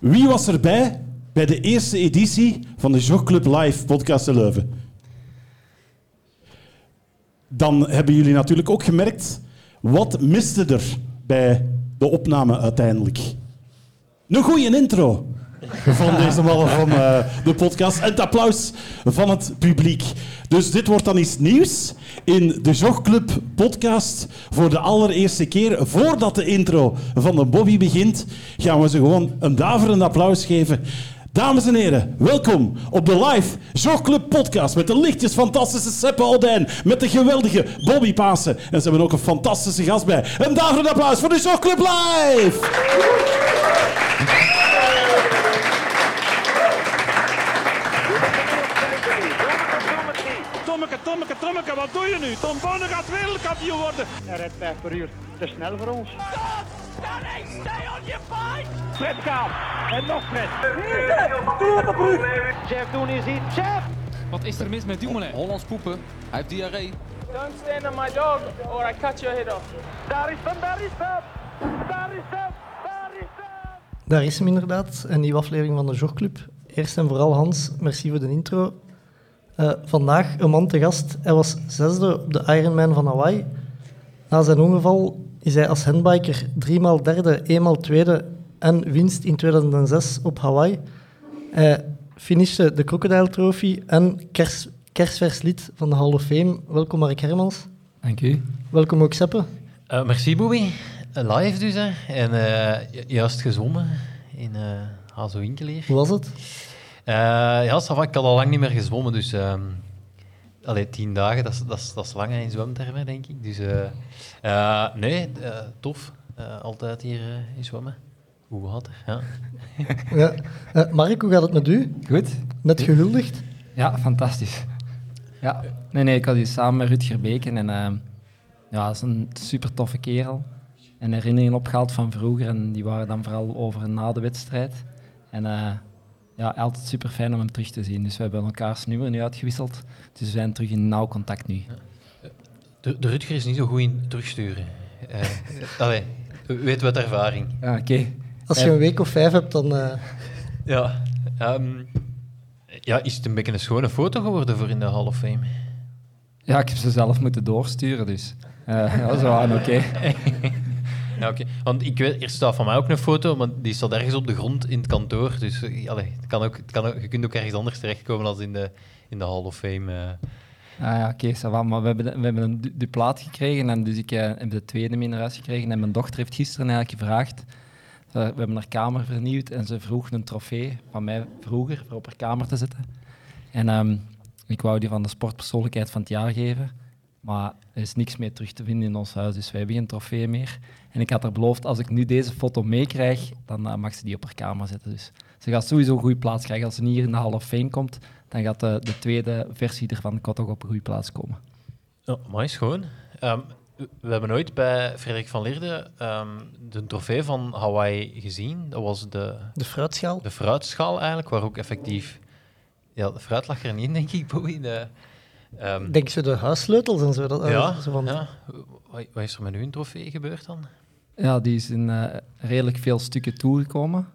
Wie was erbij bij de eerste editie van de Jogclub Live podcast in Leuven? Dan hebben jullie natuurlijk ook gemerkt, wat miste er bij de opname uiteindelijk? Een goede intro van deze mannen van eh, de podcast. En het applaus van het publiek. Dus dit wordt dan iets nieuws in de Jogclub podcast. Voor de allereerste keer, voordat de intro van de Bobby begint, gaan we ze gewoon een daverend applaus geven. Dames en heren, welkom op de live Jogclub podcast met de lichtjes fantastische Seppe Odijn, met de geweldige Bobby Pasen. En ze hebben ook een fantastische gast bij. Een daverend applaus voor de Jogclub live! Tommeke, Tommeke, wat doe je nu? Tom Bonne gaat wereldkampioen worden. Hij rijdt 5 per uur. Te snel voor ons. Stay on your fight! Fred Kaap. En nog Fred. Jeff Doen is hier. Jeff! Wat is er mis met Dumoulin? Hollands poepen. Hij heeft diarree. Don't stand on my dog or I cut your head off. Daar is hem, daar is hem. Daar is hem, daar is hem. Daar is hem inderdaad, een nieuwe aflevering van de Jogclub. Eerst en vooral Hans, merci voor de intro. Eh, vandaag een man te gast. Hij was zesde op de Ironman van Hawaii. Na zijn ongeval is hij als handbiker driemaal derde, eenmaal tweede en winst in 2006 op Hawaii. Hij finishte de Crocodile Trophy en kers, kersvers lid van de Hall of Fame. Welkom Mark Hermans. Dank u. Welkom ook Seppe. Eh, merci, Bobby. Live dus, hè. En eh, ju- juist gezwommen in uh, Hazo Winkeleer. Hoe was het? Eh, ja, ça va, ik had al lang niet meer gezwommen, dus... ehm allee, tien dagen, dat is, dat, is, dat is lang in zwemtermen, denk ik. Dus eh, eh, nee, tof. Altijd hier in zwemmen. Hoe gaat het? Ja. Ja. Eh, Mark, hoe gaat het met u? Goed. Net gehuldigd? Ja, fantastisch. Ja. Nee, nee, ik had hier samen met Rutger Beken en ehm, ja, dat is een super toffe kerel. En herinneringen opgehaald van vroeger en die waren dan vooral over na de wedstrijd. En eh, ja, altijd super fijn om hem terug te zien. Dus we hebben elkaars nummer nu uitgewisseld. Dus we zijn terug in nauw contact nu. De, de Rutger is niet zo goed in terugsturen. Eh allee, weet wat ervaring. Ja, oké. Als je een week of vijf hebt, dan... eh, Ja. ehm, ja, is het een beetje een schone foto geworden voor in de Hall of Fame? Ja, ik heb ze zelf moeten doorsturen, dus eh ja, zo aan oké. Oké. Want ik weet, er staat van mij ook een foto, maar die staat ergens op de grond in het kantoor. Dus eh, allee, het kan ook, het kan ook, je kunt ook ergens anders terechtkomen dan in de, in de Hall of Fame. eh. Ah ja, oké. Maar we hebben, we hebben een duplaat gekregen en dus ik eh, heb de tweede huis gekregen. En mijn dochter heeft gisteren eigenlijk gevraagd. we hebben haar kamer vernieuwd en ze vroeg een trofee van mij vroeger voor op haar kamer te zetten. En ehm, ik wou die van de sportpersoonlijkheid van het jaar geven. Maar er is niks meer terug te vinden in ons huis, dus wij hebben geen trofee meer. En ik had haar beloofd, als ik nu deze foto meekrijg, dan eh, mag ze die op haar kamer zetten. Dus ze gaat sowieso een goede plaats krijgen. Als ze niet hier in de Hall of Fame komt, dan gaat de, de tweede versie ervan ook op een goede plaats komen. Ja, maar is gewoon. Ehm, we hebben ooit bij Frederik van Leerde ehm, de trofee van Hawaii gezien. Dat was de, de fruitschaal. de fruitschaal eigenlijk, waar ook effectief... Ja, de fruit lag er niet in, denk ik, Bowie. De, ehm, Denk je de huissleutels en zo? Dat, eh, ja, zo van, ja. Wat, wat is er met uw trofee gebeurd dan? Ja, die is in eh, redelijk veel stukken toegekomen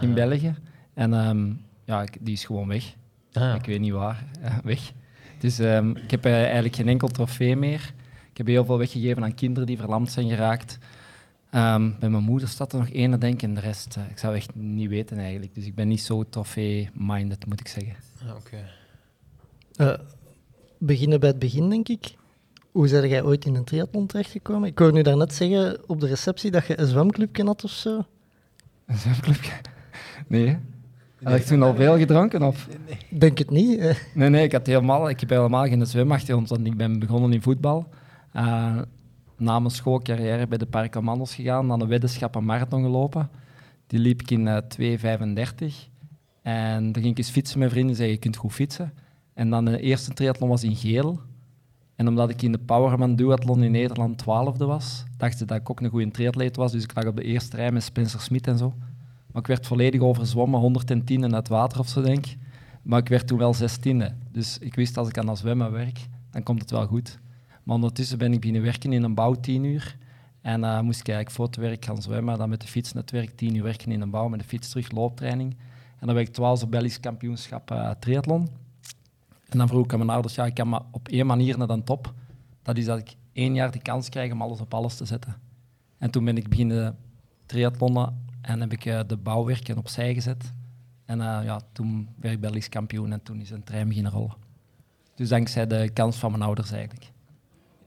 in Ah. België. En ehm, ja, die is gewoon weg. Ah, Ik weet niet waar, eh, weg. Dus ehm, ik heb eigenlijk geen enkel trofee meer. Ik heb heel veel weggegeven aan kinderen die verlamd zijn geraakt. Ehm, bij mijn moeder staat er nog één, denk ik, en de rest, eh, ik zou echt niet weten eigenlijk. Dus ik ben niet zo trofee-minded, moet ik zeggen. ah, oké. eh, beginnen bij het begin, denk ik. Hoe ben jij ooit in een triathlon terechtgekomen? Ik hoorde nu daarnet zeggen op de receptie dat je een zwemclubje had of zo. Een zwemclubje? Nee. Had ik toen al veel gedronken? Of? Ik Denk het niet. eh. Nee, nee, ik, had helemaal, ik heb helemaal geen zwemachtergrond, want ik ben begonnen in voetbal. Eh, na mijn schoolcarrière bij de Park Amandels gegaan, dan een weddenschap een marathon gelopen. Die liep ik in eh 2,35. En dan ging ik eens fietsen met vrienden en zei, je kunt goed fietsen. En dan de eerste triathlon was in Geel. En omdat ik in de Powerman Duathlon in Nederland twaalfde was, dachten ze dat ik ook een goede triatleet was. Dus ik lag op de eerste rij met Spencer Smit en zo. Maar ik werd volledig overzwommen, 110 in het water of zo, denk ik. Maar ik werd toen wel 16e. Dus ik wist als ik aan dat zwemmen werk, dan komt het wel goed. Maar ondertussen ben ik beginnen werken in een bouw tien uur. En eh, moest ik eigenlijk voor werk gaan zwemmen, dan met de fiets naar het werk, tien uur werken in de bouw, met de fiets terug, looptraining. En dan werd ik twaalf op Belgisch kampioenschap eh, triathlon. En dan vroeg ik aan mijn ouders, ja, ik kan maar op één manier naar de top. Dat is dat ik één jaar de kans krijg om alles op alles te zetten. En toen ben ik beginnen triathlonnen en heb ik eh, de bouwwerken opzij gezet. En eh, ja, toen werd ik Belgisch kampioen en toen is een trein beginnen rollen. Dus dankzij de kans van mijn ouders eigenlijk.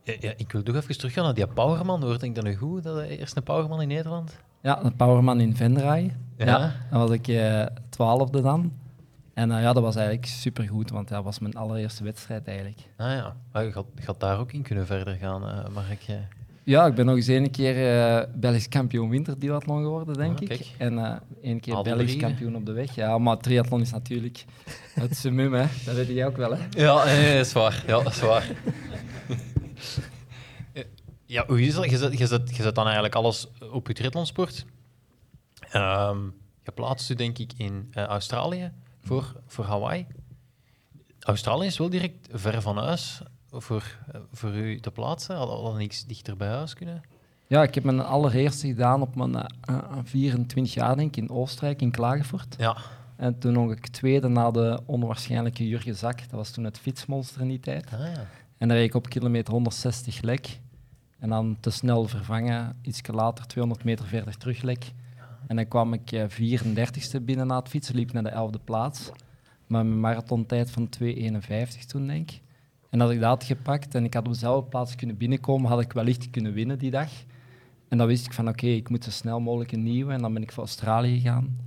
Ja, ja, ik wil toch even teruggaan naar die Powerman. Hoorde ik dat nu goed? Dat de eerste Powerman in Nederland? Ja, een powerman in Venray. Ja. Dan was ik eh, twaalfde dan. En eh, ja, dat was eigenlijk supergoed, want dat was mijn allereerste wedstrijd eigenlijk. Ah ja, maar je gaat, je daar ook in kunnen verder gaan, Mark. eh. Ja, ik ben nog eens één keer eh Belgisch kampioen winterduathlon geworden, denk Ah, ik. En eh één keer. Belgisch kampioen op de weg. Ja, maar triathlon is natuurlijk het summum, hè. Dat weet jij ook wel, hè. Ja, nee, dat is waar. Ja, dat is waar. ja, hoe is dat? Je zet, je, zet, je zet dan eigenlijk alles op je triathlonsport. Ehm je plaatst je denk ik in Australië voor, voor Hawaii. Australië is wel direct ver van huis voor, voor u te plaatsen. Had al niks dichter bij huis kunnen? Ja, ik heb mijn allereerste gedaan op mijn eh, eh, 24 jaar, denk ik, in Oostenrijk, in Klagenvoort. Ja. En toen nog ik tweede na de onwaarschijnlijke Jurgen Zak. Dat was toen het fietsmonster in die tijd. Ah, ja. En dan reed ik op kilometer 160 lek. En dan te snel vervangen, iets later 200 meter verder terug lek. En dan kwam ik eh, 34ste binnen na het fietsen, liep naar de 11e plaats. Maar mijn marathontijd van 2,51 toen, denk ik. En als ik dat had gepakt en ik had op dezelfde plaats kunnen binnenkomen, had ik wellicht kunnen winnen die dag. En dan wist ik van, oké, ik moet zo snel mogelijk een nieuwe. En dan ben ik voor Australië gegaan.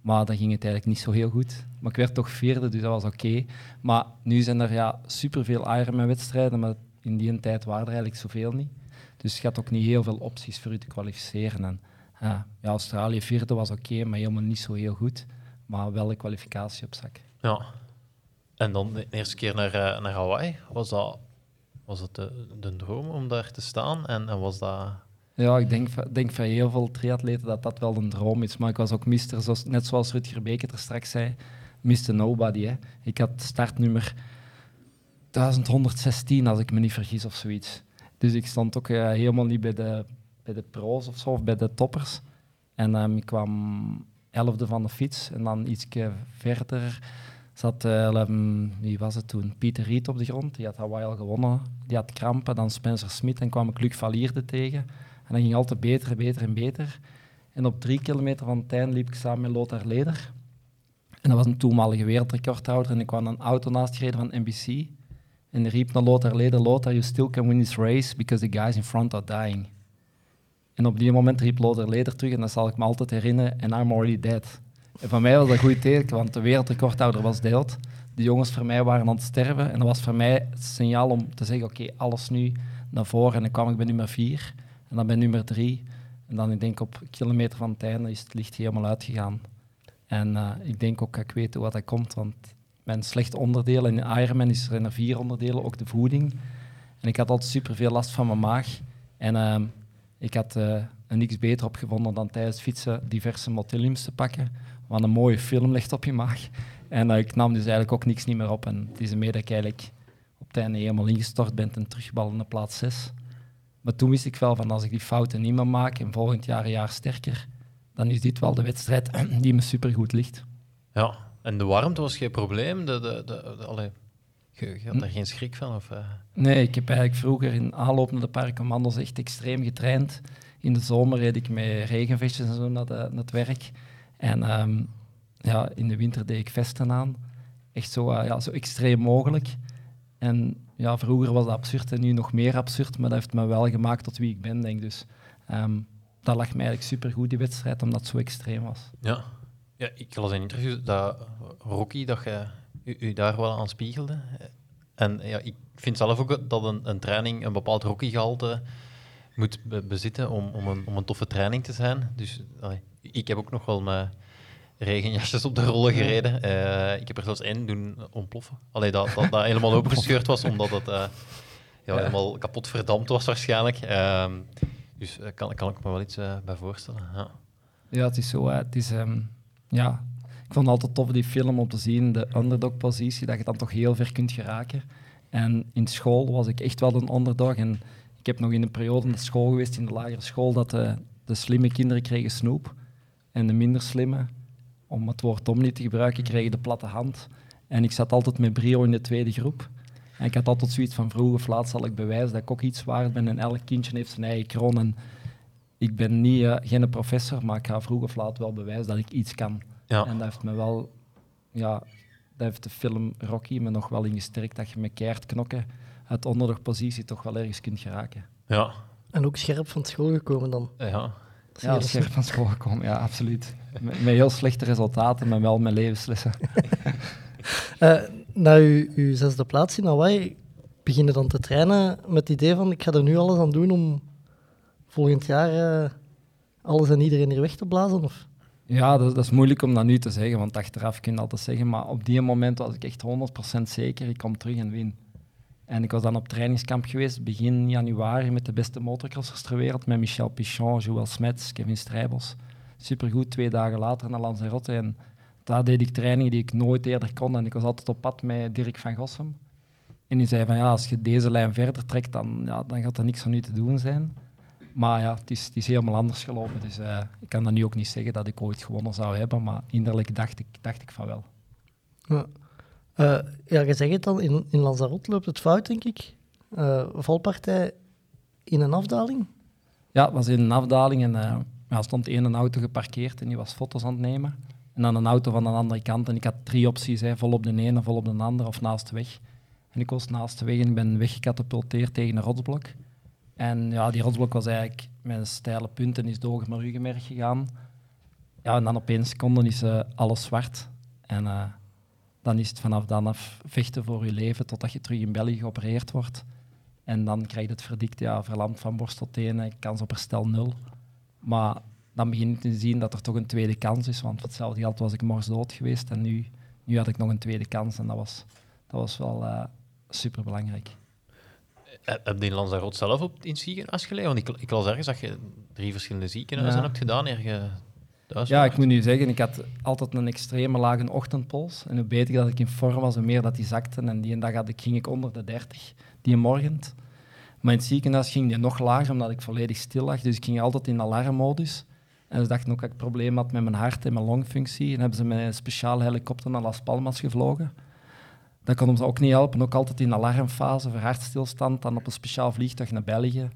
Maar dan ging het eigenlijk niet zo heel goed. Maar ik werd toch vierde, dus dat was oké. Maar nu zijn er ja, superveel Ironman-wedstrijden, maar in die tijd waren er eigenlijk zoveel niet. Dus je had ook niet heel veel opties voor je te kwalificeren. En, ja, Australië vierde was oké, maar helemaal niet zo heel goed. Maar wel een kwalificatie op zak. Ja. En dan de eerste keer naar, eh, naar Hawaii. Was dat, was dat de, de droom om daar te staan? En, en was dat... Ja, ik denk, van- denk van heel veel triatleten dat dat wel een droom is. Maar ik was ook mister, zoals, net zoals Rutger Beker er straks zei, Mr. Nobody. Hè. Ik had startnummer 1116, als ik me niet vergis, of zoiets. Dus ik stond ook eh, helemaal niet bij de, bij de pro's of zo, of bij de toppers. En ehm, ik kwam elfde van de fiets. En dan iets verder zat, ehm, wie was het toen? Pieter Riet op de grond. Die had Hawaii al gewonnen. Die had krampen. Dan Spencer Smit. En kwam ik Luc Valierde tegen. En dat ging altijd beter en beter en beter. En op drie kilometer van einde liep ik samen met Lothar Leder. En dat was een toenmalige wereldrecordhouder. En ik kwam een auto naast gereden van NBC. En die riep naar Lothar Leder, Lothar, you still can win this race because the guys in front are dying. En op die moment riep Lothar Leder terug, en dat zal ik me altijd herinneren, and I'm already dead. En voor mij was dat een goed teken, want de wereldrecordhouder was dood. De jongens voor mij waren aan het sterven. En dat was voor mij het signaal om te zeggen, oké, alles nu naar voren. En dan kwam ik bij nummer vier, en dan bij nummer drie. En dan, ik denk op kilometer van het einde, is het licht helemaal uitgegaan. En eh, ik denk ook dat ik weet hoe dat komt, want mijn slechte onderdeel in Ironman is er in vier onderdelen, ook de voeding. En ik had altijd superveel last van mijn maag. En ehm, ik had eh, er niks beter op gevonden dan tijdens fietsen diverse motiliums te pakken. Want een mooie film ligt op je maag. En eh, ik nam dus eigenlijk ook niks niet meer op. En het is ermee dat ik eigenlijk op het einde helemaal ingestort ben en teruggeballen naar plaats 6. Maar toen wist ik wel van als ik die fouten niet meer maak en volgend jaar een jaar sterker, dan is dit wel de wedstrijd die me supergoed ligt. Ja. En de warmte was geen probleem? De, de, de, de- je, je had daar geen schrik van? Of, eh? Nee, ik heb eigenlijk vroeger in aanloop naar de parkcommando's echt extreem getraind. In de zomer reed ik met regenvestjes en zo naar, de, naar het werk. En ehm, ja, in de winter deed ik vesten aan. Echt zo, eh, ja, zo extreem mogelijk. En ja, vroeger was dat absurd en nu nog meer absurd, maar dat heeft me wel gemaakt tot wie ik ben, denk ik. Dus ehm, dat lag me eigenlijk supergoed, die wedstrijd, omdat het zo extreem was. Ja. ja. Ik las in een interview dat Rocky, dat je u, u daar wel aan spiegelde. En ja, ik vind zelf ook dat een, een training een bepaald Rocky-gehalte moet be- bezitten om, om, een, om een toffe training te zijn. Dus allee, ik heb ook nog wel mijn regenjasjes op de rollen gereden. Eh, ik heb er zelfs één doen ontploffen. Allee, dat, dat, dat helemaal opengescheurd was, omdat het eh, ja, helemaal kapot verdampt was waarschijnlijk. Ehm, dus daar kan, kan ik me wel iets eh, bij voorstellen. Ja. Ja, het is zo. Het is, ehm, ja. Ik vond het altijd tof die film om te zien, de underdog-positie, dat je dan toch heel ver kunt geraken. En in school was ik echt wel een underdog. En ik heb nog in een periode op school geweest, in de lagere school, dat de, de slimme kinderen kregen snoep. En de minder slimme, om het woord om niet te gebruiken, kregen de platte hand. En ik zat altijd met brio in de tweede groep. En ik had altijd zoiets van vroeg of laat zal ik bewijzen dat ik ook iets waard ben. En elk kindje heeft zijn eigen kroon. En ik ben niet, eh, geen professor, maar ik ga vroeg of laat wel bewijzen dat ik iets kan. Ja. En dat heeft me wel, ja, dat heeft de film Rocky me nog wel in gesterkt dat je met keihard knokken uit onderdogpositie toch wel ergens kunt geraken. Ja. En ook scherp van school gekomen dan. Ja. Ja, scherp van school gekomen, ja, absoluut. Met, met heel slechte resultaten, maar wel met levenslessen. Eh, na uw, uw zesde plaats in Hawaii, begin je dan te trainen met het idee van ik ga er nu alles aan doen om volgend jaar eh, alles en iedereen hier weg te blazen? Of? Ja, dat, is moeilijk om dat nu te zeggen, want achteraf kun je altijd zeggen, maar op die moment was ik echt 100% zeker, ik kom terug en win. En ik was dan op trainingskamp geweest, begin januari, met de beste motocrossers ter wereld, met Michel Pichon, Joël Smets, Kevin Strijbos. Supergoed, twee dagen later naar Lanzarote. En daar deed ik trainingen die ik nooit eerder kon. En ik was altijd op pad met Dirk van Gossem. En die zei van, ja, als je deze lijn verder trekt, dan, ja, dan gaat er niks aan u te doen zijn. Maar ja, het is, het is helemaal anders gelopen. Dus eh, ik kan dan nu ook niet zeggen dat ik ooit gewonnen zou hebben, maar innerlijk dacht ik, dacht ik van wel. Ja. Eh, ja, je zegt het dan, in, in Lanzarote loopt het fout, denk ik. Eh, valpartij in een afdaling. Ja, het was in een afdaling en eh er stond één auto geparkeerd en die was foto's aan het nemen. En dan een auto van de andere kant. En ik had drie opties, hè, vol op de ene, vol op de andere of naast de weg. En ik was naast de weg en ik ben weggecatapulteerd tegen een rotsblok. En ja, die rotsblok was eigenlijk een steile punt en is door mijn ruggenmerg gegaan. Ja, en dan op één seconde is eh, alles zwart. En eh, dan is het vanaf dan af vechten voor je leven totdat je terug in België geopereerd wordt. En dan krijg je het verdikt, ja, verlamd van borst tot tenen, kans op herstel nul. Maar dan begin je te zien dat er toch een tweede kans is, want hetzelfde geld was ik morsdood geweest en nu, nu had ik nog een tweede kans en dat was, dat was wel uh, super belangrijk. Heb heb je in Lanzarote zelf op, in het ziekenhuis gelegen? Want ik, ik las ergens dat je drie verschillende ziekenhuizen Ja. hebt gedaan je thuis Ja, ik moet nu zeggen, ik had altijd een extreme lage ochtendpols. En hoe beter dat ik in vorm was, hoe meer dat die zakte. En die een dag had ik, ging ik onder de 30, die morgen. Maar in het ziekenhuis ging die nog lager, omdat ik volledig stil lag. Dus ik ging altijd in alarmmodus. En ze dachten ook dat ik problemen had met mijn hart en mijn longfunctie. En hebben ze met een speciale helikopter naar Las Palmas gevlogen. Dat kon ons ook niet helpen. Ook altijd in alarmfase voor hartstilstand. Dan op een speciaal vliegtuig naar België.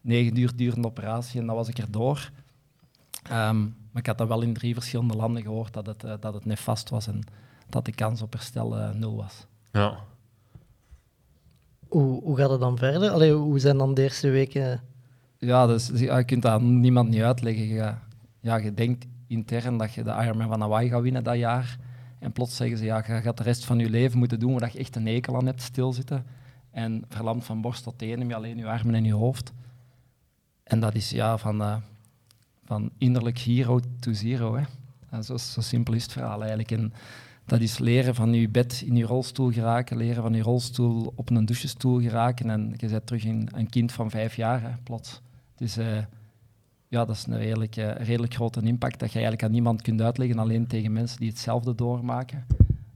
Negen uur durende operatie en dan was ik erdoor. Ehm, maar ik had dat wel in drie verschillende landen gehoord dat het, eh, dat het nefast was en dat de kans op herstel eh, nul was. Ja. Hoe, hoe gaat het dan verder? Allee, hoe zijn dan de eerste weken? Ja, dus ja, je kunt dat aan niemand niet uitleggen. Je, ja, je denkt intern dat je de Ironman van Hawaii gaat winnen dat jaar. En plots zeggen ze, ja, je gaat de rest van je leven moeten doen waar je echt een ekel aan hebt, stilzitten. En verlamd van borst tot tenen met alleen je armen en je hoofd. En dat is ja, van, eh, van innerlijk hero to zero. Hè. En zo, simpel is het verhaal eigenlijk. En dat is leren van je bed in je rolstoel geraken, leren van je rolstoel op een douchestoel geraken. En je bent terug een, een kind van vijf jaar, hè, plots. Dus eh, ja, dat is een redelijk, eh, redelijk grote impact dat je eigenlijk aan niemand kunt uitleggen, alleen tegen mensen die hetzelfde doormaken.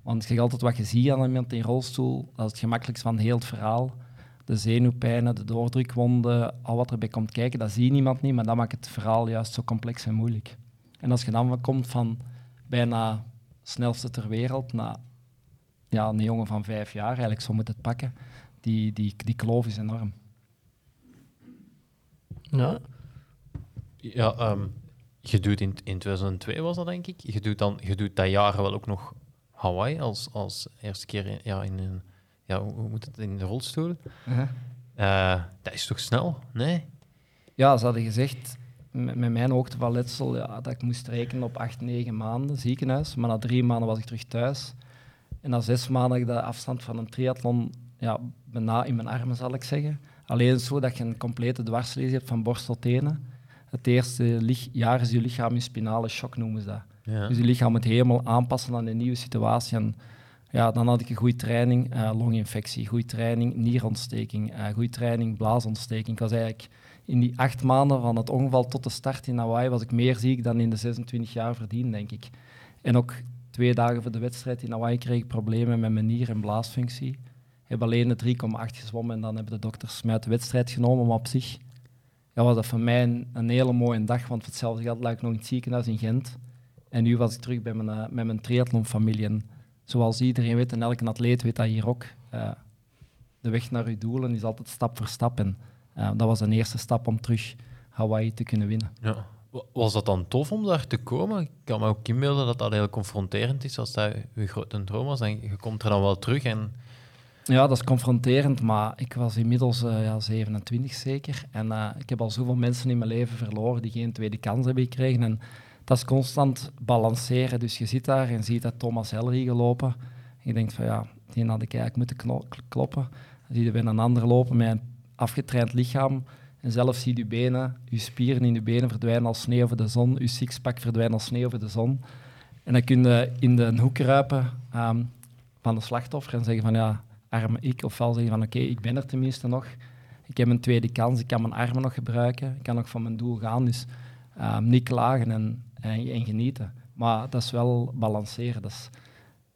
Want je altijd wat je ziet aan iemand in rolstoel, dat is het gemakkelijkst van heel het verhaal. De zenuwpijnen, de doordrukwonden, al wat erbij komt kijken, dat zie niemand niet, maar dat maakt het verhaal juist zo complex en moeilijk. En als je dan komt van bijna snelste ter wereld naar ja, een jongen van vijf jaar, eigenlijk zo moet het pakken, die, die, die kloof is enorm. Ja. Ja, ehm, je doet in, in 2002 was dat, denk ik. Je doet, dan, je doet dat jaar wel ook nog Hawaii als, als eerste keer in, ja, in een... Ja, hoe moet het? In de rolstoel. Eh, dat is toch snel? Nee? Ja, ze hadden gezegd, met, met mijn hoogte van letsel, ja, dat ik moest rekenen op acht, negen maanden ziekenhuis. Maar na drie maanden was ik terug thuis. En na zes maanden had ik de afstand van een triathlon ja, bijna in mijn armen, zal ik zeggen. Alleen zo dat je een complete dwarslezing hebt van borst tot tenen. Het eerste jaar is je lichaam in spinale shock, noemen ze dat. Ja. Dus je lichaam moet helemaal aanpassen aan een nieuwe situatie. En ja, dan had ik een goede training, eh, longinfectie, goede training, nierontsteking, eh goede training, blaasontsteking. Ik was eigenlijk in die acht maanden van het ongeval tot de start in Hawaii was ik meer ziek dan in de 26 jaar verdiend, denk ik. En ook twee dagen voor de wedstrijd in Hawaii kreeg ik problemen met mijn nier- en blaasfunctie. heb alleen de 3,8 gezwommen en dan hebben de dokters mij uit de wedstrijd genomen. Maar op zich ja, was dat voor mij een, een hele mooie dag, want voor hetzelfde geld lag ik nog in het ziekenhuis in Gent. En nu was ik terug bij mijn, eh, met mijn triathlonfamilie. En zoals iedereen weet, en elke atleet weet dat hier ook, eh, de weg naar uw doelen is altijd stap voor stap. En eh, dat was een eerste stap om terug Hawaii te kunnen winnen. Ja. Wa- Was dat dan tof om daar te komen? Ik kan me ook inbeelden dat dat heel confronterend is als dat je grote droom was. En je komt er dan wel terug en Ja, dat is confronterend, maar ik was inmiddels eh, ja, 27 zeker. En eh, ik heb al zoveel mensen in mijn leven verloren die geen tweede kans hebben gekregen. En dat is constant balanceren. Dus je zit daar en ziet dat Thomas Hellery gelopen. En je denkt van ja, die had ik eigenlijk moeten kloppen. Dan zie je weer een ander lopen met een afgetraind lichaam. En zelf zie je benen, je spieren in je benen verdwijnen als sneeuw over de zon. Je sixpack verdwijnt als sneeuw over de zon. En dan kun je in de hoek kruipen ehm, van de slachtoffer en zeggen van ja, arme ik. Ofwel zeggen van oké, ik ben er tenminste nog. Ik heb een tweede kans, ik kan mijn armen nog gebruiken. Ik kan nog van mijn doel gaan. Dus ehm, niet klagen en, en, en genieten. Maar dat is wel balanceren. Dat is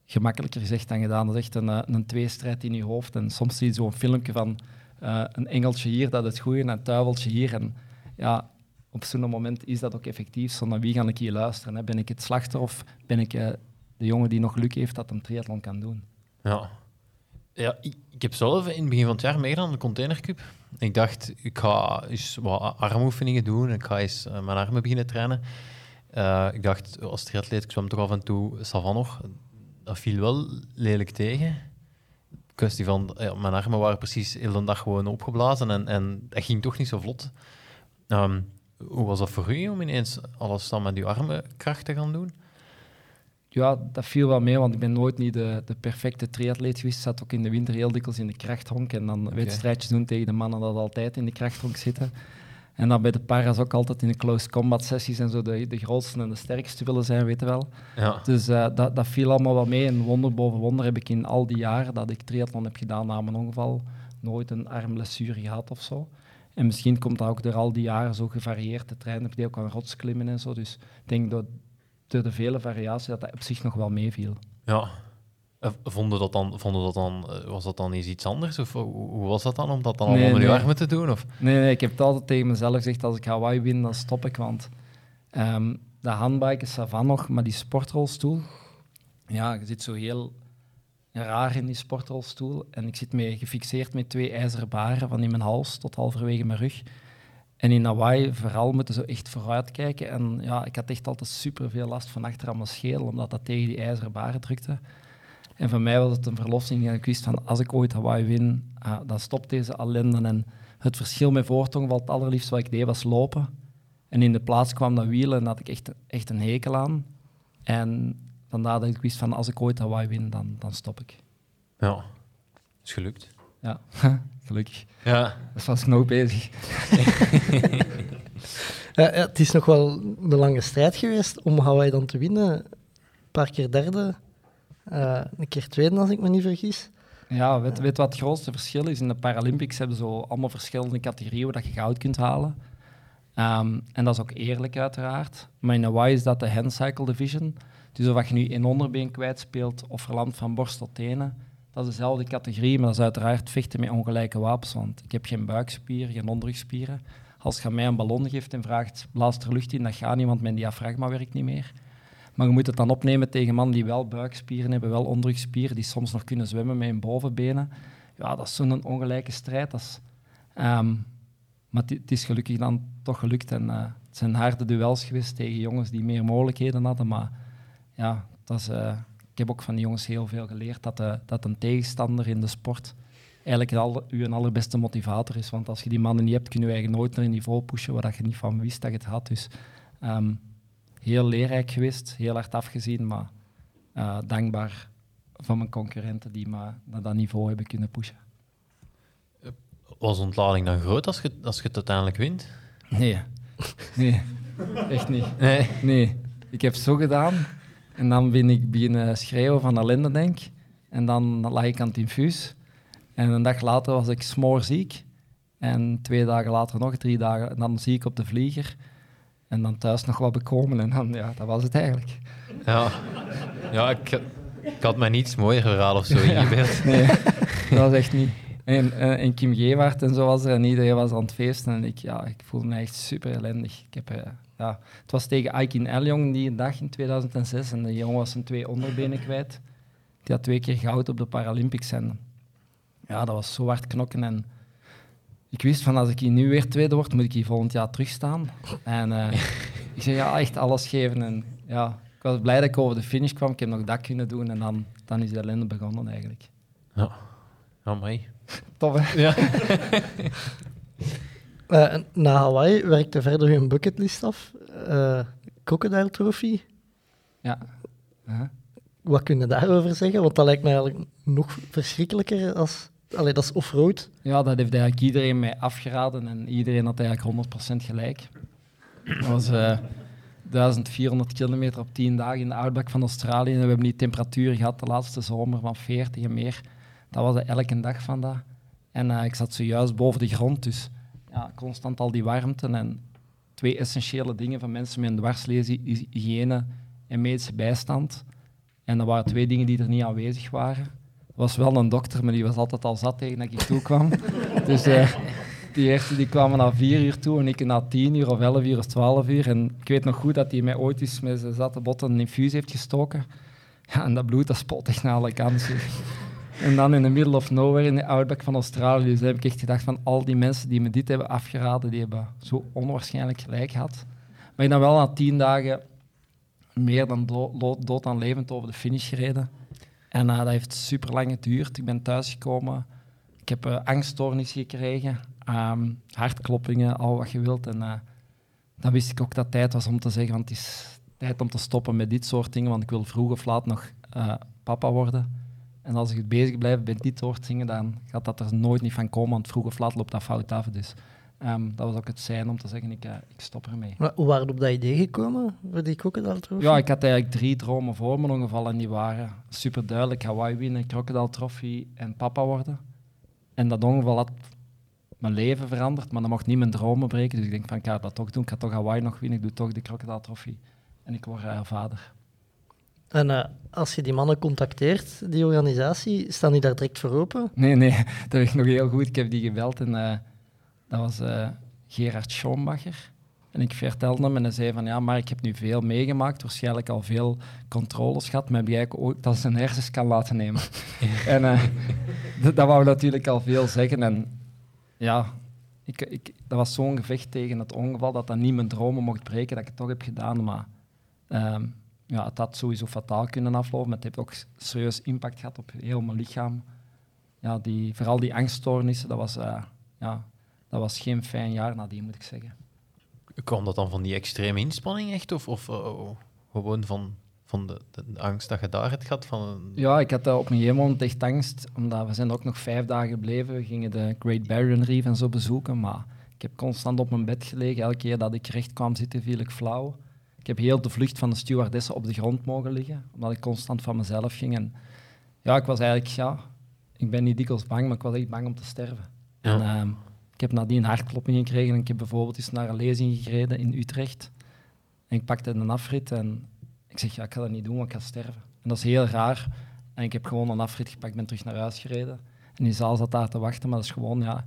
gemakkelijker gezegd dan gedaan. Dat is echt een, eh, een tweestrijd in je hoofd. En soms zie je zo'n filmpje van eh, een engeltje hier, dat is het en een tuiveltje hier. En ja, op zo'n moment is dat ook effectief. Zo naar wie ga ik hier luisteren? Hè? Ben ik het slachtoffer of ben ik eh, de jongen die nog geluk heeft dat een triathlon kan doen? Ja. Ja, ik, heb zelf in het begin van het jaar meegedaan aan de Container Cup. Ik dacht, ik ga eens wat armoefeningen doen. Ik ga eens eh, mijn armen beginnen trainen. Eh, ik dacht, als triatleet, ik zwem toch af en toe savan nog. Dat viel wel lelijk tegen. Kwestie van, mijn armen waren precies heel de dag gewoon opgeblazen en, en dat ging toch niet zo vlot. Ehm, hoe was dat voor u om ineens alles dan met uw armen kracht te gaan doen? Ja, dat viel wel mee, want ik ben nooit niet de, de perfecte triatleet geweest. Ik zat ook in de winter heel dikwijls in de krachthonk en dan wedstrijdjes doen tegen de mannen dat altijd in de krachthonk zitten. En dan bij de paras ook altijd in de close combat sessies en zo de, de grootste en de sterkste willen zijn, weet je wel. Ja. Dus eh, dat, dat viel allemaal wel mee. En wonder boven wonder heb ik in al die jaren dat ik triathlon heb gedaan na mijn ongeval nooit een armblessure gehad of zo. En misschien komt dat ook door al die jaren zo gevarieerd te trainen. Heb je ook aan rotsklimmen en zo. Dus ik denk dat door de vele variaties dat dat op zich nog wel meeviel. Ja. Eh, Vonden dat dan, vonden dat dan, eh, was dat dan eens iets anders? Of hoe, hoe was dat dan om dat dan Nee, allemaal je nee. armen te doen? Of? Nee, nee, ik heb het altijd tegen mezelf gezegd, als ik Hawaii win, dan stop ik. Want ehm, de handbike is van nog, maar die sportrolstoel, ja, je zit zo heel raar in die sportrolstoel. En ik zit mee gefixeerd met twee ijzeren baren van in mijn hals tot halverwege mijn rug. En in Hawaii vooral moeten ze echt vooruit kijken. En ja, ik had echt altijd super veel last van achter aan mijn schedel, omdat dat tegen die ijzeren baren drukte. En voor mij was het een verlossing. En ik wist van, als ik ooit Hawaii win, ah, dan stopt deze ellende. En het verschil met voortong, wat het allerliefst wat ik deed, was lopen. En in de plaats kwam dat wielen en daar had ik echt, echt een hekel aan. En vandaar dat ik wist van, als ik ooit Hawaii win, dan, dan stop ik. Ja, is gelukt. Ja, gelukkig. Ja, Dat was ik nog bezig. Ja, ja, het is nog wel een lange strijd geweest om Hawaii dan te winnen. Een paar keer derde, eh, een keer tweede als ik me niet vergis. Ja, weet, weet wat het grootste verschil is? In de Paralympics hebben ze zo allemaal verschillende categorieën waar je goud kunt halen. Ehm, en dat is ook eerlijk, uiteraard. Maar in Hawaii is dat de handcycle division. Dus of je nu één onderbeen kwijtspeelt of verlamd van borst tot tenen, dat is dezelfde categorie, maar dat is uiteraard vechten met ongelijke wapens. Want ik heb geen buikspieren, geen onderrugspieren. Als je mij een ballon geeft en vraagt, blaas er lucht in, dat gaat niet, want mijn diafragma werkt niet meer. Maar je moet het dan opnemen tegen mannen die wel buikspieren hebben, wel onderrugspieren, die soms nog kunnen zwemmen met hun bovenbenen. Ja, dat is zo'n ongelijke strijd. Dat is, ehm, maar het- is gelukkig dan toch gelukt. En, eh, het zijn harde duels geweest tegen jongens die meer mogelijkheden hadden. Maar ja, dat is, eh, heb ook van die jongens heel veel geleerd dat, de, dat een tegenstander in de sport eigenlijk al, uw allerbeste motivator is. Want als je die mannen niet hebt, kun je eigenlijk nooit naar een niveau pushen waar dat je niet van wist dat je het had. Dus ehm, heel leerrijk geweest, heel hard afgezien, maar eh, dankbaar van mijn concurrenten die me naar dat niveau hebben kunnen pushen. was ontlading dan groot als je, als je het uiteindelijk wint? Nee, nee, echt niet. Nee. Nee, ik heb zo gedaan en dan ben ik beginnen schreeuwen van ellende, denk ik. En dan lag ik aan het infuus. En een dag later was ik smoorziek. En twee dagen later nog, drie dagen, en dan zie ik op de vlieger. En dan thuis nog wat bekomen en dan, ja, dat was het eigenlijk. Ja, ja ik, ik had mij niets mooier geraden of zo in je beeld. Nee. dat was echt niet. En, eh, en Kim Gewaard en zo was er en iedereen was aan het feesten. En ik, ja, ik voelde me echt super ellendig. Ik heb, eh, ja, het was tegen Aikin Eljong die dag in 2006 en de jongen was zijn twee onderbenen kwijt. Die had twee keer goud op de Paralympics. En ja, dat was zo hard knokken. En ik wist van als ik hier nu weer tweede word, moet ik hier volgend jaar terugstaan. En eh, ik zei ja, echt alles geven. En ja, ik was blij dat ik over de finish kwam. Ik heb nog dat kunnen doen en dan, dan is de ellende begonnen eigenlijk. Ja. Amai. Tof, hè? Ja. Eh, na Hawaii werkte verder uw bucketlist af. Eh Crocodile Trophy. Ja. Uh-huh. Wat kun je daarover zeggen? Want dat lijkt me eigenlijk nog verschrikkelijker als... Allee, dat is off-road. Ja, dat heeft eigenlijk iedereen mij afgeraden en iedereen had eigenlijk 100% gelijk. Dat was eh 1400 kilometer op 10 dagen in de outback van Australië. En we hebben die temperatuur gehad de laatste zomer van 40 en meer. Dat was elke dag van dat. En eh, ik zat zojuist boven de grond, dus ja, constant al die warmte. En twee essentiële dingen van mensen met een dwarslesie, is hygiëne en medische bijstand. En dat waren twee dingen die er niet aanwezig waren. Er was wel een dokter, maar die was altijd al zat tegen dat ik toe kwam. dus eh, die eerste die kwamen na vier uur toe en ik na tien uur of elf uur of twaalf uur. En ik weet nog goed dat hij mij ooit eens met zijn zatte botten een infuus heeft gestoken. Ja, en dat bloed, dat spot echt naar alle kanten. En dan in the middle of nowhere in de outback van Australië. Dus heb ik echt gedacht van al die mensen die me dit hebben afgeraden, die hebben zo onwaarschijnlijk gelijk gehad. Maar ik dan wel na tien dagen meer dan do dood, dood aan levend over de finish gereden. En uh, dat heeft super lang geduurd. Ik ben thuisgekomen. Ik heb uh, angststoornis gekregen. Um, hartkloppingen, al wat je wilt. En uh, dan wist ik ook dat het tijd was om te zeggen, want het is tijd om te stoppen met dit soort dingen, want ik wil vroeg of laat nog papa worden. En als ik bezig blijf met dit soort dingen, dan gaat dat er nooit niet van komen, want vroeg of laat loopt dat fout af. Dus um, dat was ook het zijn om te zeggen, ik, uh, ik stop ermee. Maar hoe waren op dat idee gekomen, voor die Crocodile Trophy? Ja, ik had eigenlijk drie dromen voor me ongevallen en die waren super duidelijk. Hawaii winnen, Crocodile Trophy en papa worden. En dat ongeval had mijn leven veranderd, maar dat mocht niet mijn dromen breken. Dus ik denk van, ik ga dat toch doen. Ik ga toch Hawaii nog winnen, ik doe toch de Crocodile Trophy. En ik word uh, vader. En uh, als je die mannen contacteert, die organisatie, staan die daar direct voor open? Nee, nee, dat weet ik nog heel goed. Ik heb die gebeld en uh, dat was uh, Gerard Schoonbacher. En ik vertelde hem en hij zei van ja, maar ik heb nu veel meegemaakt, waarschijnlijk al veel controles gehad, maar heb jij ook dat zijn hersens kan laten nemen. en dat, dat wou natuurlijk al veel zeggen. En ja, ik, ik, dat was zo'n gevecht tegen het ongeval dat dat niet mijn dromen mocht breken, dat ik het toch heb gedaan. Maar um, ja, het had sowieso fataal kunnen aflopen, maar het heeft ook serieus impact gehad op heel mijn lichaam. Ja, die, vooral die angststoornissen, dat was, uh, ja, dat was geen fijn jaar nadien, moet ik zeggen. Kwam dat dan van die extreme inspanning echt? Of, of uh, gewoon van, van de, de, angst dat je daar hebt gehad? Van... Ja, ik had uh, op een gegeven moment echt angst, omdat we zijn ook nog vijf dagen gebleven. We gingen de Great Barrier Reef en zo bezoeken, maar ik heb constant op mijn bed gelegen. Elke keer dat ik recht kwam zitten, viel ik flauw. Ik heb heel de vlucht van de stewardessen op de grond mogen liggen, omdat ik constant van mezelf ging. En ja, ik was eigenlijk, ja, ik ben niet dikwijls bang, maar ik was echt bang om te sterven. Ja. En, uh, ik heb nadien een hartklopping gekregen en ik heb bijvoorbeeld eens naar een lezing gereden in Utrecht. En ik pakte een afrit en ik zeg, ja, ik ga dat niet doen, want ik ga sterven. En dat is heel raar. En ik heb gewoon een afrit gepakt, ben terug naar huis gereden. En die zaal zat daar te wachten, maar dat is gewoon, ja,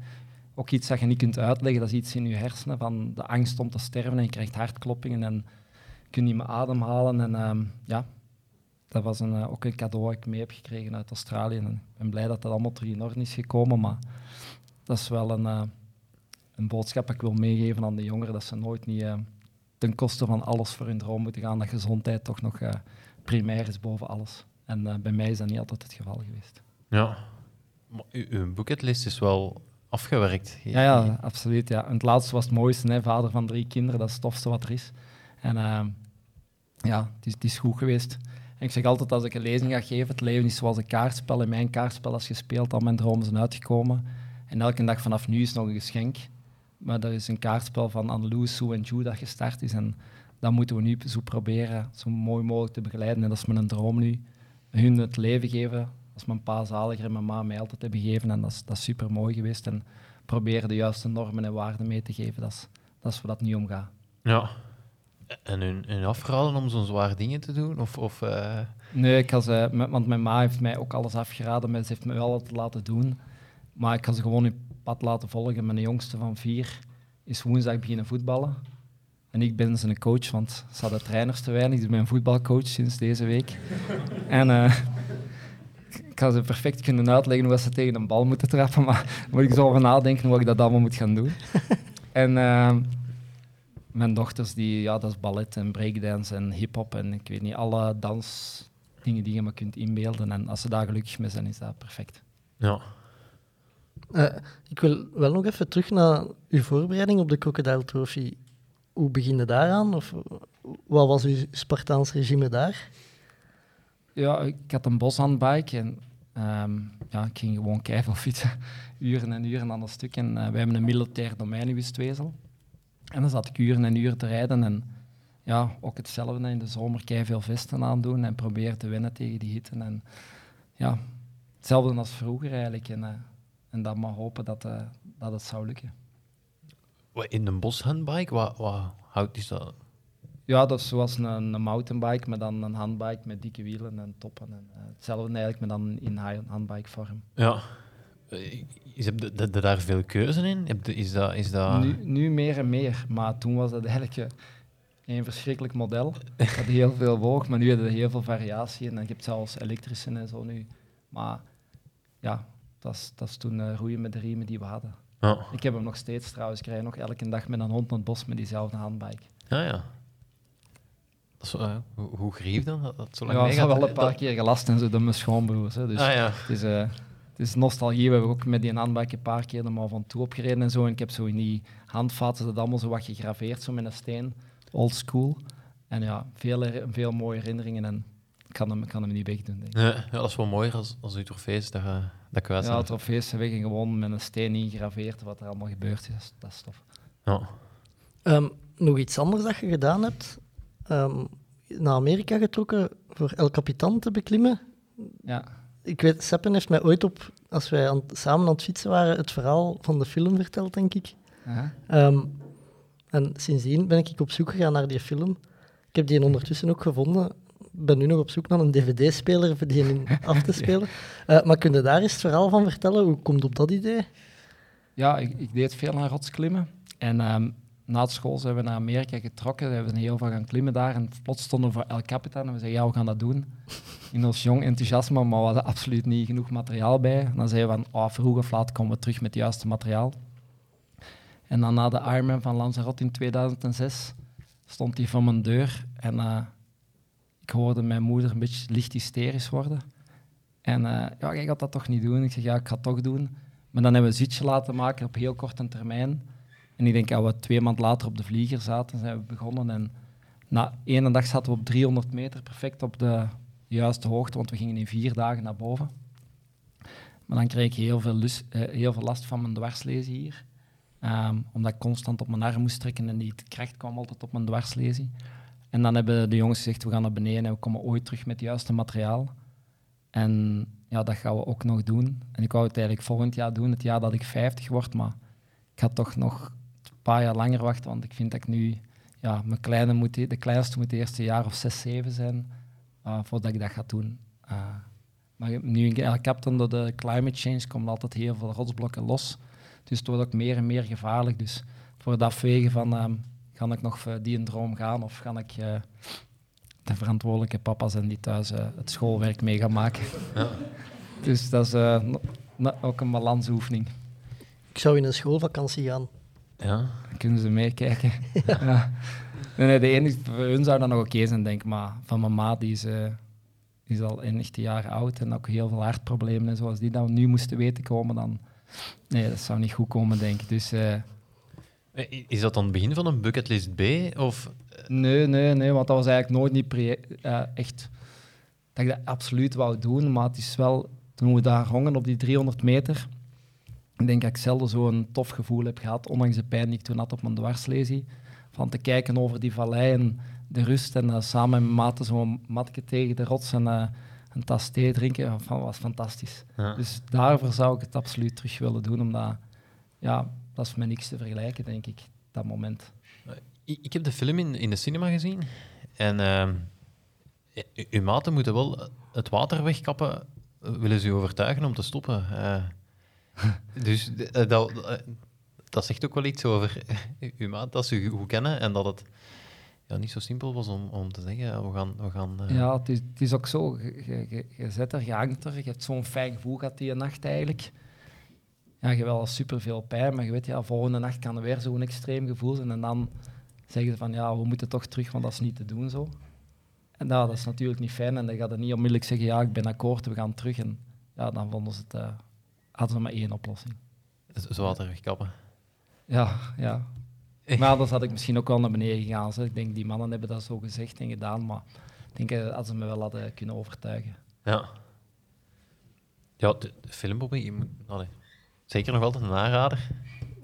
ook iets dat je niet kunt uitleggen. Dat is iets in je hersenen van de angst om te sterven en je krijgt hartkloppingen en kun je me ademhalen. En um, ja, dat was een, uh, ook een cadeau dat ik mee heb gekregen uit Australië. En ik ben blij dat dat allemaal terug in orde is gekomen, maar dat is wel een, uh, een boodschap dat ik wil meegeven aan de jongeren, dat ze nooit niet uh, ten koste van alles voor hun droom moeten gaan, dat gezondheid toch nog primair is boven alles. En bij mij is dat niet altijd het geval geweest. Ja, maar uw, bucketlist is wel afgewerkt. Ja, ja, absoluut. Ja. En het laatste was het mooiste, hè? vader van drie kinderen, dat is het tofste wat er is. En uh, ja, het is, goed geweest. En ik zeg altijd als ik een lezing ga geven, het leven is zoals een kaartspel. In mijn kaartspel is gespeeld, al mijn dromen zijn uitgekomen. En elke dag vanaf nu is nog een geschenk. Maar er is een kaartspel van Anneloes, Sue en Jude dat gestart is. En dat moeten we nu zo proberen zo mooi mogelijk te begeleiden. En dat is mijn droom nu. Hun het leven geven, als mijn pa zaliger en mijn ma mij altijd hebben gegeven. En dat is, dat super mooi geweest. En proberen de juiste normen en waarden mee te geven. Dat is, dat is waar dat nu om gaat. Ja, En hun, hun afgeraden om zo'n zware dingen te doen? Of, of, eh, Nee, ik had ze, want mijn ma heeft mij ook alles afgeraden, maar ze heeft me wel wat laten doen. Maar ik ga ze gewoon hun pad laten volgen. Mijn jongste van vier is woensdag beginnen voetballen. En ik ben zijn coach, want ze hadden trainers te weinig. Dus ik ben voetbalcoach sinds deze week. en eh, ik ga ze perfect kunnen uitleggen hoe ze tegen een bal moeten trappen. Maar moet ik zo over nadenken hoe ik dat allemaal moet gaan doen. en eh, mijn dochters, die, ja, dat is ballet en breakdance en hip-hop en ik weet niet, alle dansdingen die je maar kunt inbeelden. En als ze daar gelukkig mee zijn, is dat perfect. ja. Eh, ik wil wel nog even terug naar uw voorbereiding op de Crocodile Trophy. Hoe begin je daaraan? Of wat was uw Spartaans regime daar? Ja, ik had een boshandbike en ehm, ja, ik ging gewoon keihard fietsen. Uren en uren aan een stuk. En eh, wij hebben een militair domein in Westwezel. En dan zat ik uren en uren te rijden. En ja, ook hetzelfde in de zomer veel vesten aandoen en proberen te winnen tegen die hitte. En ja, hetzelfde als vroeger eigenlijk. En, eh, en dan maar hopen dat, eh, dat het zou lukken. In een boshandbike, wat, wat houdt is dat? Ja, dat is zoals een, een mountainbike, maar dan een handbike met dikke wielen en toppen. En, eh, hetzelfde eigenlijk, maar dan in handbike vorm. Ja. Eh, Is, heb je, je daar veel keuze in? Heb je- is dat... Is dat... Nu, nu meer en meer, maar toen was dat eigenlijk eh, een verschrikkelijk model. Had heel veel woog, maar nu heb je heel veel variatie en je hebt zelfs elektrische en zo nu. Maar ja, dat is, dat is toen eh, roeien met de riemen die we hadden. Ik heb hem nog steeds trouwens, ik rij nog elke dag met een hond naar het bos met diezelfde handbike. Ja, ja. Dat hoe, hoe grief dan? Dat, dat zo lang Ja, ik heb wel een paar Dat- keer gelast en zo door mijn schoonbroers. Hè, dus Ah ja. Het is, het is nostalgie. We hebben ook met die handbike een paar keer er maar van toe opgereden en zo. En ik heb zo in die handvaten dat allemaal zo wat gegraveerd, zo met een steen. Old school. En ja, veel, veel mooie herinneringen en ik kan hem, ik kan hem niet wegdoen, denk ik. Ja, dat is wel mooier als, als uw trofees dat, je- dat kwijt Ja, trofees zijn gewoon met een steen ingegraveerd wat er allemaal gebeurd is. Dat is tof. Ja. Ehm, nog iets anders dat je gedaan hebt? Ehm, naar Amerika getrokken voor El Capitan te beklimmen? Ja, Ik weet, Seppen heeft mij ooit op, als wij aan- samen aan het fietsen waren, het verhaal van de film verteld, denk ik. Ehm, en sindsdien ben ik op zoek gegaan naar die film. Ik heb die ondertussen ook gevonden. Ik ben nu nog op zoek naar een dvd-speler voor die in af te spelen. Eh, maar kun je daar eens het verhaal van vertellen? Hoe komt op dat idee? ja ik, ik deed veel aan rotsklimmen. En ehm, na school zijn we naar Amerika getrokken. We hebben heel veel gaan klimmen daar. En plots stonden we voor El Capitan. En we zeiden, ja, we gaan dat doen. In ons jong enthousiasme, maar we hadden absoluut niet genoeg materiaal bij. En dan zeiden we van, oh, vroeg of laat komen we terug met het juiste materiaal. En dan na de Ironman van Lanzarote in 2006 stond hij voor mijn deur. En eh, ik hoorde mijn moeder een beetje licht hysterisch worden. En eh, ja, ik ga dat toch niet doen. Ik zeg, ja, ik ga het toch doen. Maar dan hebben we een zitje laten maken op heel korte termijn. En ik denk dat we twee maanden later op de vlieger zaten, zijn we begonnen. En na één dag zaten we op 300 meter, perfect op de juiste hoogte, want we gingen in vier dagen naar boven. Maar dan kreeg ik heel veel, lus- eh, heel veel last van mijn dwarslesie hier. Ehm, omdat ik constant op mijn arm moest trekken en die kracht kwam altijd op mijn dwarslesie. En dan hebben de jongens gezegd, we gaan naar beneden en we komen ooit terug met het juiste materiaal. En ja, dat gaan we ook nog doen. En ik wou het eigenlijk volgend jaar doen, het jaar dat ik 50 word, maar ik ga toch nog paar jaar langer wachten, want ik vind dat ik nu, ja, mijn kleine moet, de kleinste moet eerst een jaar of 6, 7 zijn, uh, voordat ik dat ga doen. Uh, maar nu in El Captain, door de climate change, komen altijd heel veel rotsblokken los. Dus het wordt ook meer en meer gevaarlijk. Dus voor dat vegen van, um, ga ik nog voor die een droom gaan of ga ik uh, de verantwoordelijke papa zijn die thuis uh, het schoolwerk mee gaan maken. Ja. Dus dat is uh, ook een balansoefening. Ik zou in een schoolvakantie gaan. Ja. Dan kunnen ze meekijken. ja. ja. Nee, nee, de enige voor hun zou dat nog oké okay zijn, denk ik. Maar van mijn maat, die is, uh, die is al 90 jaar oud en ook heel veel hartproblemen. En zoals die dat nu moesten weten komen, dan... Nee, dat zou niet goed komen, denk ik. Dus... Uh, is dat dan het begin van een bucketlist B? Of? Nee, nee, nee, want dat was eigenlijk nooit niet uh, echt dat ik dat absoluut wou doen. Maar het is wel, toen we daar hongen op die 300 meter, ik denk dat ik zelden zo'n tof gevoel heb gehad, ondanks de pijn die ik toen had op mijn dwarslesie, van te kijken over die vallei en de rust en uh, samen met mijn maten zo'n matje tegen de rots en uh, een tas thee drinken, was fantastisch. Ja. Dus daarvoor zou ik het absoluut terug willen doen, omdat ja, dat is met niks te vergelijken, denk ik, dat moment. ik, heb de film in, in de cinema gezien. En ehm, u- uw maten moeten wel het water wegkappen. eh, Willen ze u overtuigen om te stoppen? Eh, dus de- eh, dat, eh, dat zegt ook wel iets over uw maat, dat ze u goed kennen. En dat het ja, niet zo simpel was om, om te zeggen, we gaan... We gaan eh, Ja, het is, het is ook zo. Je, je, je- er, je hangt er, je hebt zo'n fijn gevoel gehad die nacht eigenlijk. Ja, je hebt wel super veel pijn, maar je weet, ja, volgende nacht kan er weer zo'n extreem gevoel zijn. En dan zeggen ze van, ja, we moeten toch terug, want dat is niet te doen zo. En ja, dat is natuurlijk niet fijn. En dan gaat het niet onmiddellijk zeggen, ja, ik ben akkoord, we gaan terug. En ja, dan vonden ze het, eh, hadden ze maar één oplossing. het water wegkappen. Ja, ja. Maar anders had ik misschien ook wel naar beneden gegaan. Zeg. Ik denk, die mannen hebben dat zo gezegd en gedaan, maar ik denk eh, dat ze me wel hadden kunnen overtuigen. Ja. Ja, de, de film, Bobby, je moet- allee, zeker nog altijd een aanrader.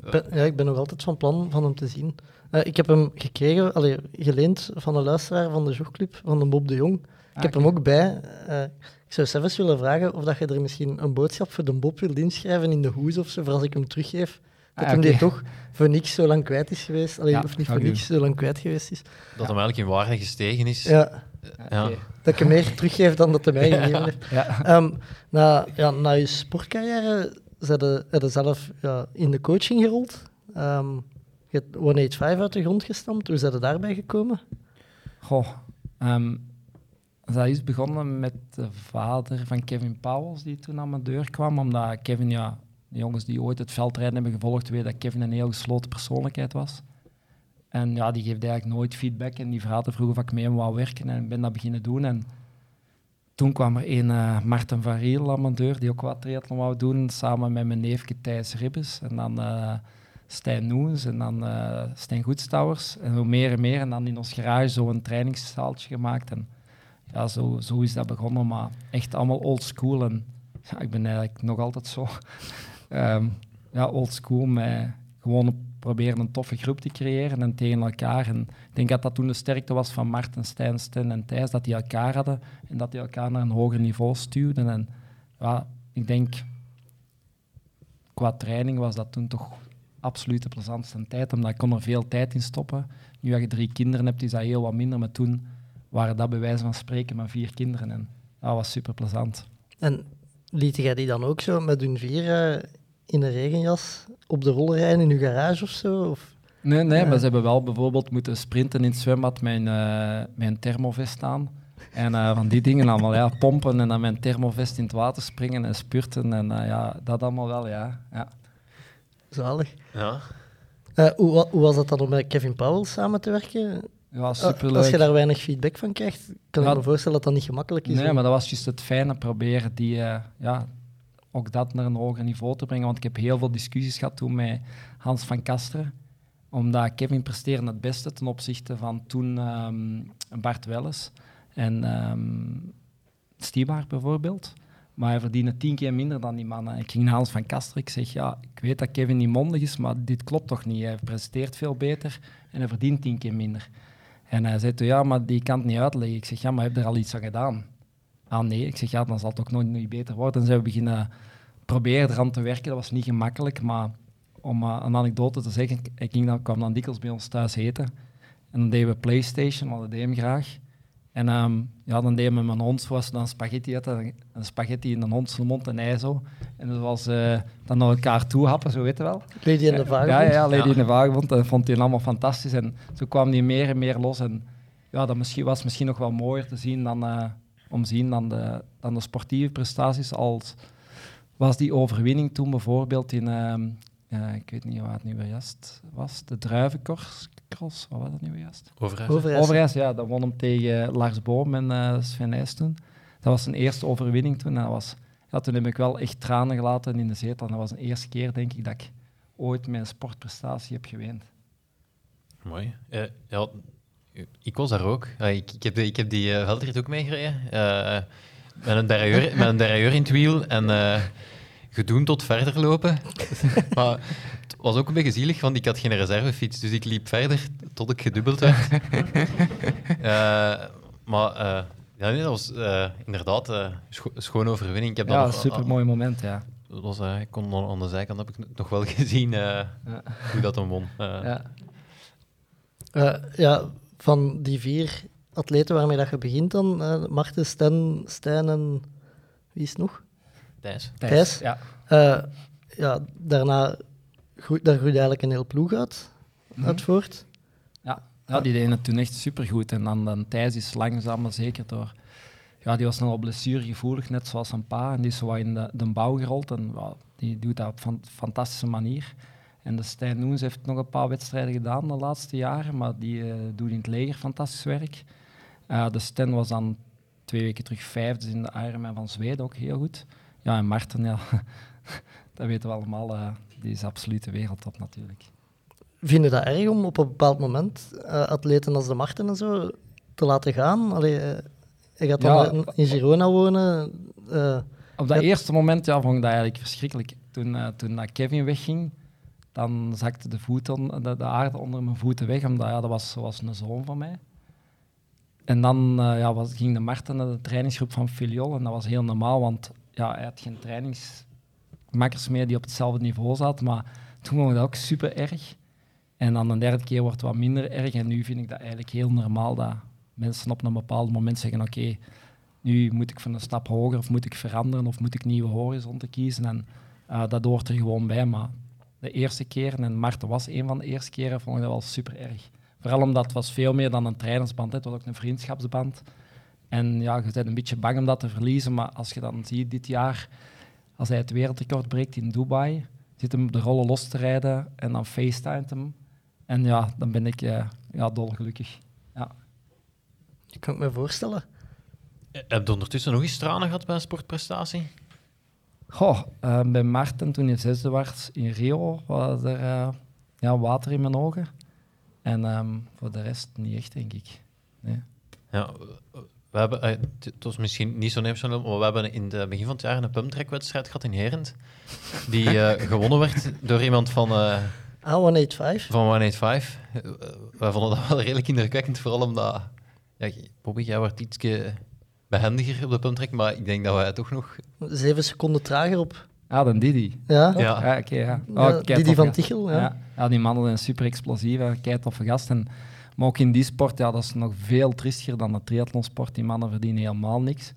Ik ben- ja, ik ben nog altijd van plan van hem te zien. Eh, ik heb hem gekregen, allee, geleend van een luisteraar van de Jogclub, van de Bob de Jong. Ik heb hem ook bij. eh, ik zou zelfs willen vragen of dat je er misschien een boodschap voor de Bob wilt inschrijven in de hoes of zo, voor als ik hem teruggeef. Dat Ah, hem die toch voor niks zo lang kwijt is geweest. Allee, Ja, of niet voor ik niks zo lang kwijt geweest is. Dat hem eigenlijk in waarde gestegen is. Ja, dat ik hem meer teruggeef dan dat hij mij gegeven heeft. Ja. Ehm, na, ja, na je sportcarrière zijn je, heb je zelf ja, in de coaching gerold. Ehm je hebt 185 uit de grond gestampt. Hoe zijn je daarbij gekomen? Goh, ehm, dat is begonnen met de vader van Kevin Powels, die toen aan mijn deur kwam. Omdat Kevin, ja, de jongens die ooit het veldrijden hebben gevolgd, weten dat Kevin een heel gesloten persoonlijkheid was. En ja, die geeft eigenlijk nooit feedback. En die vragen vroeg of ik mee wou werken. En ik ben dat beginnen doen. En toen kwam er een uh, Marten van Riel aan mijn deur, die ook wat triathlon wou doen, samen met mijn neefje Thijs Ribbes. En dan eh, Stijn Noens en dan eh Stijn Goedstouwers. En hoe meer en meer. En dan in ons garage zo een trainingszaaltje gemaakt. En ja, zo, zo is dat begonnen. Maar echt allemaal old school. En ik ben eigenlijk nog altijd zo. Ehm, ja, old school met gewoon proberen een toffe groep te creëren en tegen elkaar. En ik denk dat dat toen de sterkte was van Marten, Stijn, Sten en Thijs, dat die elkaar hadden en dat die elkaar naar een hoger niveau stuwden. En ja, ik denk, qua training was dat toen toch absoluut de plezantste tijd, omdat ik kon er veel tijd in stoppen. Nu als je drie kinderen hebt, is dat heel wat minder, maar toen waren dat bij wijze van spreken maar vier kinderen en dat was super plezant. En liet jij die dan ook zo met hun vier uh, in een regenjas op de roller rijden in uw garage of zo? Of? Nee, nee, ja. maar ze hebben wel bijvoorbeeld moeten sprinten in het zwembad met een, uh, met een thermovest aan. En uh, van die dingen allemaal, ja, pompen en dan met een thermovest in het water springen en spurten. En uh, ja, dat allemaal wel, ja. ja. Zalig. Ja. Uh, hoe, hoe, was dat dan om met Kevin Powell samen te werken? Ja, superleuk. Als je daar weinig feedback van krijgt, kan ja, ik me voorstellen dat dat niet gemakkelijk is. Nee, maar dat was juist het fijne, proberen die, uh, ja, ook dat naar een hoger niveau te brengen. Want ik heb heel veel discussies gehad toen met Hans van Kasteren. Omdat Kevin presteerde het beste ten opzichte van toen um, Bart Welles en um, bijvoorbeeld. Maar hij verdiende tien keer minder dan die mannen. Ik ging naar Hans van Kasteren. Ik zeg, ja, ik weet dat Kevin niet mondig is, maar dit klopt toch niet. Hij presteert veel beter en hij verdient tien keer minder. En hij zei toen, ja, maar die kan het niet uitleggen. Ik zeg, ja, maar heb je er al iets aan gedaan? Ah, nee. Ik zeg, ja, dan zal het ook nooit, beter worden. En zijn we beginnen proberen eraan te werken. Dat was niet gemakkelijk, maar om uh, een anekdote te zeggen, ik ging dan, kwam dan dikwijls bij ons thuis eten. En dan deden we Playstation, want dat deed hem graag. En um, ja, dan deden we met mijn hond, zoals dan spaghetti hadden, een spaghetti in een hond zijn mond en hij zo. En dat was uh, dan naar elkaar toe happen, zo weet je wel. Lady in de Vagebond? Ja, ja, Lady ja. in de Vagebond. Dat vond hij allemaal fantastisch. En zo kwam hij meer en meer los. En ja, dat misschien, was misschien nog wel mooier te zien dan, uh, om zien dan de, dan de sportieve prestaties. Als was die overwinning toen bijvoorbeeld in, uh, uh, ik weet niet wat het nu weer was, de druivenkors. Cross, wat was dat nu juist? Overijs. Overijs. Overijs, ja. Dat won hem tegen Lars Boom en uh, Sven Nijs toen. Dat was zijn eerste overwinning toen. En dat was, ja, toen heb ik wel echt tranen gelaten in de zetel. En dat was de eerste keer, denk ik, dat ik ooit mijn sportprestatie heb geweend. Mooi. Uh, ja, ik was daar ook. Uh, ik, ik, heb, ik heb die uh, veldrit ook meegereden. met een derailleur, met een derailleur in het wiel en gedoen tot verder lopen. maar het was ook een beetje zielig, want ik had geen reservefiets, dus ik liep verder tot ik gedubbeld werd. uh, maar uh, ja, nee, dat was uh, inderdaad een scho schoon overwinning. Ik heb ja, dat een super mooi moment, ja. Dat was, ik kon aan de zijkant heb ik nog wel gezien ja. hoe dat hem won. Ja. Eh, ja, van die vier atleten waarmee dat je begint dan, eh Marten, Sten, Stijn en wie is het nog? Thijs. Thijs. Ja. Eh, ja, daarna groeit, daar groeit eigenlijk een heel ploeg uit, uit voort. Ja, ja die deden het toen echt supergoed. En dan, dan Thijs is langzaam maar zeker door... Ja, die was nogal blessuregevoelig, net zoals zijn pa. En die is zo wat in de, de bouw gerold. En ja, die doet dat op een fantastische manier. En de Stijn Noens heeft nog een paar wedstrijden gedaan de laatste jaren. Maar die eh, doet in het leger fantastisch werk. Eh, de Sten was dan twee weken terug vijfde in de Ironman van Zweden, ook heel goed. Ja, en Marten, ja, dat weten we allemaal. eh, die is absoluut de wereldtop natuurlijk. Vind je dat erg om op een bepaald moment eh, atleten als de Marten en zo te laten gaan? Allee, eh, je gaat dan Ja. in- Girona wonen. Op dat eerste moment ja, vond ik dat eigenlijk verschrikkelijk. Toen, toen Kevin wegging, dan zakte de, voet on- de, de aarde onder mijn voeten weg, omdat ja, dat was zoals een zoon van mij. En dan ja, was, ging de Marten naar de trainingsgroep van Filiol en dat was heel normaal, want ja, hij had geen trainingsmakkers meer die op hetzelfde niveau zaten, maar toen vond ik dat ook super erg. En dan de derde keer wordt het wat minder erg en nu vind ik dat eigenlijk heel normaal dat mensen op een bepaald moment zeggen oké, nu moet ik van een stap hoger of moet ik veranderen of moet ik nieuwe horizonten kiezen. En eh, dat hoort er gewoon bij. Maar de eerste keer, en Marten was een van de eerste keren, vond ik dat wel super erg. Vooral omdat het was veel meer dan een trainersband, het was ook een vriendschapsband. En ja, je bent een beetje bang om dat te verliezen, maar als je dan ziet dit jaar, als hij het wereldrecord breekt in Dubai, zit hem de rollen los te rijden en dan facetimet hem. En ja, dan ben ik eh, ja, dolgelukkig. Ja. ik kan het me voorstellen. Eh, Heb je ondertussen nog eens tranen gehad bij een sportprestatie? Goh, eh, bij Maarten, toen hij zesde was in Rio, was er eh, ja, water in mijn ogen. En ehm, voor de rest niet echt, denk ik. Nee. Ja, we hebben, eh, het was misschien niet zo emotioneel, maar we hebben in het begin van het jaar een pumptrack-wedstrijd gehad in Herent. Die eh, gewonnen werd door iemand van, eh Ah, 185. van 185. Eh, wij vonden dat wel redelijk indrukwekkend, vooral omdat... Ja, Bobby, jij wordt iets behendiger op de pumptrack, maar ik denk dat wij toch nog... Zeven seconden trager op. Ah, dan Didi. Ja, Ja, Ja, oké, ja. Ja, Oh, die van Tichel. Ja. Ja. ja, die mannen zijn super explosief, hè. kei toffe gast. En, maar ook in die sport, ja, dat is nog veel tristiger dan de triathlonsport. Die mannen verdienen helemaal niks.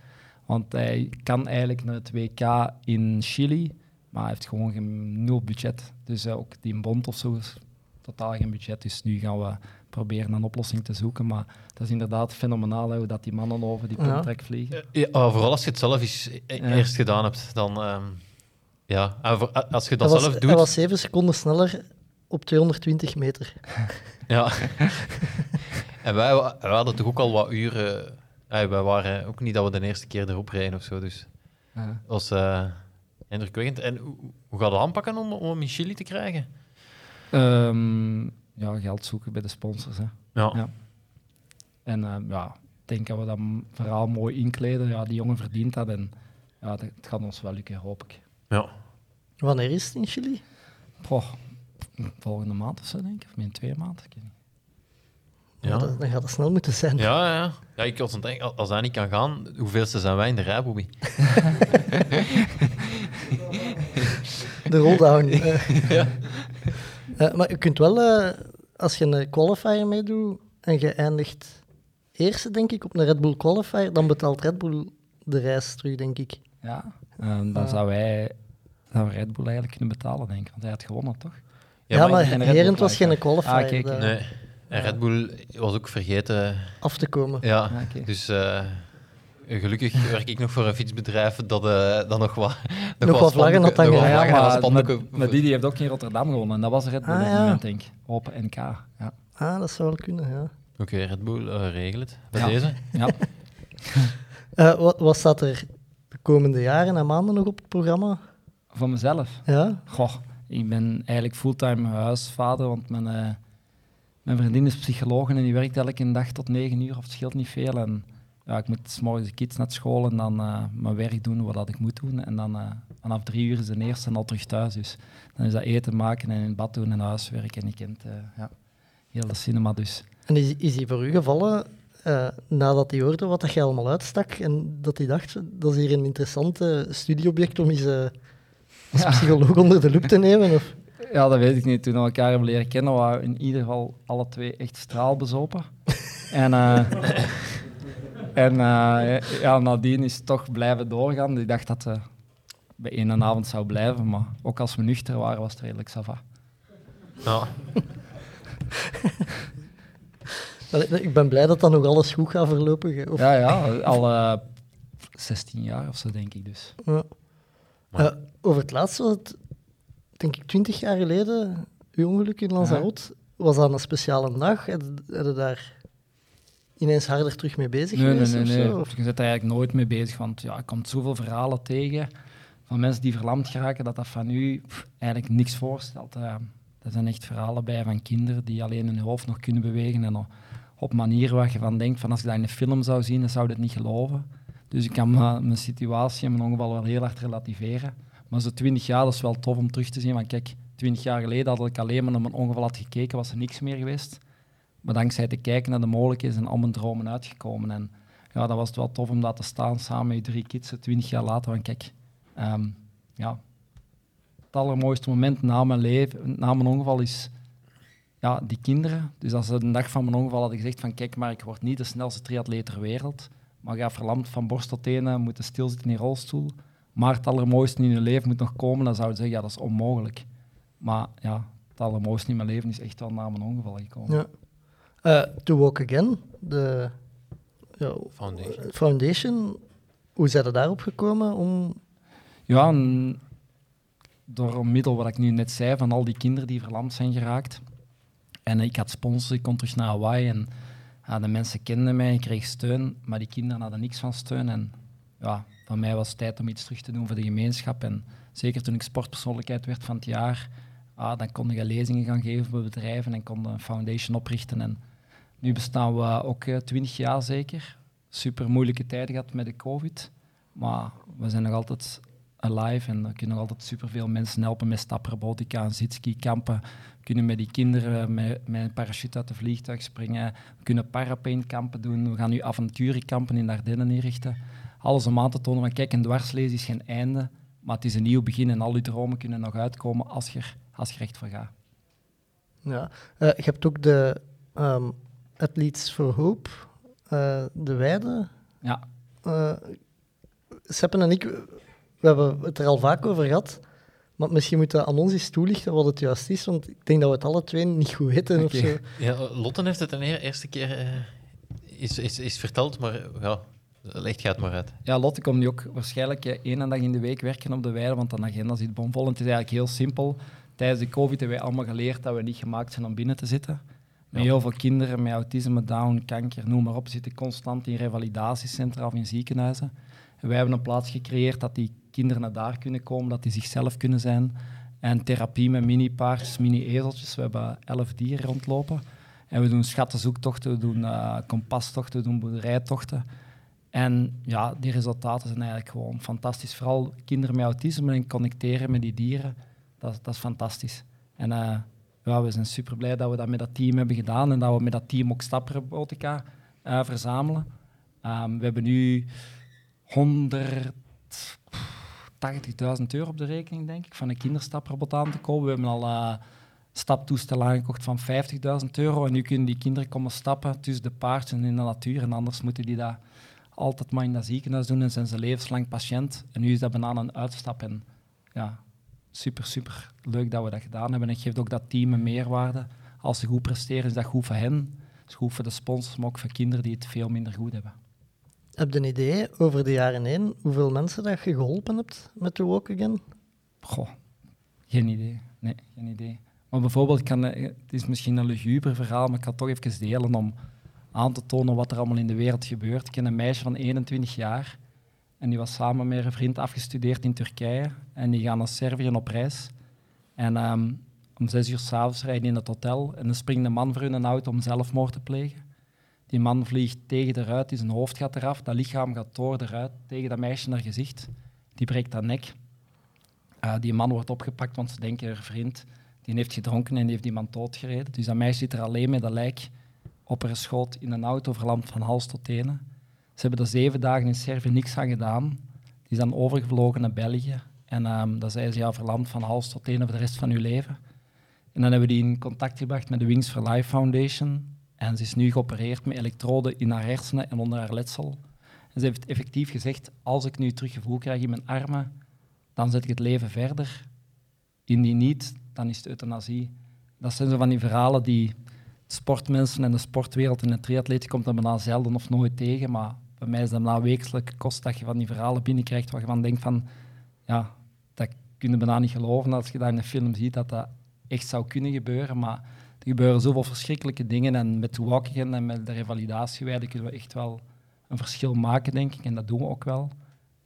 Want hij kan eigenlijk naar het WK in Chili, maar hij heeft gewoon geen nul budget. Dus eh, ook die bond of zo is totaal geen budget. Dus nu gaan we proberen een oplossing te zoeken. Maar dat is inderdaad fenomenaal hè, hoe dat die mannen over die Ja. pumptrack vliegen. Ja, vooral als je het zelf eens e- eerst gedaan hebt, dan... ehm, ja, en voor- als je dat Hij was, zelf doet... hij was zeven seconden sneller op 220 meter. Ja. en wij, wa- wij hadden toch ook al wat uren... eh, wij waren ook niet dat we de eerste keer erop reden of zo, dus Ja. dat was eh, indrukwekkend. En hoe, hoe gaat het aanpakken om, om hem in Chili te krijgen? Ehm, ja, geld zoeken bij de sponsors. Hè. Ja. Ja. En ehm, ja, ik denk dat we dat m- verhaal mooi inkleden. Ja, die jongen verdient dat en ja, dat, het gaat ons wel lukken, hoop ik. ja. Wanneer is het in Chili? Goh, volgende maand of zo, denk ik. Of min twee maanden. ik weet niet. Ja. Ja, dat- dan gaat het snel moeten zijn. Ja, ja, ja. ja ik was aan het denken, als- hij niet kan gaan, hoeveelste zijn wij in de rij, Bobby? De rolldown. eh. Eh, maar je kunt wel, eh, als je een qualifier meedoet en je eindigt eerste, denk ik, op een Red Bull qualifier, dan betaalt Red Bull de reis terug, denk ik. Ja, ehm, dan Ja. zou wij zou Red Bull eigenlijk kunnen betalen, denk ik. Want hij had gewonnen, toch? Ja, maar, Herent was geen qualifier. Ah, kijk, Nee. En Red Bull was ook vergeten. af te komen. Ja, Ah, dus eh, gelukkig werk ik nog voor een fietsbedrijf dat, eh dat nog wat... Nog wat vlaggen had hangen. nog Ja, en maar, spandoeken- maar, maar Didi heeft ook in Rotterdam gewonnen. En dat was Red Bull Ah, op ja. moment, denk ik. Open NK. Ja. Ah, dat zou wel kunnen, ja. Oké, Red Bull, eh, regel het. Bij Ja. deze. ja. Eh, wat, wat staat er de komende jaren en maanden nog op het programma? Voor mezelf. Ja? Goh, ik ben eigenlijk fulltime huisvader, want mijn, eh, mijn vriendin is psycholoog en die werkt elke dag tot negen uur, of het scheelt niet veel. En ja, ik moet s morgens de kids naar school en dan eh, mijn werk doen wat dat ik moet doen. En dan eh, vanaf drie uur is de eerste al terug thuis. Dus dan is dat eten maken en in bad doen en huiswerk. En ik kent ja, heel de cinema dus. En is, is die voor u gevallen nadat hij hoorde wat dat je allemaal uitstak en dat hij dacht, dat is hier een interessant eh, studieobject om eens eh, als Ja. psycholoog onder de loep te nemen? Of? Ja, dat weet ik niet. Toen we elkaar hebben leren kennen, waren we in ieder geval alle twee echt straalbezopen. en eh, en eh, ja, nadien is het toch blijven doorgaan. Ik dacht dat het bij één avond zou blijven, maar ook als we nuchter waren, was het redelijk sava. Ja. Ik ben blij dat dat nog alles goed gaat verlopen. Of, Ja, ja, al eh, 16 jaar of zo, denk ik dus. Ja. Eh, over het laatste was het, denk ik, 20 jaar geleden, uw ongeluk in Lanzarote. Was dat een speciale dag? Je daar ineens harder terug mee bezig Nee, nee, geweest? nee. nee. Of- Je zit daar eigenlijk nooit mee bezig, want ja, ik komt zoveel verhalen tegen van mensen die verlamd geraken, dat dat van u pff, eigenlijk niks voorstelt. Eh, er zijn echt verhalen bij van kinderen die alleen hun hoofd nog kunnen bewegen en op- op manieren waar je van denkt, van als je dat in een film zou zien, dan zou je het niet geloven. Dus ik kan mijn, situatie en mijn ongeval wel heel hard relativeren. Maar zo 20 jaar, is wel tof om terug te zien. Want kijk, 20 jaar geleden had ik alleen maar naar mijn ongeval had gekeken, was er niks meer geweest. Maar dankzij te kijken naar de mogelijkheden zijn al mijn dromen uitgekomen. En ja, dat was het wel tof om daar te staan samen met je drie kids, 20 jaar later. Want kijk, ehm, ja, het allermooiste moment na mijn leven, na mijn ongeval is ja, die kinderen. Dus als ze de dag van mijn ongeval hadden gezegd van kijk maar, ik word niet de snelste triatleet ter wereld, maar ga verlamd van borst tot tenen, moeten stilzitten in een rolstoel. Maar het allermooiste in je leven moet nog komen, dan zouden ze zeggen, ja, dat is onmogelijk. Maar ja, het allermooiste in mijn leven is echt wel na mijn ongeval gekomen. Ja. Eh, to Walk Again, de ja, Foundation. foundation. Hoe zijn er daarop gekomen? Om... Ja, en door middel wat ik nu net zei, van al die kinderen die verlamd zijn geraakt. En ik had sponsors, ik kon terug naar Hawaii en ja, de mensen kenden mij, ik kreeg steun, maar die kinderen hadden niks van steun. En ja, van mij was het tijd om iets terug te doen voor de gemeenschap. En zeker toen ik sportpersoonlijkheid werd van het jaar, ah, dan kon ik lezingen gaan geven bij bedrijven en kon een foundation oprichten. En nu bestaan we ook eh, twintig jaar zeker. Super moeilijke tijden gehad met de COVID. Maar we zijn nog altijd alive en we kunnen nog altijd superveel mensen helpen met staprobotica en zitski-kampen. We kunnen met die kinderen met, met een parachute uit de vliegtuig springen. We kunnen parapaintkampen doen. We gaan nu avonturenkampen in de Ardennen inrichten. Alles om aan te tonen van kijk, een dwarslezen is geen einde, maar het is een nieuw begin en al je dromen kunnen nog uitkomen als je, als je er echt voor gaat. Ja. Eh, je hebt ook de ehm Athletes for Hope, eh, de Weide. Ja, Eh Seppen en ik, we hebben het er al vaak over gehad. Maar misschien moeten we aan ons eens toelichten wat het juist is. Want ik denk dat we het alle twee niet goed weten. Of Oké. zo. Ja, Lotten heeft het een eer- eerste keer eh, is, is, is verteld, maar ja, leg het maar uit. Ja, Lotte komt nu ook waarschijnlijk eh, één dag in de week werken op de weide, want de agenda zit bomvol. En het is eigenlijk heel simpel. Tijdens de COVID hebben wij allemaal geleerd dat we niet gemaakt zijn om binnen te zitten. Met Ja. heel veel kinderen met autisme, down, kanker, noem maar op, zitten constant in revalidatiecentra of in ziekenhuizen. En wij hebben een plaats gecreëerd dat die kinderen naar daar kunnen komen, dat die zichzelf kunnen zijn. En therapie met mini-paardjes, mini-ezeltjes. We hebben elf dieren rondlopen. En we doen schattenzoektochten, we doen eh, kompastochten, we doen boerderijtochten. En ja, die resultaten zijn eigenlijk gewoon fantastisch. Vooral kinderen met autisme en connecteren met die dieren, dat, dat is fantastisch. En eh, ja, we zijn super blij dat we dat met dat team hebben gedaan en dat we met dat team ook staprobotica eh, verzamelen. Ehm, we hebben nu 180.000 euro op de rekening, denk ik, van een kinderstaprobot aan te kopen. We hebben al eh staptoestel aangekocht van 50.000 euro en nu kunnen die kinderen komen stappen tussen de paardjes en in de natuur. En anders moeten die dat altijd maar in dat ziekenhuis doen en zijn ze levenslang patiënt. En nu is dat bijna een uitstap. En ja, super, super leuk dat we dat gedaan hebben. En het geeft ook dat team een meerwaarde. Als ze goed presteren, is dat goed voor hen. Het is goed voor de sponsors, maar ook voor kinderen die het veel minder goed hebben. Heb je een idee over de jaren heen hoeveel mensen dat je geholpen hebt met To Walk Again? Geen idee. Nee, geen idee. Maar bijvoorbeeld, kan, eh, het is misschien een luguber verhaal, maar ik kan het toch even delen om aan te tonen wat er allemaal in de wereld gebeurt. Ik ken een meisje van 21 jaar en die was samen met een vriend afgestudeerd in Turkije en die gaan naar Servië op reis. En ehm, om zes uur s'avonds rijden in het hotel en dan springt een man voor hun een auto om zelfmoord te plegen. Die man vliegt tegen de ruit, die zijn hoofd gaat eraf, dat lichaam gaat door de tegen dat meisje naar gezicht. Die breekt haar nek. Uh, die man wordt opgepakt, want ze denken haar vriend die heeft gedronken en die heeft die man doodgereden. Dus dat meisje zit er alleen met dat lijk op haar schoot in een auto verlamd van hals tot tenen. Ze hebben er zeven dagen in Servië niks aan gedaan. Die is dan overgevlogen naar België. En um, dan zei ze, ja, verlamd van hals tot tenen voor de rest van uw leven. En dan hebben we die in contact gebracht met de Wings for Life Foundation. En ze is nu geopereerd met elektroden in haar hersenen en onder haar letsel. Ze heeft effectief gezegd, als ik nu terug gevoel krijg in mijn armen, dan zet ik het leven verder. Indien niet, dan is het euthanasie. Dat zijn zo van die verhalen die sportmensen en de sportwereld en de triatleet komt er bijna zelden of nooit tegen. Maar bij mij is dat na weekelijke kost dat je van die verhalen binnenkrijgt waar je van denkt van, ja, dat kun je bijna niet geloven als je dat in een film ziet, dat dat echt zou kunnen gebeuren. Maar er gebeuren zoveel verschrikkelijke dingen en met walking en met de revalidatieweide kunnen we echt wel een verschil maken, denk ik. En dat doen we ook wel.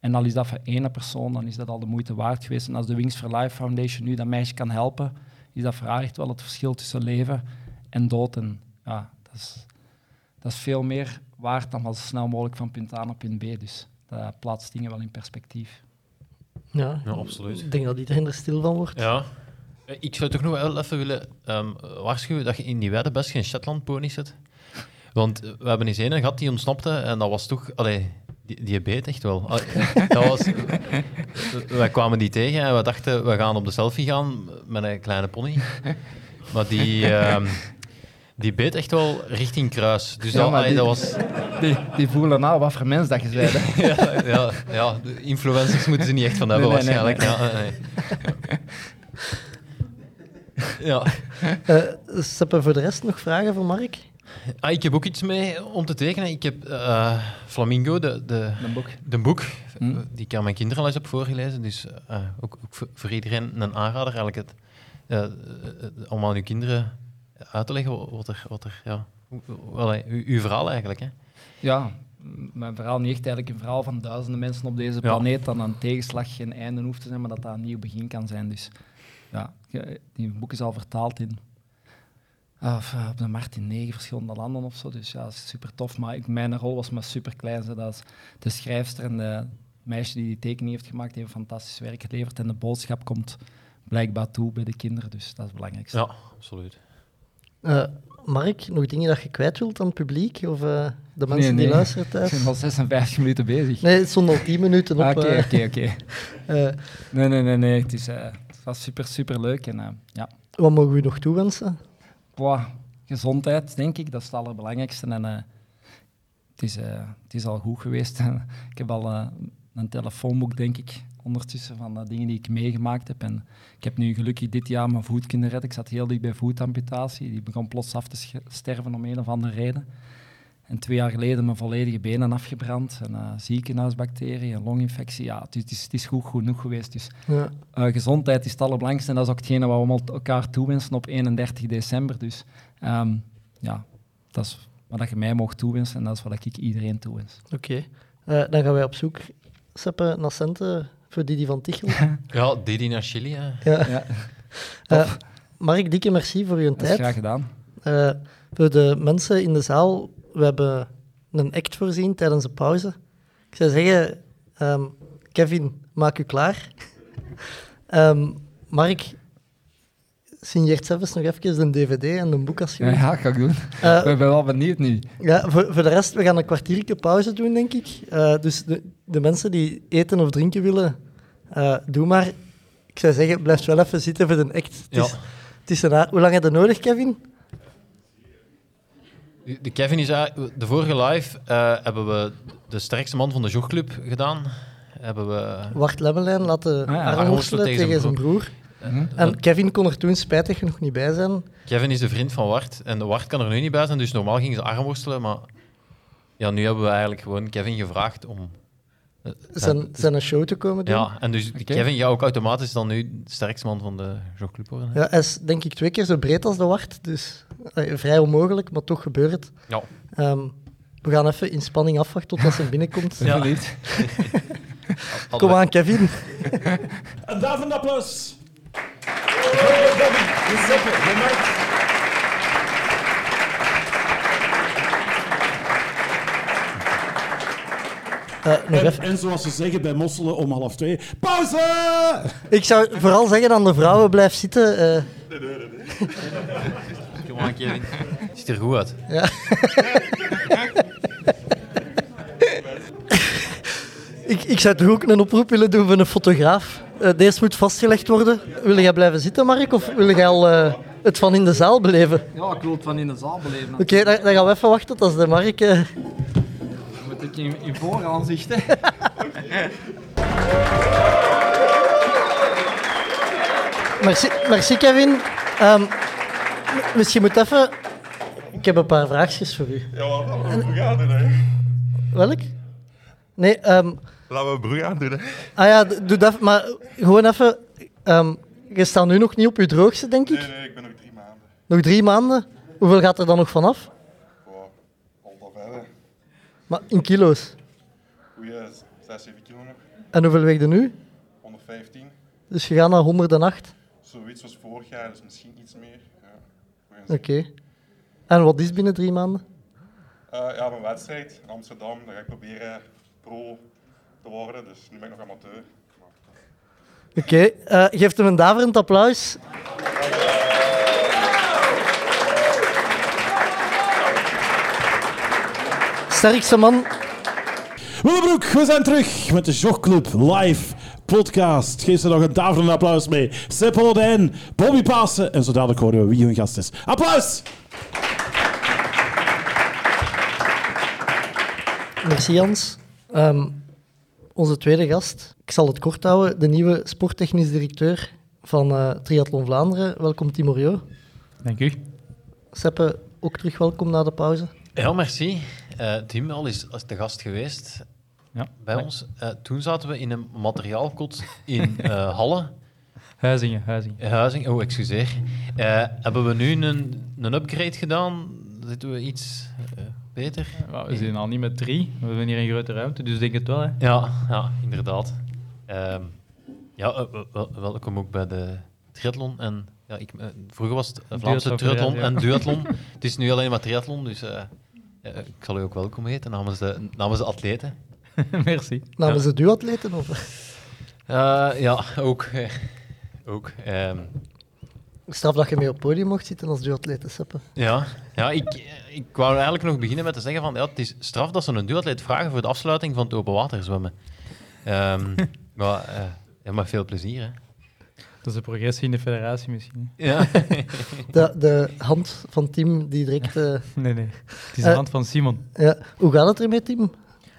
En al is dat voor één persoon, dan is dat al de moeite waard geweest. En als de Wings for Life Foundation nu dat meisje kan helpen, is dat voor haar echt wel het verschil tussen leven en dood. En ja, dat is, dat is veel meer waard dan wel zo snel mogelijk van punt A naar punt B. Dus dat plaatst dingen wel in perspectief. Ja, Ja, absoluut. Ik denk dat iedereen er stil van wordt. Ja. Eh, Ik zou toch nog wel even willen ehm, waarschuwen dat je in die wedden best geen Shetland pony zet. Want eh, we hebben eens een gehad die ontsnapte en dat was toch... Allee, die, die beet echt wel. Allee, dat was, wij kwamen die tegen en we dachten, we gaan op de selfie gaan met een kleine pony. Maar die, ehm, die beet echt wel richting kruis. Dus Ja, dat, allee, die- dat was... Die, die voelen nou wat voor mens dat je hè. Ja, ja, influencers moeten ze niet echt van hebben, Nee, nee, nee, waarschijnlijk. Nee. ja. Eh Seppe, voor de rest nog vragen voor Mark? Ah, ik heb ook iets mee om te tekenen. Ik heb eh, Flamingo, de, de, Een boek. de boek, Hm. die ik aan mijn kinderen al eens heb voorgelezen. Dus eh, ook, ook voor, iedereen een aanrader eigenlijk. Het, eh, om aan uw kinderen uit te leggen wat er... Wat er ja, wel, uw, uw verhaal eigenlijk. Hè. Ja, mijn verhaal niet echt eigenlijk een verhaal van duizenden mensen op deze Ja. planeet dat aan tegenslag geen einde hoeft te zijn, maar dat dat een nieuw begin kan zijn. Dus ja, ge- die boek is al vertaald in ah, of, eh, op de markt in negen verschillende landen of zo. Dus ja, dat is super tof. Maar ik, mijn rol was maar super klein. Dat de schrijfster en de meisje die die tekening heeft gemaakt, die heeft fantastisch werk geleverd. En de boodschap komt blijkbaar toe bij de kinderen. Dus dat is het belangrijkste. Ja, absoluut. Eh, Mark, nog dingen dat je kwijt wilt aan het publiek? Of eh, de mensen Nee, nee. die luisteren We thuis? zijn al 56 minuten bezig. Nee, het stond al 10 minuten op. Ah, Oké, eh, oké, oké. eh, Nee, nee, nee, nee. Het, is, eh, was super, super leuk. En, eh, ja. wat mogen we nog toewensen? Boah, gezondheid, denk ik, dat is het allerbelangrijkste. En, eh, het, is, eh, het is al goed geweest. ik heb al een telefoonboek, denk ik, ondertussen van de dingen die ik meegemaakt heb. En ik heb nu gelukkig dit jaar mijn voet kunnen redden. Ik zat heel dicht bij voetamputatie. Die begon plots af te sterven om een of andere reden. En twee jaar geleden mijn volledige benen afgebrand. Een eh, ziekenhuisbacterie, een longinfectie. Ja, het is, het is, het is goed genoeg geweest. Dus Ja. eh, gezondheid is het allerbelangrijkste en dat is ook hetgene wat we allemaal elkaar toewensen op 31 december. Dus ehm, ja, dat is wat je mij mocht toewensen en dat is wat ik iedereen toewens. Oké. Eh, dan gaan wij op zoek, Seppe, naar centen voor Didi van Tichel. Ja, Didi naar Chili. Hè. ja. Ja, Eh, Mark, dikke merci voor je dat is tijd. graag gedaan. Eh, voor de mensen in de zaal, we hebben een act voorzien tijdens de pauze. Ik zou zeggen, ehm, Kevin, maak u klaar. Ehm, Mark, signeert zelfs nog even een dvd en een boek als je Ja, wilt. ja, ga ik doen. Eh, ik ben wel benieuwd nu. Ja, voor, voor de rest, we gaan een kwartiertje pauze doen, denk ik. Eh, dus de, de mensen die eten of drinken willen, eh, doe maar. Ik zou zeggen, blijf wel even zitten voor de act. Het Ja. is, het is een Hoe lang heb je nodig, Kevin? De Kevin is de vorige live eh, hebben we de sterkste man van de jogclub gedaan. Hebben we Wart Lemmelijn laten Ah ja, tegen, tegen zijn zijn broer. En Kevin kon er toen spijtig genoeg niet bij zijn. Kevin is de vriend van Wart en Wart kan er nu niet bij zijn, dus normaal gingen ze armworstelen, maar ja, nu hebben we eigenlijk gewoon Kevin gevraagd om Zijn, zijn een show te komen doen. ja, en dus Kevin gaat ook automatisch dan nu de sterkste man van de jogclub worden. hè. Ja, hij is denk ik twee keer zo breed als de Wart. Dus eh, vrij onmogelijk, maar toch gebeurt het. Ja. Ehm, we gaan even in spanning afwachten tot hij binnenkomt. Ja. Kom aan, Kevin. Een daverend applaus Bobby, de Seppe, de Mark. Eh, nog En, even. en zoals ze zeggen bij Mosselen om half twee, pauze! Ik zou vooral zeggen aan de vrouwen, blijf zitten. eh. Kom aan, Kevin. Ziet er goed uit. ik, ik zou toch ook een oproep willen doen voor een fotograaf. Eh, deze moet vastgelegd worden. Wil jij blijven zitten, Mark? Of wil jij al eh, Het van in de zaal beleven. Ja, ik wil het van in de zaal beleven. Oké, dan, dan gaan we even wachten tot de Mark... eh, ik in, in vooraanzicht. hè. Merci, merci Kevin. Ehm, m- misschien moet even... Ik heb een paar vraagjes voor u. Ja, laten we een brug aan doen, hè. Welk? Nee, ehm, Laten we een brug aan doen, hè. ah ja, doe dat. Maar gewoon even... ehm, je staat nu nog niet op je droogste, denk ik. Nee, nee, ik ben nog drie maanden. Nog drie maanden. Hoeveel gaat er dan nog vanaf? Maar in kilo's. Goeie 6, 7 kilo nog. En hoeveel weeg je nu? 115. Dus je gaat naar 108. Zoiets was vorig jaar, dus misschien iets meer. Ja, Oké. En wat is binnen drie maanden? Eh, ja, mijn wedstrijd in Amsterdam, daar ga ik proberen pro te worden. Dus nu ben ik nog amateur. Oké, eh, geeft hem een daverend applaus. Sterkste man. Willebroek, we zijn terug met de Jogclub live podcast. Geef ze nog een daverend applaus mee. Sepp Odijn, Bobby Pasen en zo dadelijk horen we wie hun gast is. Applaus! Merci Jans. Ehm, onze tweede gast, ik zal het kort houden, de nieuwe sporttechnisch directeur van eh, Triathlon Vlaanderen. Welkom Timo Rio. Dank u. Seppe, ook terug welkom na de pauze. Ja, merci. Eh, Tim al is, is de gast geweest Ja. bij Nee. ons. Eh, toen zaten we in een materiaalkot in eh, Halle. Huizingen, Huizingen. Huizing, oh, excuseer. Hebben we nu een, een upgrade gedaan? Zitten we iets beter? Ja, we zijn al niet met drie. We hebben hier een grote ruimte, dus ik denk het wel. Hè. Ja, ja inderdaad. Ehm, ja, wel- wel- welkom ook bij de triathlon. En, ja, ik, vroeger was het Vlaamse triathlon en duathlon. het is nu alleen maar triathlon, dus ik zal u ook welkom heten namens de, namens de atleten. Merci. Namens de duatleten? Of? Eh, ja, ook. eh, ook ehm, Straf dat je mee op het podium mocht zitten als duatleten, Seppe. ja, ja ik, eh, ik wou eigenlijk nog beginnen met te zeggen van ja, het is straf dat ze een duatleet vragen voor de afsluiting van het open water zwemmen. Ehm, maar eh, ja, met veel plezier. Hè. Dat is de progressie in de federatie misschien. Ja. De, de hand van Tim die direct... eh, Nee, nee. Het is de Eh. hand van Simon. ja. Hoe gaat het ermee, Tim?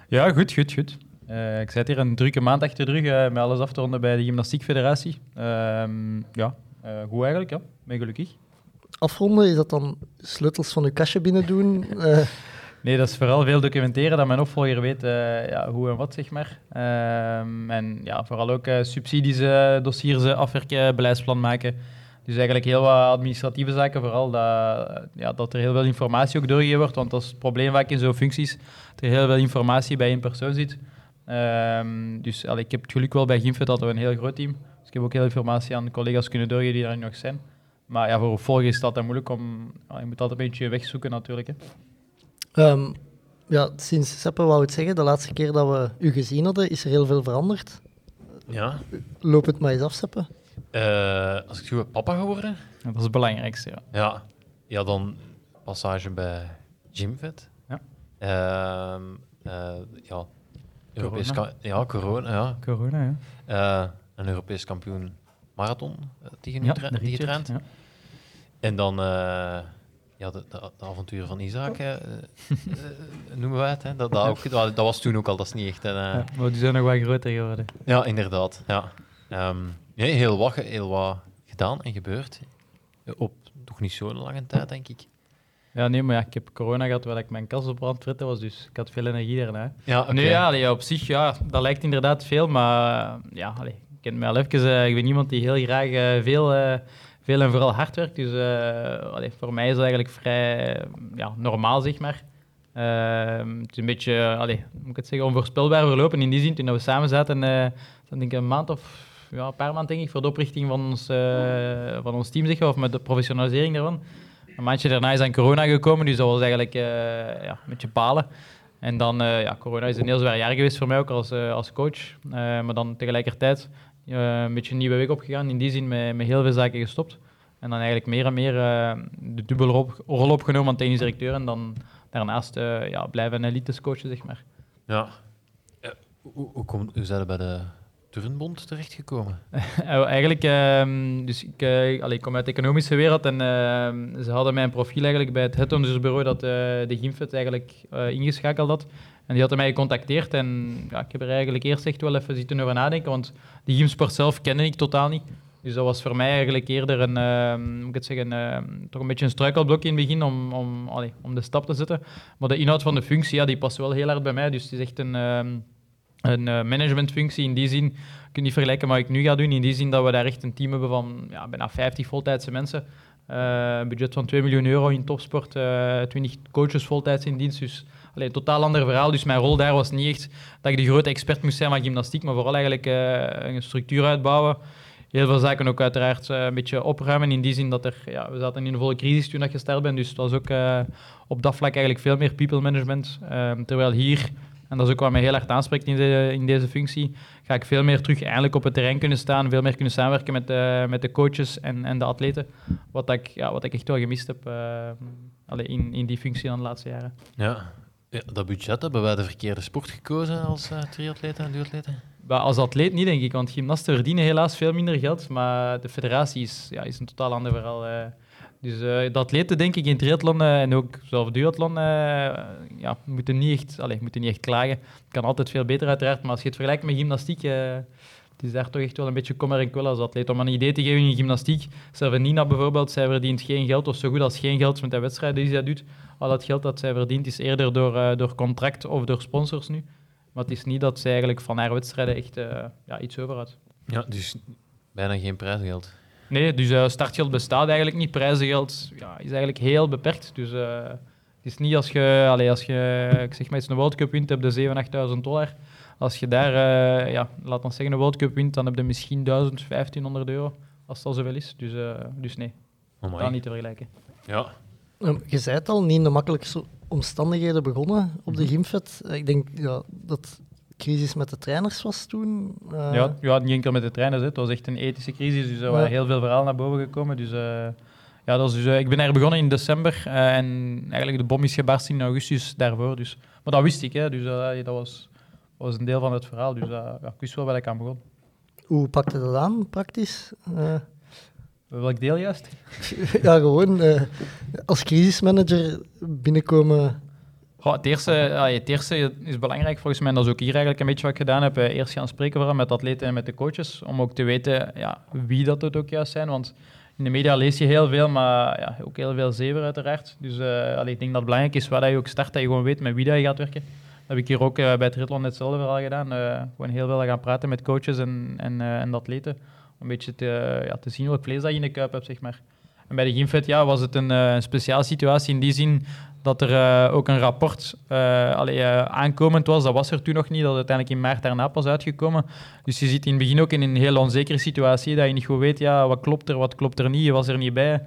Ja, goed, goed, goed. Eh, ik zit hier een drukke maand achter de rug eh, met alles af te ronden bij de Gymnastiekfederatie. Ehm ja, eh, goed eigenlijk, ja. Ben gelukkig. Afronden, is dat dan sleutels van uw kastje binnen doen? Nee, dat is vooral veel documenteren, dat mijn opvolger weet eh, ja, hoe en wat, zeg maar. Ehm, en ja, vooral ook eh, subsidies, eh, dossiers afwerken, beleidsplan maken. Dus eigenlijk heel wat administratieve zaken, vooral dat, ja, dat er heel veel informatie ook doorgegeven wordt. Want dat is het probleem vaak in zo'n functies, dat er heel veel informatie bij één persoon zit. Ehm, dus ik heb het geluk wel bij Gimfet dat we een heel groot team. Dus ik heb ook heel veel informatie aan collega's kunnen doorgeven die daar nog zijn. Maar ja, voor opvolgers is altijd moeilijk om... je moet altijd een beetje wegzoeken natuurlijk. Hè. Ehm, ja, sinds Seppe wou het zeggen, de laatste keer dat we u gezien hadden, is er heel veel veranderd. ja. Loop het maar eens af, Seppe. Eh, als ik het goed heb, papa geworden? Dat is het belangrijkste, ja. Ja. Ja, dan passage bij Gymvet. Ja. Ehm, eh, ja. Europees Corona. ja, corona, ja. Corona, ja. Eh, een Europees kampioen marathon die je nu Ja, ja. En dan eh, ja, de, de, de avonturen van Isaac, eh, eh, noemen wij het. Hè. Dat, dat, ook, dat, dat was toen ook al, dat is niet echt een... eh, Ja, maar die zijn nog wat groter geworden. ja, inderdaad. Ja. Ehm, nee, heel, wat, heel wat gedaan en gebeurd. Op toch niet zo'n lange tijd, denk ik. Ja, nee, maar ja, ik heb corona gehad terwijl ik mijn kas op brand fritten was, dus ik had veel energie daarna. Ja, oké. Nu ja, allee, op zich, ja, dat lijkt inderdaad veel, maar eh, ja, allee, ik ken mij al even. eh, ik ben iemand die heel graag eh, veel, eh, veel en vooral hard werkt, dus eh, voor mij is dat eigenlijk vrij eh, ja, normaal, zeg maar. Ehm, het is een beetje, eh, moet ik het zeggen, onvoorspelbaar verlopen in die zin. Toen we samen zaten, eh dan denk ik een maand of ja, een paar maanden denk ik, voor de oprichting van ons, eh, van ons team, zeg of met de professionalisering daarvan. Een maandje daarna is dan corona gekomen, dus dat was eigenlijk eh, ja, een beetje palen. En dan, eh, ja, corona is een heel zwaar jaar geweest voor mij ook als, eh, als coach. Eh, maar dan tegelijkertijd eh, een beetje een nieuwe weg opgegaan, in die zin met, met heel veel zaken gestopt. En dan eigenlijk meer en meer eh, de dubbele rol, rol opgenomen aan technisch directeur en dan daarnaast eh, ja, blijven elite coachen, zeg maar. Ja. Hoe, hoe, kom, hoe zijn bij de turnbond terechtgekomen? Eigenlijk, ehm, dus ik, allee, ik kom uit de economische wereld en ehm, ze hadden mijn profiel eigenlijk bij het headhuntersbureau dat de Gimfet eigenlijk ingeschakeld had. En die hadden mij gecontacteerd en ja, ik heb er eigenlijk eerst echt wel even zitten over nadenken, want die gymsport zelf kende ik totaal niet. Dus dat was voor mij eigenlijk eerder een, moet ik het zeggen, ehm, toch een beetje een struikelblok in het begin om, om, om de stap te zetten. Maar de inhoud van de functie, ja, die past wel heel hard bij mij. Dus het is echt een, ehm, een eh, managementfunctie in die zin. Je niet vergelijken met wat ik nu ga doen. In die zin dat we daar echt een team hebben van ja, bijna 50 voltijdse mensen. Eh, een budget van 2 miljoen euro in topsport. eh 20 coaches voltijds in dienst. Dus allee, totaal ander verhaal. Dus mijn rol daar was niet echt dat ik de grote expert moest zijn van gymnastiek. Maar vooral eigenlijk eh, een structuur uitbouwen. Heel veel zaken ook uiteraard eh, een beetje opruimen. In die zin dat er... Ja, we zaten in een volle crisis toen ik gestart ben. Dus het was ook eh, op dat vlak eigenlijk veel meer people management. Ehm, terwijl hier... En dat is ook wat mij heel hard aanspreekt in, in deze functie. Ga ik veel meer terug eindelijk op het terrein kunnen staan. Veel meer kunnen samenwerken met de, met de coaches en, en de atleten. Wat ik, ja, wat ik echt wel gemist heb eh, allee, in, in die functie dan de laatste jaren. Ja. Ja, dat budget hebben wij de verkeerde sport gekozen als uh, triatleten en duatleten? Als atleet niet, denk ik. Want gymnasten verdienen helaas veel minder geld. Maar de federatie is, ja, is een totaal ander verhaal. eh. Dus eh, de atleten, denk ik, in triathlon en ook zelf duathlon, eh, ja, moeten, niet echt, allez, moeten niet echt klagen. Het kan altijd veel beter, uiteraard. Maar als je het vergelijkt met gymnastiek, het is daar toch echt wel een beetje kommer en kwel als atleet. Om een idee te geven in gymnastiek, Servenina bijvoorbeeld, zij verdient geen geld, of zo goed als geen geld met de wedstrijden die zij doet. Al dat geld dat zij verdient is eerder door, eh, door contract of door sponsors nu. Maar het is niet dat zij eigenlijk van haar wedstrijden echt eh, ja, iets overhoudt. Ja, dus bijna geen prijsgeld. Nee, dus eh, startgeld bestaat eigenlijk niet. Prijzengeld ja, is eigenlijk heel beperkt. Dus het is niet als je, allee, als je ik zeg maar iets, een World Cup wint, heb je 7.000, 8.000 dollar. Als je daar, eh, ja, laat ons zeggen, een World Cup wint, dan heb je misschien 1000, 1500 euro. Als dat zoveel is. Dus, eh, dus nee, Amai. dat niet te vergelijken. Ja, je zei het al, niet in de makkelijkste omstandigheden begonnen op de Gymfet. Eh, Ik denk ja, dat crisis met de trainers was toen. eh, Ja, ja, niet enkel met de trainers. hè. Het was echt een ethische crisis, dus er waren heel veel verhalen naar boven gekomen. Dus, eh, ja, dat is dus, ik ben daar begonnen in december eh, en eigenlijk de bom is gebarsten in augustus daarvoor. Dus. Maar dat wist ik, hè, dus eh, dat was, was een deel van het verhaal. Dus eh, ja, ik wist wel waar ik aan begon. Hoe pakte dat aan, praktisch? Eh, Welk deel juist? ja, gewoon eh, als crisismanager binnenkomen. Goh, het, eerste, ja, het eerste is belangrijk volgens mij, en dat is ook hier eigenlijk een beetje wat ik gedaan heb. eh, Eerst gaan spreken vooral met de atleten en met de coaches, om ook te weten ja, wie dat het ook juist zijn. Want in de media lees je heel veel, maar ja, ook heel veel zever uiteraard. Dus eh, allee, ik denk dat het belangrijk is waar dat je ook start, dat je gewoon weet met wie dat je gaat werken. Heb ik hier ook eh, bij Triathlon hetzelfde verhaal gedaan. Eh, gewoon heel veel gaan praten met coaches en, en, eh, en atleten. Om een beetje te, ja, te zien welk vlees dat je in de kuip hebt, zeg maar. En bij de Gymfit ja, was het een, een speciale situatie in die zin dat er ook een rapport aankomend was. Dat was er toen nog niet, dat uiteindelijk in maart daarna pas uitgekomen. Dus je zit in het begin ook in een heel onzekere situatie, dat je niet goed weet, ja, wat klopt er, wat klopt er niet, je was er niet bij.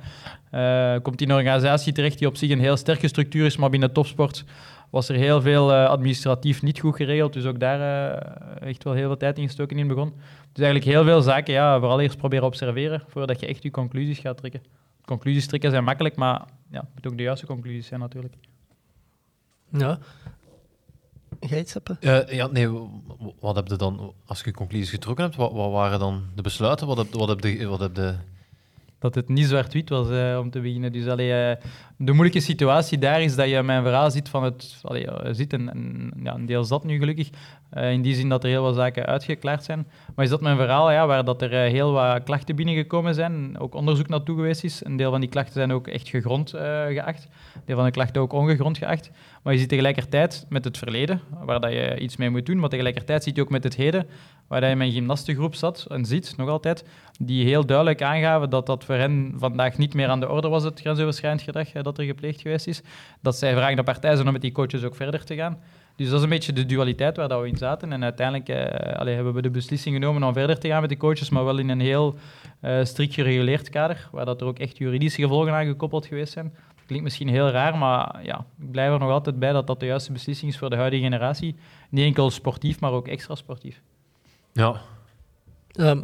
Komt in een organisatie terecht die op zich een heel sterke structuur is, maar binnen topsport was er heel veel eh, administratief niet goed geregeld. Dus ook daar eh, echt wel heel veel tijd in gestoken in het begon. Dus eigenlijk heel veel zaken, ja, vooral eerst proberen observeren, voordat je echt je conclusies gaat trekken. Conclusies trekken zijn makkelijk, maar ja, het moet ook de juiste conclusies zijn natuurlijk. Ja. Ga je iets hebben? Eh, ja, nee, wat heb je dan, als je conclusies getrokken hebt, wat, wat waren dan de besluiten? Wat heb, wat heb, de, wat heb de... dat het niet zwart-wit was eh, om te beginnen. Dus allee, eh, de moeilijke situatie daar is dat je mijn verhaal ziet van het... Allee, ja, ziet en, en ja, een deel zat nu gelukkig, eh, in die zin dat er heel wat zaken uitgeklaard zijn. Maar is dat mijn verhaal, ja, waar dat er eh, heel wat klachten binnengekomen zijn, ook onderzoek naartoe geweest is. Een deel van die klachten zijn ook echt gegrond eh, geacht. Een deel van de klachten ook ongegrond geacht. Maar je ziet tegelijkertijd met het verleden, waar dat je iets mee moet doen, maar tegelijkertijd zie je ook met het heden, waar dat je in mijn gymnastengroep zat en ziet, nog altijd, die heel duidelijk aangaven dat dat voor hen vandaag niet meer aan de orde was, het grensoverschrijdend gedrag eh, dat er gepleegd geweest is. Dat zij vragende partij zijn om met die coaches ook verder te gaan. Dus dat is een beetje de dualiteit waar dat we in zaten. En uiteindelijk eh, allee, hebben we de beslissing genomen om verder te gaan met die coaches, maar wel in een heel eh, strikt gereguleerd kader, waar dat er ook echt juridische gevolgen aan gekoppeld geweest zijn. Klinkt misschien heel raar, maar ja, ik blijf er nog altijd bij dat dat de juiste beslissing is voor de huidige generatie. Niet enkel sportief, maar ook extra sportief. Ja, Ehm,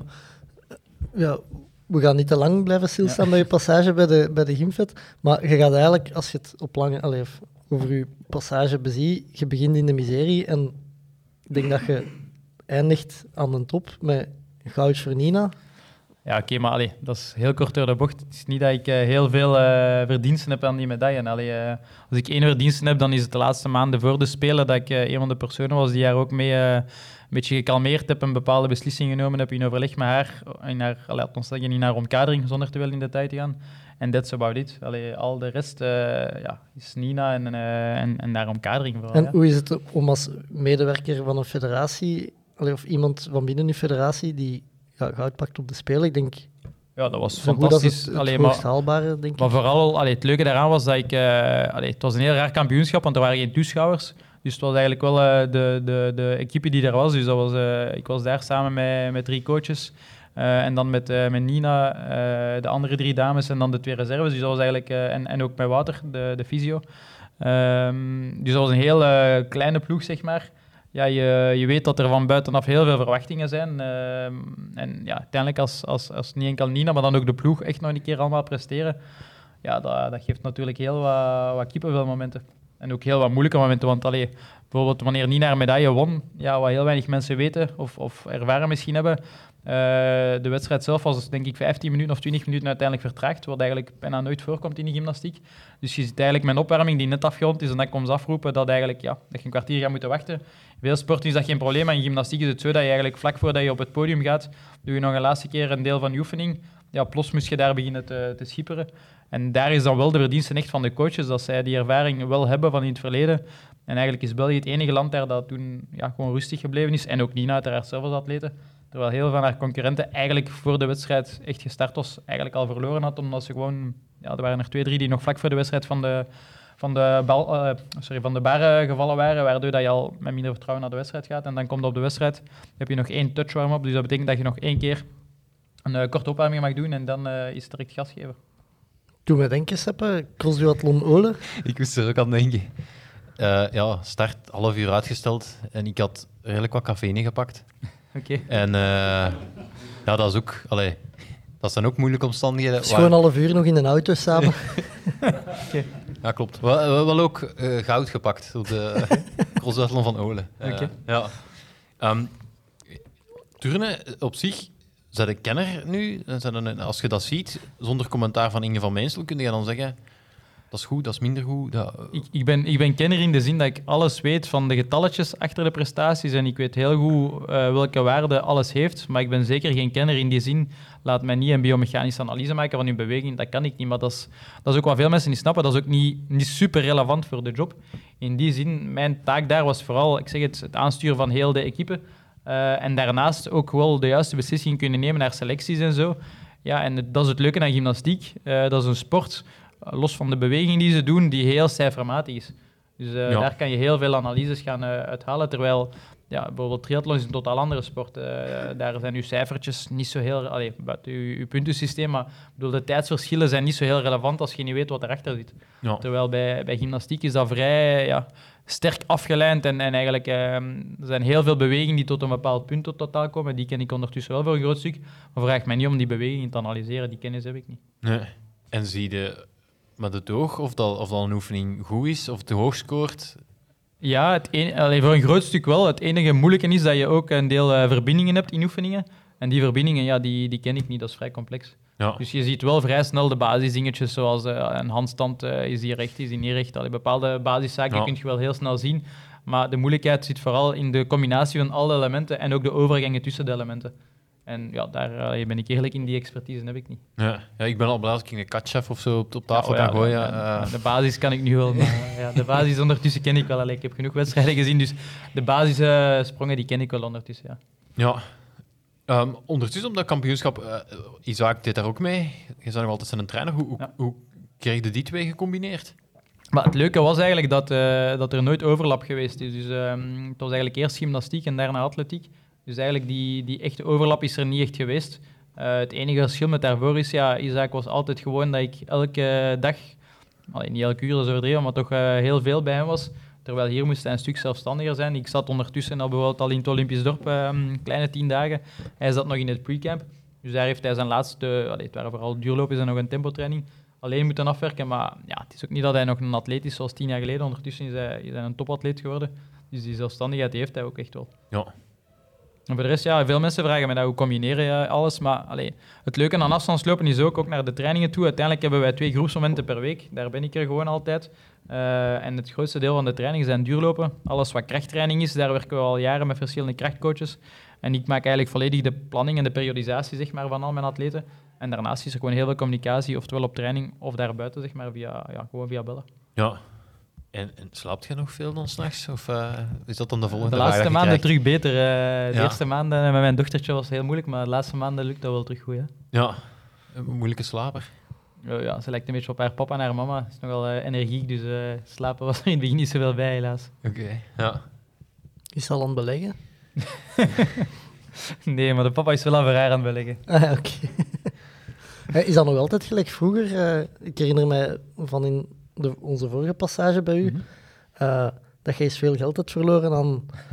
ja, we gaan niet te lang blijven stilstaan bij je passage bij de, bij de Gymfet. Maar je gaat eigenlijk, als je het op lange, allee, of over je passage beziet, je begint in de miserie. En ik denk dat je eindigt aan de top met goud voor Nina. Ja, oké, maar allee, dat is heel kort door de bocht. Het is niet dat ik eh, heel veel eh, verdiensten heb aan die medaille. Allee, eh, als ik één verdiensten heb, dan is het de laatste maanden voor de Spelen dat ik een van de personen was die haar ook mee een beetje gekalmeerd heb en bepaalde beslissingen genomen heb in overleg met haar, in haar, allee, althans zeggen, in haar omkadering, zonder te veel in detail te gaan. En that's about it. Allee, al de rest ja, is Nina en, en, en haar omkadering vooral. En ja. hoe is het om als medewerker van een federatie, of iemand van binnen een federatie, die goud pakt op de Spelen? Ik denk, Ja, dat was fantastisch. het, het Allee, hoogst maar, haalbare, denk maar ik. vooral, allee, het leuke daaraan was dat ik... eh, allee, het was een heel raar kampioenschap, want er waren geen toeschouwers. Dus het was eigenlijk wel eh, de, de, de equipe die er was. Dus dat was, eh, ik was daar samen met, met drie coaches. Eh, en dan met, met Nina, de andere drie dames en dan de twee reserves. Dus dat was eigenlijk... en, en ook met Wouter, de, de fysio. Ehm, dus dat was een heel kleine ploeg, zeg maar. Ja, je, je weet dat er van buitenaf heel veel verwachtingen zijn. Ehm, en ja, uiteindelijk als, als, als niet enkel Nina, maar dan ook de ploeg echt nog een keer allemaal presteren. Ja, dat, dat geeft natuurlijk heel wat, wat kippenvelmomenten. En ook heel wat moeilijke momenten. Want allee, bijvoorbeeld wanneer Nina haar medaille won, ja, wat heel weinig mensen weten of, of ervaren misschien hebben. eh, de wedstrijd zelf was denk ik 15 minuten of 20 minuten uiteindelijk vertraagd, wat eigenlijk bijna nooit voorkomt in de gymnastiek. Dus je ziet eigenlijk mijn opwarming die net afgerond is en dat ik kom afroepen dat, eigenlijk, ja, dat je een kwartier gaat moeten wachten. Veel sporten is dat geen probleem, maar in gymnastiek is het zo dat je eigenlijk vlak voordat je op het podium gaat, doe je nog een laatste keer een deel van je oefening. Ja, plots moest je daar beginnen te schipperen. En daar is dan wel de verdienste echt van de coaches, dat zij die ervaring wel hebben van in het verleden. En eigenlijk is België het enige land daar dat toen ja, gewoon rustig gebleven is. En ook Nina uiteraard zelf als atlete. Terwijl heel veel van haar concurrenten eigenlijk voor de wedstrijd echt gestart was, eigenlijk al verloren had, omdat ze gewoon... Ja, er waren er twee, drie die nog vlak voor de wedstrijd van de, van de, bal, eh, sorry, van de bar gevallen waren, waardoor dat je al met minder vertrouwen naar de wedstrijd gaat. En dan komt op de wedstrijd, heb je nog één touch warm-up, dus dat betekent dat je nog één keer een eh, korte opwarming mag doen en dan eh, is het direct gas geven. Toen we denken, Seppe, crossduathlon Olen. Ik moest er ook aan denken. Eh, ja, start half uur uitgesteld en ik had redelijk wat cafeïne gepakt. Oké. En eh, ja, dat is ook... Allee, dat zijn ook moeilijke omstandigheden. Het is gewoon een half uur nog in een auto samen. Ja, klopt. We hebben wel ook eh, goud gepakt op de crossduathlon van Olen. Eh, Oké. ja. Ehm, turnen op zich, zijn de kenner nu? Als je dat ziet, zonder commentaar van Inge van Meensel, kun je dan zeggen... Dat is goed, dat is minder goed. Dat, Ik, ik, ben, ik ben kenner in de zin dat ik alles weet van de getalletjes achter de prestaties en ik weet heel goed eh, welke waarde alles heeft, maar ik ben zeker geen kenner in die zin. Laat mij niet een biomechanische analyse maken van uw beweging, dat kan ik niet, maar dat is, dat is ook wat veel mensen niet snappen. Dat is ook niet, niet super relevant voor de job. In die zin, mijn taak daar was vooral, ik zeg het, het aansturen van heel de equipe eh, en daarnaast ook wel de juiste beslissing kunnen nemen naar selecties en zo. Ja, en het- dat is het leuke aan gymnastiek. Eh, dat is een sport, eh, los van de beweging die ze doen, die heel cijfermatig is. Dus Ja. daar kan je heel veel analyses gaan uithalen. Terwijl ja, bijvoorbeeld triathlon is een totaal andere sport. Daar zijn uw cijfertjes niet zo heel... Allee, buiten uw, uw puntensysteem, maar bedoel, de tijdsverschillen zijn niet zo heel relevant als je niet weet wat erachter zit. ja. Terwijl bij, bij gymnastiek is dat vrij ja, sterk afgeleid. En, en eigenlijk ehm, er zijn heel veel bewegingen die tot een bepaald punt tot totaal komen. Die ken ik ondertussen wel voor een groot stuk. Maar vraag mij niet om die bewegingen te analyseren. Die kennis heb ik niet. Nee. En zie je met het oog of dat, of dat een oefening goed is of te hoog scoort? Ja, het een, allee, voor een groot stuk wel. Het enige moeilijke is dat je ook een deel eh, verbindingen hebt in oefeningen. En die verbindingen, ja, die, die ken ik niet. Dat is vrij complex. Ja. Dus je ziet wel vrij snel de basisdingetjes, zoals eh, een handstand, eh, is die recht, is die niet recht. Allee, bepaalde basiszaken Ja. kun je wel heel snel zien. Maar de moeilijkheid zit vooral in de combinatie van alle elementen en ook de overgangen tussen de elementen. En ja, daar eh, ben ik eerlijk in, die expertise heb ik niet. Ja. ja, ik ben al blij als ik een katchef of zo op, op tafel Ja, oh ja, kan gooien. de- eh. de, basis kan ik nu wel, maar ja, de basis ondertussen ken ik wel. Allee, ik heb genoeg wedstrijden gezien, dus de basissprongen die ken ik wel ondertussen, ja. Ehm, ondertussen op dat kampioenschap, eh Isaac deed daar ook mee. Je bent nog altijd zijn trainer. Hoe, hoe, Ja. hoe kreeg je die twee gecombineerd? Maar het leuke was eigenlijk dat, eh, dat er nooit overlap geweest is. Dus ehm, het was eigenlijk eerst gymnastiek en daarna atletiek. Dus eigenlijk die, die echte overlap is er niet echt geweest. Eh, het enige verschil met daarvoor is, ja, Isaac was altijd gewoon dat ik elke dag, allee, niet elke uur, dat is overdreven, maar toch eh, heel veel bij hem was. Terwijl hier moest hij een stuk zelfstandiger zijn. Ik zat ondertussen al bijvoorbeeld al in het Olympisch dorp, ehm, kleine tien dagen. Hij zat nog in het pre-camp. Dus daar heeft hij zijn laatste, het waren vooral duurlopen en nog een tempotraining, alleen moeten afwerken. Maar ja, het is ook niet dat hij nog een atleet is zoals tien jaar geleden. Ondertussen is hij, is hij een topatleet geworden. Dus die zelfstandigheid heeft hij ook echt wel. Ja. Voor de rest, ja, veel mensen vragen me dat, hoe combineer je alles? Maar allee, het leuke aan afstandslopen is ook, ook naar de trainingen toe. Uiteindelijk hebben wij twee groepsmomenten per week. Daar ben ik er gewoon altijd. Eh, en het grootste deel van de trainingen zijn duurlopen. Alles wat krachttraining is, daar werken we al jaren met verschillende krachtcoaches. En ik maak eigenlijk volledig de planning en de periodisatie zeg maar, van al mijn atleten. En daarnaast is er gewoon heel veel communicatie, oftewel op training of daarbuiten, zeg maar, via, ja, gewoon via bellen. Ja. En, en slaapt je nog veel dan s'nachts? Of eh, is dat dan de volgende De laatste maanden terug beter. eh. de Ja. eerste maanden met mijn dochtertje was het heel moeilijk, maar de laatste maanden lukt dat wel terug goed. Hè? Ja, een moeilijke slaper. Ja, ja, ze lijkt een beetje op haar papa en haar mama. Is nogal eh, energiek, dus eh, slapen was er in het begin niet zoveel bij, helaas. Oké, ja. Is ze al aan het beleggen? Nee, maar de papa is wel aan haar aan het beleggen. Ah, oké. Is dat nog altijd gelijk vroeger? Eh, ik herinner mij van in de, onze vorige passage bij u, eh, dat je eens veel geld hebt verloren aan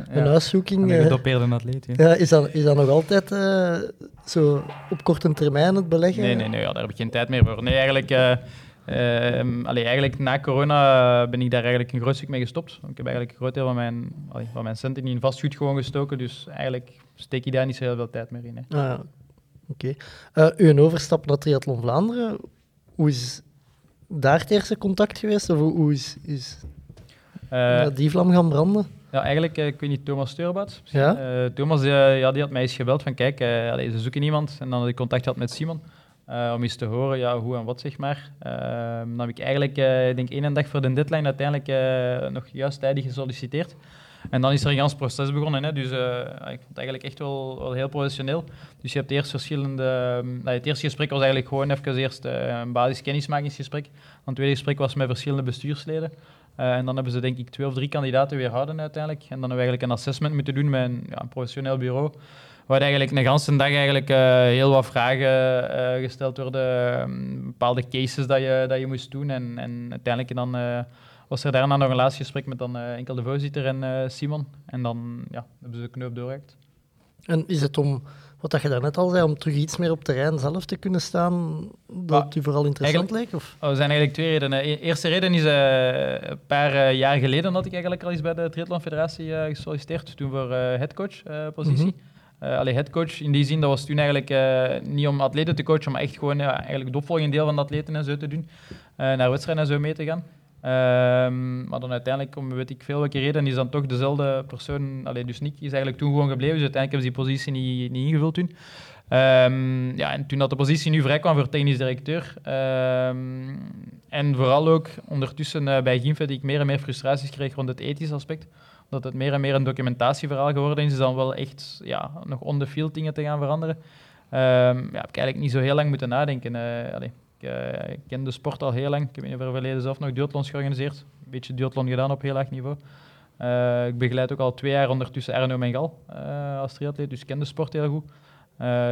een Ja, huiszoeking. Aan een eh. gedopeerde atleet. ja. ja, is, dat, is dat nog altijd eh, zo op korte termijn het beleggen? Nee, nee, nee ja, daar heb ik geen tijd meer voor. Nee, eigenlijk, allee, eigenlijk na corona ben ik daar eigenlijk een groot stuk mee gestopt. Ik heb eigenlijk een groot deel van mijn, allee, van mijn centen in vastgoed gewoon gestoken, dus eigenlijk steek ik daar niet zo heel veel tijd meer in. Hè. Ah, ja. Oké. Eh, uw overstap naar Triathlon Vlaanderen, hoe is daar het eerste contact geweest? Of hoe is, is Eh, die vlam gaan branden? Ja, eigenlijk, eh, ik weet niet, Thomas Steurbaat. Ja? Eh, Thomas ja, die had mij eens gebeld van, kijk, ze zoeken iemand. En dan had ik contact gehad met Simon, om eens te horen ja, hoe en wat, zeg maar. Eh, dan heb ik eigenlijk, ik denk één dag voor de deadline, uiteindelijk nog juist tijdig gesolliciteerd. En dan is er een gans proces begonnen. Hè. Dus eh, ik vond het eigenlijk echt wel, wel heel professioneel. Dus je hebt eerst verschillende... nou, het eerste gesprek was eigenlijk gewoon even eerst eh, een basis kennismakingsgesprek. Dan het tweede gesprek was met verschillende bestuursleden. Eh, en dan hebben ze denk ik twee of drie kandidaten weerhouden uiteindelijk. En dan hebben we eigenlijk een assessment moeten doen met een, ja, een professioneel bureau. Waar eigenlijk een ganse dag eigenlijk heel wat vragen gesteld worden. ehm, bepaalde cases dat je, dat je moest doen. En, en uiteindelijk dan, was er daarna nog een laatste gesprek met dan, eh, enkel de voorzitter en eh, Simon. En dan ja, hebben ze de knoop doorgehakt. En is het om, wat dat je daarnet al zei, om terug iets meer op terrein zelf te kunnen staan, dat u vooral interessant leek? Of? Oh, er zijn eigenlijk twee redenen. E- eerste reden is, eh, een paar jaar geleden had ik eigenlijk al eens bij de Triathlon Federatie gesolliciteerd, toen voor headcoach-positie. Eh, allee, headcoach in die zin, dat was toen eigenlijk niet om atleten te coachen, maar echt gewoon eigenlijk de opvolging deel van de atleten en zo te doen. naar wedstrijden en zo mee te gaan. Ehm, maar dan uiteindelijk, om weet ik veel welke reden, is dan toch dezelfde persoon, allee, dus Nick, is eigenlijk toen gewoon gebleven. Dus uiteindelijk hebben ze die positie niet, ingevuld toen. Ehm, ja, en toen dat de positie nu vrij kwam voor technisch directeur. ehm, en vooral ook ondertussen eh, bij Gimfe die ik meer en meer frustraties kreeg rond het ethische aspect. Omdat het meer en meer een documentatieverhaal geworden is, is dan wel echt ja, nog on the field dingen te gaan veranderen. Ehm, ja, heb ik eigenlijk niet zo heel lang moeten nadenken. eh ik, eh, ik ken de sport al heel lang. Ik heb in het verleden zelf nog duathlons georganiseerd. Een beetje duathlon gedaan op heel laag niveau. Eh, ik begeleid ook al twee jaar ondertussen Arno Mengal eh als triatleet, dus ik ken de sport heel goed.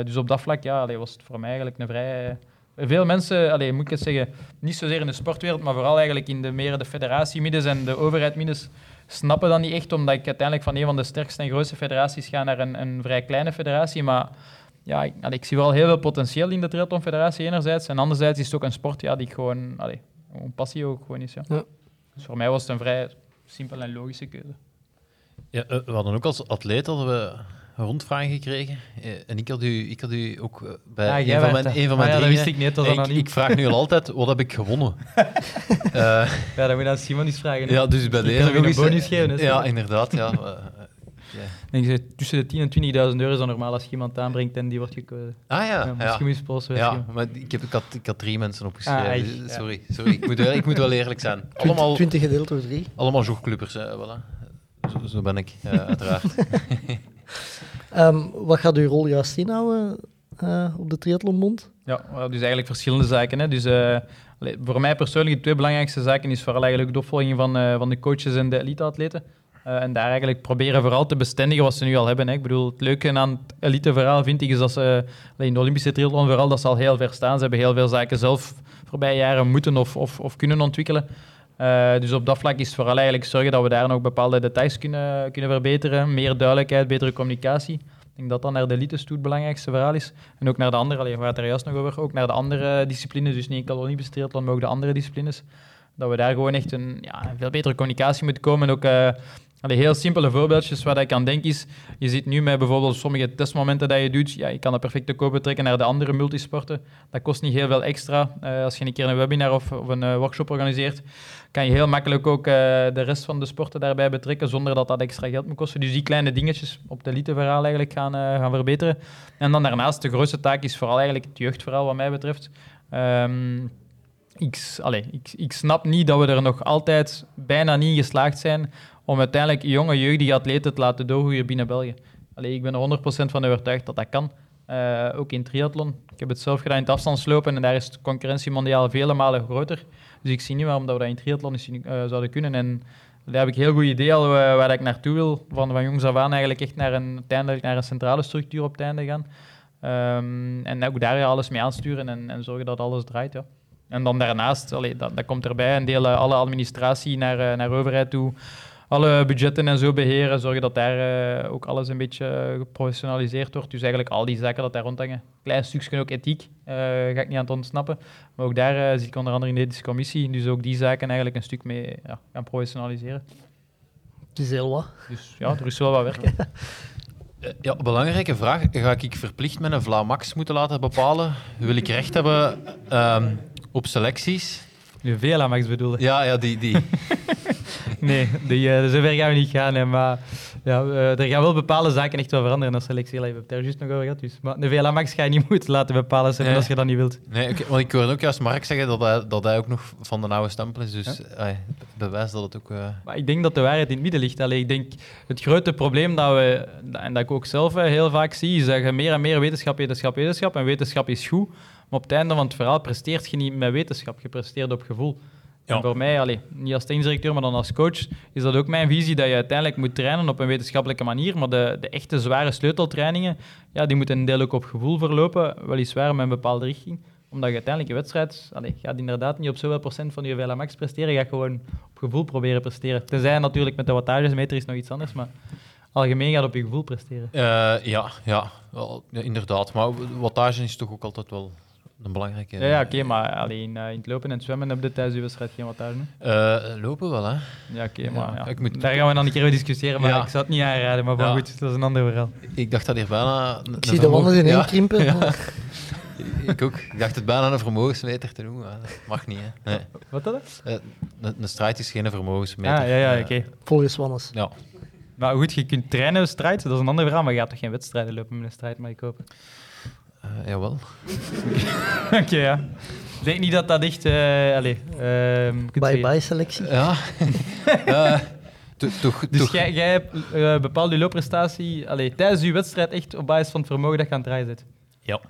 Dus op dat vlak ja, was het voor mij eigenlijk een vrij... Veel mensen, allee, moet ik het zeggen, niet zozeer in de sportwereld, maar vooral eigenlijk in de meer de federatiemiddes en de overheidmiddes, snappen dat niet echt, omdat ik uiteindelijk van een van de sterkste en grootste federaties ga naar een, een vrij kleine federatie. Maar ja, ik, allee, ik zie wel heel veel potentieel in de Triathlon Federatie enerzijds. En anderzijds is het ook een sport ja, die ik gewoon, allee, een passie ook gewoon is. Ja. Ja. Dus voor mij was het een vrij simpele en logische keuze. Ja, eh, we hadden ook als atleet hadden we rondvragen gekregen. Eh, en ik had u, ik had u ook eh, bij Ah, jij een, van mijn, een van Ah mijn ja, dat wist ik niet, dat ik, ik vraag nu al altijd, wat heb ik gewonnen? Eh, Ja, dat moet je aan Simon eens vragen. hè. ja, dus bij Ik deze kan een bonus geven. hè, Ja, inderdaad. Ja. Denk, dat tussen de 10.000 en 20.000 euro is dan normaal als je iemand aanbrengt en die wordt gekozen. Ah ja, Ja, ja. misschien moet je sponsoren, Ja, Simon. maar ik, heb, ik, had, ik had drie mensen opgeschreven. Ah, echt? dus Ja. sorry, sorry. Ik, moet wel, ik moet wel eerlijk zijn. Twintig- Allemaal, 20 gedeeld door 3. allemaal jogclubbers, hè, voilà. Zo, zo ben ik, eh, uiteraard. Ehm, wat gaat uw rol juist inhouden eh, op de Triathlonbond? Ja, dus eigenlijk verschillende zaken. Hè. Dus, eh, voor mij persoonlijk de twee belangrijkste zaken is vooral eigenlijk de opvolging van, eh, van de coaches en de elite-atleten. Eh, en daar eigenlijk proberen vooral te bestendigen wat ze nu al hebben. Hè. Ik bedoel, het leuke aan het elite-verhaal vind ik is dat ze in de Olympische triathlon vooral dat ze al heel ver staan. Ze hebben heel veel zaken zelf voorbije jaren moeten of, of, of kunnen ontwikkelen. Eh, dus op dat vlak is het vooral eigenlijk zorgen dat we daar nog bepaalde details kunnen, kunnen verbeteren. Meer duidelijkheid, betere communicatie. Ik denk dat dat naar de elites toe het belangrijkste verhaal is. En ook naar de andere, allee, we het er juist nog over, ook naar de andere disciplines. Dus niet enkel Olympische triathlon, maar ook de andere disciplines. Dat we daar gewoon echt een ja, veel betere communicatie moeten komen. En ook, eh, Allee, heel simpele voorbeeldjes waar ik aan denk is, je ziet nu met bijvoorbeeld sommige testmomenten dat je doet, ja, je kan dat perfect te kopen trekken naar de andere multisporten. Dat kost niet heel veel extra. Eh, als je een keer een webinar of, of een eh, workshop organiseert, kan je heel makkelijk ook eh, de rest van de sporten daarbij betrekken zonder dat dat extra geld moet kosten. Dus die kleine dingetjes op de eliteverhaal eigenlijk gaan, gaan verbeteren. En dan daarnaast, de grootste taak is vooral eigenlijk het jeugdverhaal wat mij betreft. Ehm, ik, allee, ik, ik snap niet dat we er nog altijd bijna niet geslaagd zijn om uiteindelijk jonge jeugdige atleten te laten doorgroeien binnen België. Allee, ik ben er 100% van overtuigd dat dat kan. Eh, ook in triathlon. Ik heb het zelf gedaan in het afstandslopen en daar is de concurrentie mondiaal vele malen groter. Dus ik zie niet waarom dat we dat in triathlon eens, eh, zouden kunnen. En daar heb ik heel goed idee al eh, waar ik naartoe wil. Van, van jongs af aan eigenlijk echt naar een, uiteindelijk naar een centrale structuur op het einde gaan. Ehm, en ook daar ja, alles mee aansturen en, en zorgen dat alles draait. Ja. En dan daarnaast, allee, dat, dat komt erbij, een deel alle administratie naar, naar overheid toe. Alle budgetten en zo beheren, zorgen dat daar eh, ook alles een beetje geprofessionaliseerd wordt. Dus eigenlijk al die zaken dat daar rondhangen. Klein stukje ook ethiek, eh, ga ik niet aan het ontsnappen. Maar ook daar eh, zit ik onder andere in de ethische commissie. Dus ook die zaken eigenlijk een stuk mee ja, gaan professionaliseren. Het is heel wat. Dus ja, er is wel wat werk. Eh, Ja, belangrijke vraag. Ga ik verplicht met een Vlaamax moeten laten bepalen? Wil ik recht hebben ehm, op selecties? Nu veel Max bedoelde. Ja, ja die, die. Nee, die, eh, zover gaan we niet gaan. Hè, maar ja, eh, er gaan wel bepaalde zaken echt wel veranderen als selectie. We hebben het daar juist nog over gehad. Dus. Maar de VLA Max ga je niet moeten laten bepalen zijn Nee. als je dat niet wilt. Nee, want ik hoorde ook juist Mark zeggen dat hij, dat hij ook nog van de oude stempel is. Dus eh, bewijs dat het ook... eh, Maar ik denk dat de waarheid in het midden ligt. Allee, ik denk het grote probleem dat we, en dat ik ook zelf heel vaak zie, is dat je meer en meer wetenschap, wetenschap, wetenschap. En wetenschap is goed. Maar op het einde van het verhaal presteert je niet met wetenschap, je presteert op gevoel. Ja. En voor mij, allee, niet als directeur, maar dan als coach, is dat ook mijn visie dat je uiteindelijk moet trainen op een wetenschappelijke manier. Maar de, de echte zware sleuteltrainingen, ja, die moeten een deel ook op gevoel verlopen, weliswaar met een bepaalde richting. Omdat je uiteindelijk je wedstrijd, allee, gaat inderdaad niet op zoveel procent van je VLA max presteren, je gaat gewoon op gevoel proberen presteren. Tenzij natuurlijk met de wattagesmeter is nog iets anders, maar algemeen gaat op je gevoel presteren. eh, ja, ja, wel, ja, inderdaad. Maar wattage is toch ook altijd wel een belangrijke... Ja, ja oké, maar alleen in het lopen en het zwemmen heb je tijdens je wedstrijd geen wattage. hè? Eh, lopen wel, hè? Ja, oké, Ja, maar ja. ik moet- daar gaan we dan een keer over discussiëren, maar Ja. ik zou het niet aanraden. Maar goed, dat is een ander verhaal. Ik dacht dat hier bijna... Ik zie de wanden ineen Ja, krimpen. ja. ik ook. Ik dacht het bijna een vermogensmeter te noemen. maar Dat mag niet, hè. Nee. Wat dat? Eh, een, een strijd is geen vermogensmeter. Ah, ja, ja, Eh, oké. Volgens Wannes. Ja. Maar goed, je kunt trainen, strijd, dat is een ander verhaal, maar je gaat toch geen wedstrijden lopen met een strijd, mag ik hopen. Eh, jawel. Oké, ja. Ik denk niet dat dat echt... eh allee, ehm. Bye-bye selectie. Ja. Eh, to- toch, Dus toch, jij, jij hebt eh, bepaald je loopprestatie allee, tijdens je wedstrijd echt op basis van het vermogen dat je aan het draaien zit. Ja.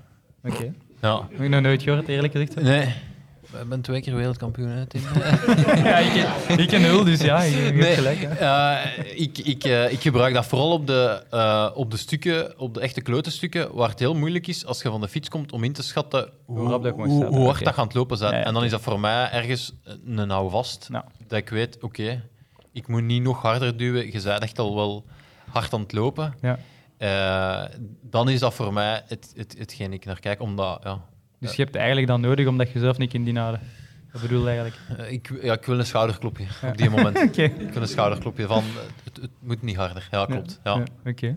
Oké. Ja. Heb ik nog nooit gehoord, eerlijk gezegd. Nee. Ik ben twee keer wereldkampioen, hè, Tim. ja, ik ken, nul, dus ja, je, je Nee, gelijk. Hè. eh, ik, ik, eh, ik gebruik dat vooral op de, eh, op de stukken, op de echte klote stukken, waar het heel moeilijk is als je van de fiets komt om in te schatten hoe, Hoe rap dat hoe, hard dat gaat lopen zijn. Ja, ja, en dan is dat voor mij ergens een houvast. Nou. Dat ik weet, oké, ik moet niet nog harder duwen. Je bent echt al wel hard aan het lopen. Ja. Eh, dan is dat voor mij het, het, hetgeen ik naar kijk. Omdat, ja, Dus je hebt eigenlijk dan nodig omdat je zelf niet kunt inhouden. Dat bedoel je eigenlijk. eh, ik, ja, ik wil een schouderklopje op die moment. Oké. Ik wil een schouderklopje van, het, het moet niet harder. Ja, klopt. Ja. Ja, Oké.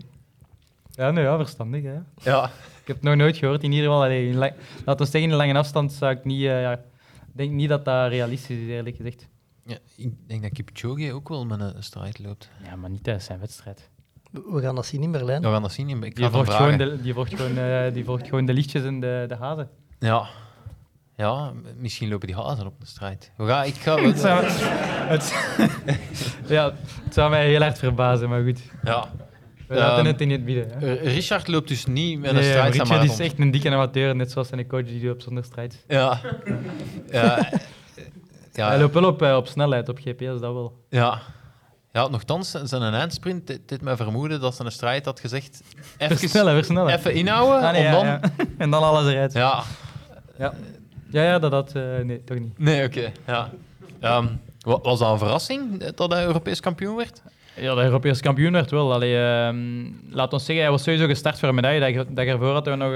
Ja, nou ja, verstandig. Hè. Ja. Ik heb het nog nooit gehoord. In ieder geval, allee, in la- laten we zeggen, in de lange afstand zou ik niet... eh, ja, ik denk niet dat dat realistisch is, eerlijk gezegd. Ja, ik denk dat Kipchoge ook wel met een strijd loopt. Ja, maar niet tijdens zijn wedstrijd. We gaan dat zien in Berlijn. We gaan dat zien. Ik Die ga het hem volgt, gewoon vragen. de, die, volgt gewoon, eh, die volgt gewoon de lichtjes en de, de hazen. Ja. Ja, misschien lopen die hazen op de strijd. We gaan, ik ga... Het zou, het, ja, het zou mij heel hard verbazen, maar goed. ja. We laten Ehm, het in het. Hè. R- Richard loopt dus niet met een Nee, strijd Richard is echt een dikke amateur, net zoals zijn coach die loopt zonder strijd. Ja. Ja. Ja. Hij loopt wel op, eh, op snelheid, op GPS, dat wel. Ja. Ja, nogthans, zijn een eindsprint, dit, dit mij vermoeden dat ze een strijd had gezegd. Even, Versnellen, versnellen. even inhouden, Ah, nee, ja, dan... ja. En dan alles eruit. Ja. Ja, ja, ja dat had... eh, nee, toch niet. Nee, oké. Ja. Wa- was dat een verrassing eh, dat hij Europees kampioen werd? Ja, de Europese kampioen werd wel. Allee, ehm, laat ons zeggen, hij was sowieso gestart voor een medaille. Dat, dat ervoor hadden we nog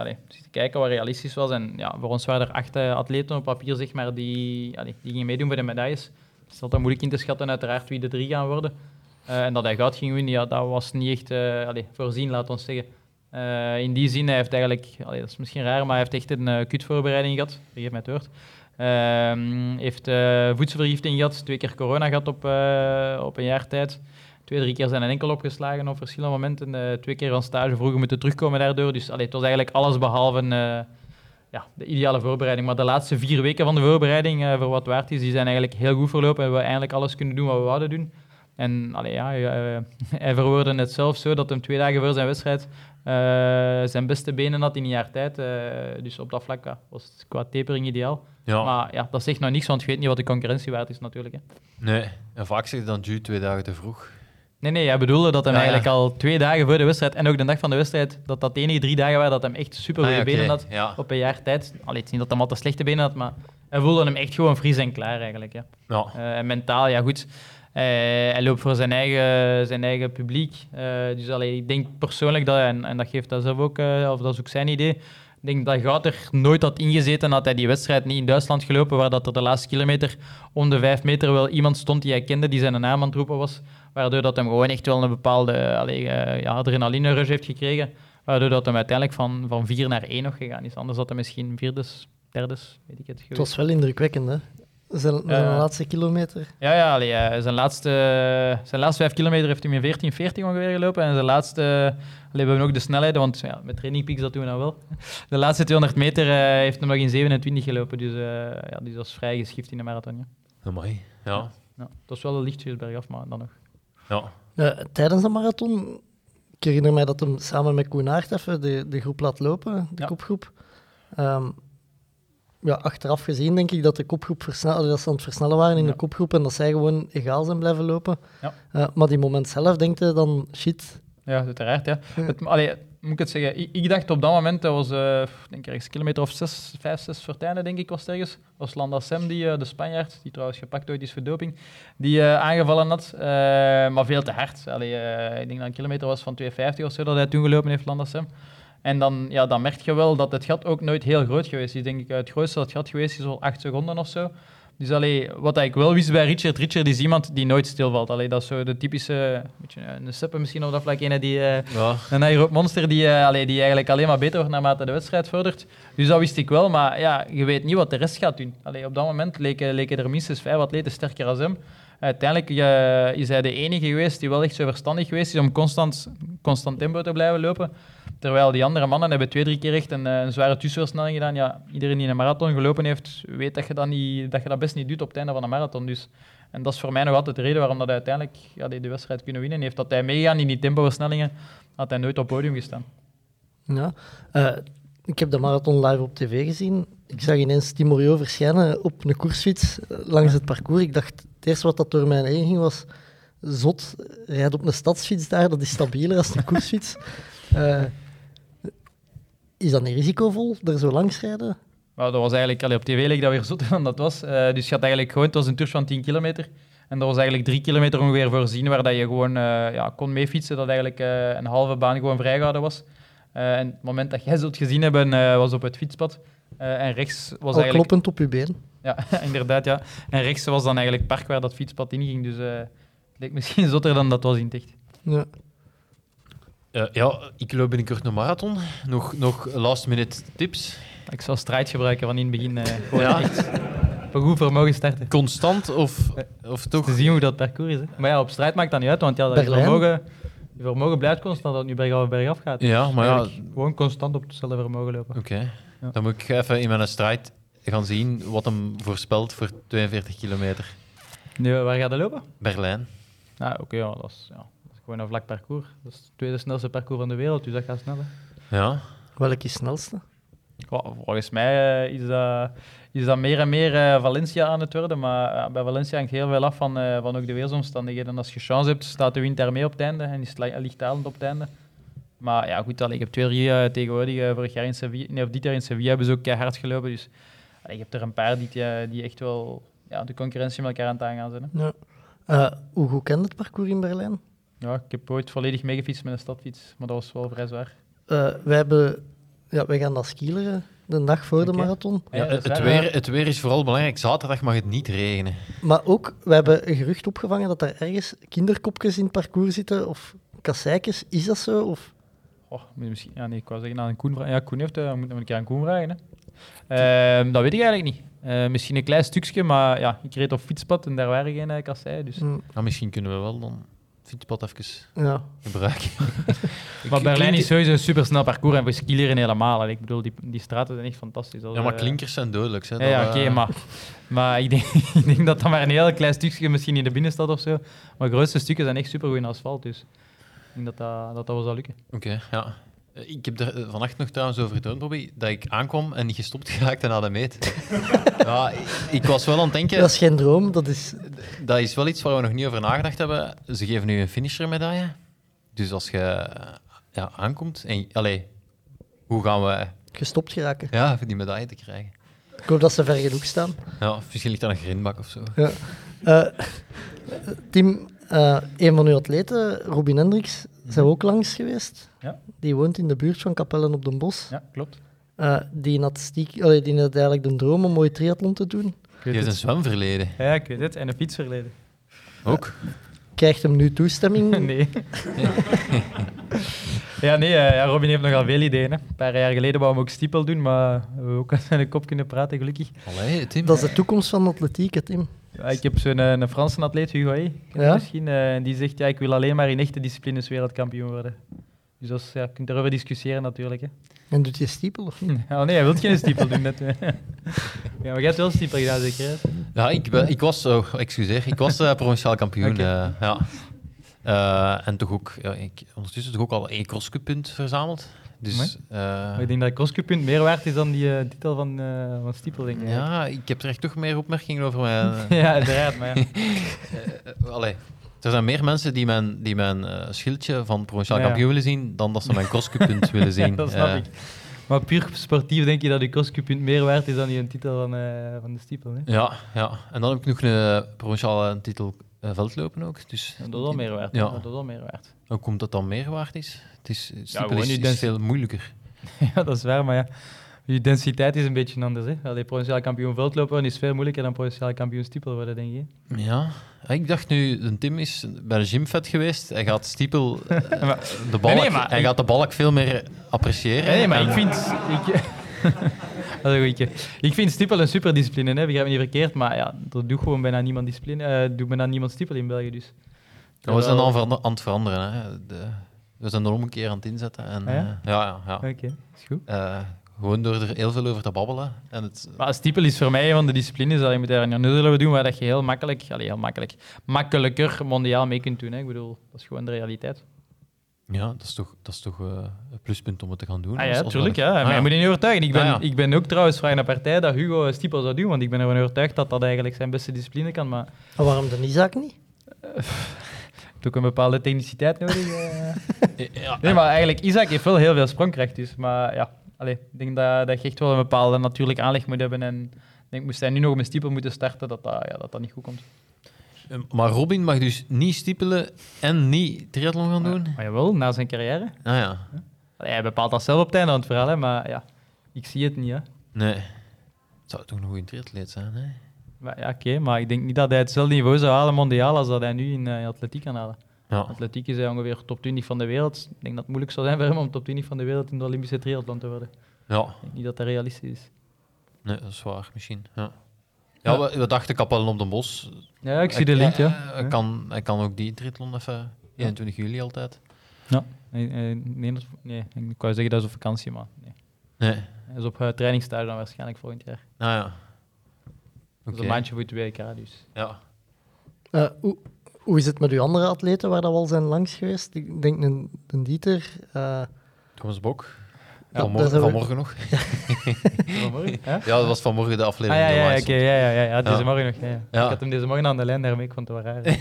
allee, zitten kijken wat realistisch was. En ja, voor ons waren er acht atleten op papier zeg maar, die, allee, die gingen meedoen voor de medailles. Het is altijd moeilijk in te schatten uiteraard wie de drie gaan worden. En dat hij goud ging winnen, ja, dat was niet echt voorzien, laat ons zeggen. Eh, in die zin, hij heeft eigenlijk, dat is misschien raar, maar hij heeft echt een uh, kutvoorbereiding gehad. Vergeef mij het woord. Ehm heeft uh, voedselvergiftiging gehad, twee keer corona gehad op, uh, op een jaar tijd. Twee, drie keer zijn een enkel opgeslagen op verschillende momenten. Uh, twee keer van stage vroeger moeten terugkomen daardoor. Dus allee, het was eigenlijk alles behalve ja, de ideale voorbereiding. Maar de laatste vier weken van de voorbereiding, voor wat waard is, die zijn eigenlijk heel goed verlopen. En we eindelijk alles kunnen doen wat we wouden doen. En allee, ja, hij verwoordde het zelf zo dat hem twee dagen voor zijn wedstrijd uh, zijn beste benen had in een jaar tijd. Uh, dus op dat vlak was het qua tapering ideaal. Ja. Maar ja, dat zegt nog niks, want je weet niet wat de concurrentie waard is natuurlijk. Hè. Nee, en vaak zeg je dan Ju twee dagen te vroeg. Nee, nee, hij bedoelde dat hij ja. eigenlijk al twee dagen voor de wedstrijd en ook de dag van de wedstrijd, dat dat de enige drie dagen waren dat hij echt super goede Ah, benen had Ja. op een jaar tijd. Allee, het is niet dat hij altijd slechte benen had, maar hij voelde hem echt gewoon fris en klaar eigenlijk. Ja. Ja. Eh, en mentaal, ja goed. Eh, hij loopt voor zijn eigen, zijn eigen publiek. Eh, dus allee, ik denk persoonlijk dat, en, en dat geeft hij zelf ook, eh, of dat is ook zijn idee. Ik denk dat Gout er nooit had ingezeten had hij die wedstrijd niet in Duitsland gelopen, waar dat er de laatste kilometer om de vijf meter wel iemand stond die hij kende, die zijn naam aan het roepen was. Waardoor dat hem gewoon echt wel een bepaalde allee, ja, adrenaline rush heeft gekregen. Waardoor dat hem uiteindelijk van, van vier naar één nog gegaan is. Anders had hij misschien vierdes, derdes, weet ik het Het was wel indrukwekkend, hè? Zijn, zijn laatste kilometer. Ja, ja allee, eh, zijn, laatste, zijn laatste vijf kilometer heeft hij in 14,40 ongeveer gelopen. En zijn laatste, allee, we hebben ook de snelheden, want ja, met training peaks dat doen we nou wel. De laatste 200 meter eh, heeft hem nog in 27 gelopen. Dus, eh, ja, dus dat is vrij geschift in de marathon. Ja. Amai. Ja. Ja, dat is wel een lichtjes bergaf, maar dan nog. Ja. Ja, tijdens de marathon, ik herinner mij dat hem samen met Koen Aert even de, de groep laat lopen, de Ja. kopgroep. Ehm, ja, achteraf gezien denk ik dat de kopgroep versnel, dat ze aan het versnellen waren in Ja. de kopgroep en dat zij gewoon egaal zijn blijven lopen. Ja. Eh, maar die moment zelf denkt je dan, shit, Ja, uiteraard. Ja. Het, allee, moet ik het zeggen? Ik, ik dacht op dat moment, dat was eh, denk ik ergens een kilometer of zes, vijf, zes voor het einde, denk ik, was het ergens. was Landa Sem, die, eh, de Spanjaard, die trouwens gepakt ooit is voor doping, die aangevallen had. maar veel te hard. Allee, ik denk dat een kilometer was van 2,50 of zo dat hij toen gelopen heeft, Landa Sem. En dan, ja, dan merk je wel dat het gat ook nooit heel groot geweest is. Denk ik, het grootste dat het gat geweest is wel 8 seconden of zo. Dus allee, wat ik wel wist bij Richard, Richard is iemand die nooit stilvalt. Allee, dat is zo de typische, beetje een seppe misschien op dat vlak, ene die, eh, Ja. een aeroop monster die, eh, allee, die eigenlijk alleen maar beter wordt naarmate de wedstrijd vordert. Dus dat wist ik wel, maar ja, je weet niet wat de rest gaat doen. Allee, op dat moment leken, leken er minstens vijf atleten sterker als hem. Uiteindelijk eh, is hij de enige geweest die wel echt zo verstandig geweest is om constant, constant tempo te blijven lopen. Terwijl die andere mannen hebben twee, drie keer echt een, eh, zware tussenversnelling gedaan. Ja, iedereen die een marathon gelopen heeft, weet dat je dat, niet, dat je dat best niet doet op het einde van een marathon. Dus. En dat is voor mij nog altijd de reden waarom dat hij uiteindelijk ja, die de wedstrijd kunnen winnen heeft. Dat hij meegaan in die tempoversnellingen, had hij nooit op het podium gestaan. Ja. Eh, ik heb de marathon live op tv gezien. Ik zag ineens Timorio verschijnen op een koersfiets eh, langs het parcours. Ik dacht, het eerste wat dat door mij heen ging was... Zot, rijdt op een stadsfiets daar, dat is stabieler als een koersfiets. Eh, is dat niet risicovol, er zo langs rijden? Maar dat was eigenlijk, allee, op tv leek dat weer zotter dan dat was. Eh, dus je had eigenlijk gewoon, het was een tour van 10 kilometer. En dat was eigenlijk drie kilometer ongeveer voorzien, waar dat je gewoon eh, ja, kon meefietsen, dat eigenlijk eh, een halve baan gewoon vrijgehouden was. En het moment dat jij zult gezien hebben, was op het fietspad. En rechts was Al eigenlijk... kloppend op je been. Ja, inderdaad, ja. En rechts was dan eigenlijk het park waar dat fietspad inging. Dus het leek misschien zotter dan dat was in het echt. Ja. Eh, ja, ik loop binnenkort een marathon. Nog, nog last minute tips. Ik zou strijd gebruiken van in het begin. eh gewoon Ja. echt op een goed vermogen starten. Constant of, of toch? Te zien hoe dat parcours is. Hè. Maar ja, op strijd maakt dat niet uit, want ja, dat vermogen, je vermogen blijft constant dat het nu bergaf bergaf gaat. Ja, maar ja, Gewoon constant op hetzelfde vermogen lopen. oké. Ja. Dan moet ik even in mijn strijd gaan zien wat hem voorspelt voor 42 kilometer. Nu, waar gaat hij lopen? Berlijn. Nou, oké, ja, dat, is, ja, gewoon een vlak parcours. Dat is het tweede snelste parcours van de wereld, dus dat gaat snel. Hè. Ja. Welke is snelste? Volgens mij eh, is, dat, is dat meer en meer eh, Valencia aan het worden, maar ja, bij Valencia hangt heel veel af van, eh, van ook de weersomstandigheden. Als je chance hebt, staat de wind daar mee op het einde en is het li- lichtdalend op het einde. Maar ja, goed, allee, ik heb twee, drie eh, tegenwoordig. eh, vorig jaar in Sevilla, nee, of dit jaar in Sevilla hebben ze ook keihard gelopen. Dus allee, je hebt er een paar die, eh, die echt wel ja, de concurrentie met elkaar aan het aangaan zijn. Hè. Ja. Eh, hoe goed kent het parcours in Berlijn? Ja, ik heb ooit volledig meegefietst met een stadfiets, maar dat was wel vrij zwaar. Eh, wij, hebben, ja, wij gaan dat skileren de dag voor de marathon. Ja, is het, weer, het weer is vooral belangrijk. Zaterdag mag het niet regenen. Maar ook, we hebben een gerucht opgevangen dat er ergens kinderkopjes in het parcours zitten, of kasseikjes. Is dat zo? Of... Oh, misschien, ja, nee, ik wou zeggen aan Koen vragen. Ja, Koen heeft, uh, moet nog een keer aan Koen vragen. Hè. Ehm, dat weet ik eigenlijk niet. Eh, misschien een klein stukje, maar ja, ik reed op fietspad en daar waren geen uh, kasseien. Dus. Mm, Nou, misschien kunnen we wel dan fietspad even ja. gebruiken. Maar Berlijn is sowieso een supersnel parcours en voor skileren helemaal. En ik bedoel, die, die straten zijn echt fantastisch. Dat, Ja, maar eh, klinkers zijn dodelijk. Hè. Ja, oké, eh, maar, maar ik, denk, ik denk dat dat maar een heel klein stukje misschien in de binnenstad of zo. Maar de grootste stukken zijn echt supergoed in asfalt. Dus ik denk dat dat, dat, dat wel zal lukken. Oké, ja. Eh, Ik heb er eh, vannacht nog trouwens over getoond, Bobby, dat ik aankwam en niet gestopt geraakte na de meet. ja, ik, ik was wel aan het denken, Dat is geen droom, dat is... dat is wel iets waar we nog niet over nagedacht hebben. Ze geven nu een finisher-medaille. Dus als je eh, ja, aankomt, en, allee, hoe gaan we gestopt geraken. ja, voor die medaille te krijgen? Ik hoop dat ze ver genoeg staan. Ja, misschien ligt daar een grindbak of zo. Ja. Eh, Tim, een van uw atleten, Robin Hendricks, zijn we ook langs geweest. Ja. Die woont in de buurt van Capellen op den Bos. Ja, klopt. Eh, die, had stiek, allee, die had eigenlijk de droom om mooi triathlon te doen. Die heeft een zwemverleden. Ja, ik weet het. En een fietsverleden. Ook. Krijgt hem nu toestemming? nee. ja, nee, eh, ja, Robin heeft nogal veel ideeën. Hè. Een paar jaar geleden wou hem ook stiepel doen, maar we hebben ook aan zijn kop kunnen praten, gelukkig. Allee, Tim. Dat is de toekomst van de atletiek, Tim. Ja, ik heb zo'n eh, een Franse atleet, Hugo Ja? misschien, eh, die zegt, ja, ik wil alleen maar in echte disciplines wereldkampioen worden. Dus dat is, ja, je kunt daarover discussiëren natuurlijk. Hè. En doet je stiepel of niet? Oh nee, hij wil geen stiepel doen. Net. ja, maar jij hebt wel stiepel gedaan, zeker? hè? Ja, ik, ben, ik was, oh, excuseer, ik was eh, provinciaal kampioen. Eh, ja. Eh, en toch ook, ja, ik, ondertussen toch ook al één crosscup-punt verzameld. Dus eh, ik denk dat crosscup-punt meer waard is dan die eh, titel van, eh, van stiepel, denk ik. ja, ik heb er echt toch meer opmerkingen over mijn... ja, uiteraard, maar ja. allee, er zijn meer mensen die mijn, die mijn schildje van provinciaal Ja, kampioen willen zien, dan dat ze mijn crosscup-punt willen zien. dat snap ik. Maar puur sportief denk je dat je crosscup-punt meer waard is dan die een titel van, van de stiepel. Hè? ja, ja, en dan heb ik nog een provinciale titel eh, veldlopen ook. Dus Ja, dat is wel meer waard. Ja. Ja. Dat is wel meer waard. Hoe komt dat dan meer waard is? Het is, gewoon is, veel moeilijker. ja, dat is waar, maar ja. Je densiteit is een beetje anders. Hè? Allee, provinciaal kampioen veldlopen worden is veel moeilijker dan provinciaal kampioen stiepel worden, denk je. Ja, ik dacht nu, een Tim is bij de gymvet geweest. Hij gaat stiepel, eh, de balk, Nee, nee, maar hij ik- gaat de balk veel meer appreciëren. Nee, maar En- ik vind... Ik, dat is een goeie. Ik vind stiepel een superdiscipline, hè. begrijp me niet verkeerd, maar ja, er doet gewoon bijna niemand discipline, eh, doet bijna niemand stiepel in België, dus. Ja, we zijn aan, verander- aan het veranderen. Hè. De, we zijn er om een keer aan het inzetten. En, Ah, ja? eh, ja, ja, ja. Oké, is goed. Eh, gewoon door er heel veel over te babbelen. En het, Maar stiepel is voor mij een van de disciplines dat je moet daar een nul doen waar dat je heel makkelijk, allee, heel makkelijk, makkelijker mondiaal mee kunt doen. Hè. Ik bedoel, dat is gewoon de realiteit. Ja, dat is toch, dat is toch eh, een pluspunt om het te gaan doen. Ah ja, als tuurlijk. we- Ja. Ah, Maar je moet je niet overtuigen. Ik ben, Ah, ja. ik ben ook trouwens vrij naar partij dat Hugo stiepel zou doen, want ik ben ervan overtuigd dat dat eigenlijk zijn beste discipline kan. Maar waarom dan Isaac niet? je hebt ook een bepaalde techniciteit nodig. eh. Ja, Nee, maar eigenlijk, Isaac heeft wel heel veel sprongkracht. Dus, maar ja, allee, ik denk dat, dat je echt wel een bepaalde natuurlijke aanleg moet hebben. En ik denk, moest hij nu nog met stiepel moeten starten, dat dat, ja, dat, dat niet goed komt. Eh, Maar Robin mag dus niet stiepelen en niet triathlon gaan doen? Maar jawel, na zijn carrière. Ah ja, Allee, hij bepaalt dat zelf op het einde van het verhaal, hè, maar ja, ik zie het niet. Hè. nee. Het zou toch een goede triatleet zijn, hè? Maar, ja, oké, maar ik denk niet dat hij hetzelfde niveau zou halen mondiaal als dat hij nu in eh, atletiek kan halen. Ja. Atletiek is hij ongeveer top 20 van de wereld. Ik denk dat het moeilijk zou zijn voor hem om top 20 van de wereld in de Olympische triathlon te worden. Ja, Ik denk niet dat dat realistisch is. nee, dat is waar, misschien. Ja, ja, We, we dachten Kapellen op de Bos. Ja, ik zie de link, ja. Hij, kan, hij kan ook die triathlon even, 21 juli altijd. Ja. Nee, nee, dat ik wou zeggen dat is op vakantie, maar nee. Nee, Hij is op uh, trainingstage dan waarschijnlijk volgend jaar. ah ja. Dat Oké. is een maandje voor het WK, dus. Ja. Eh, hoe, hoe is het met uw andere atleten waar dat we al zijn langs geweest? Ik denk een, een Dieter. eh, Thomas Bok. Ja, vanmorgen, nog. Vanmorgen? Ja? Ja, dat was vanmorgen de Ah, aflevering. ja, die ja, ja, ja, ja, ja, deze Ja. morgen nog. Ja, ja. Ja. Ik had hem deze morgen aan de lijn, daarmee ik vond het wel raar.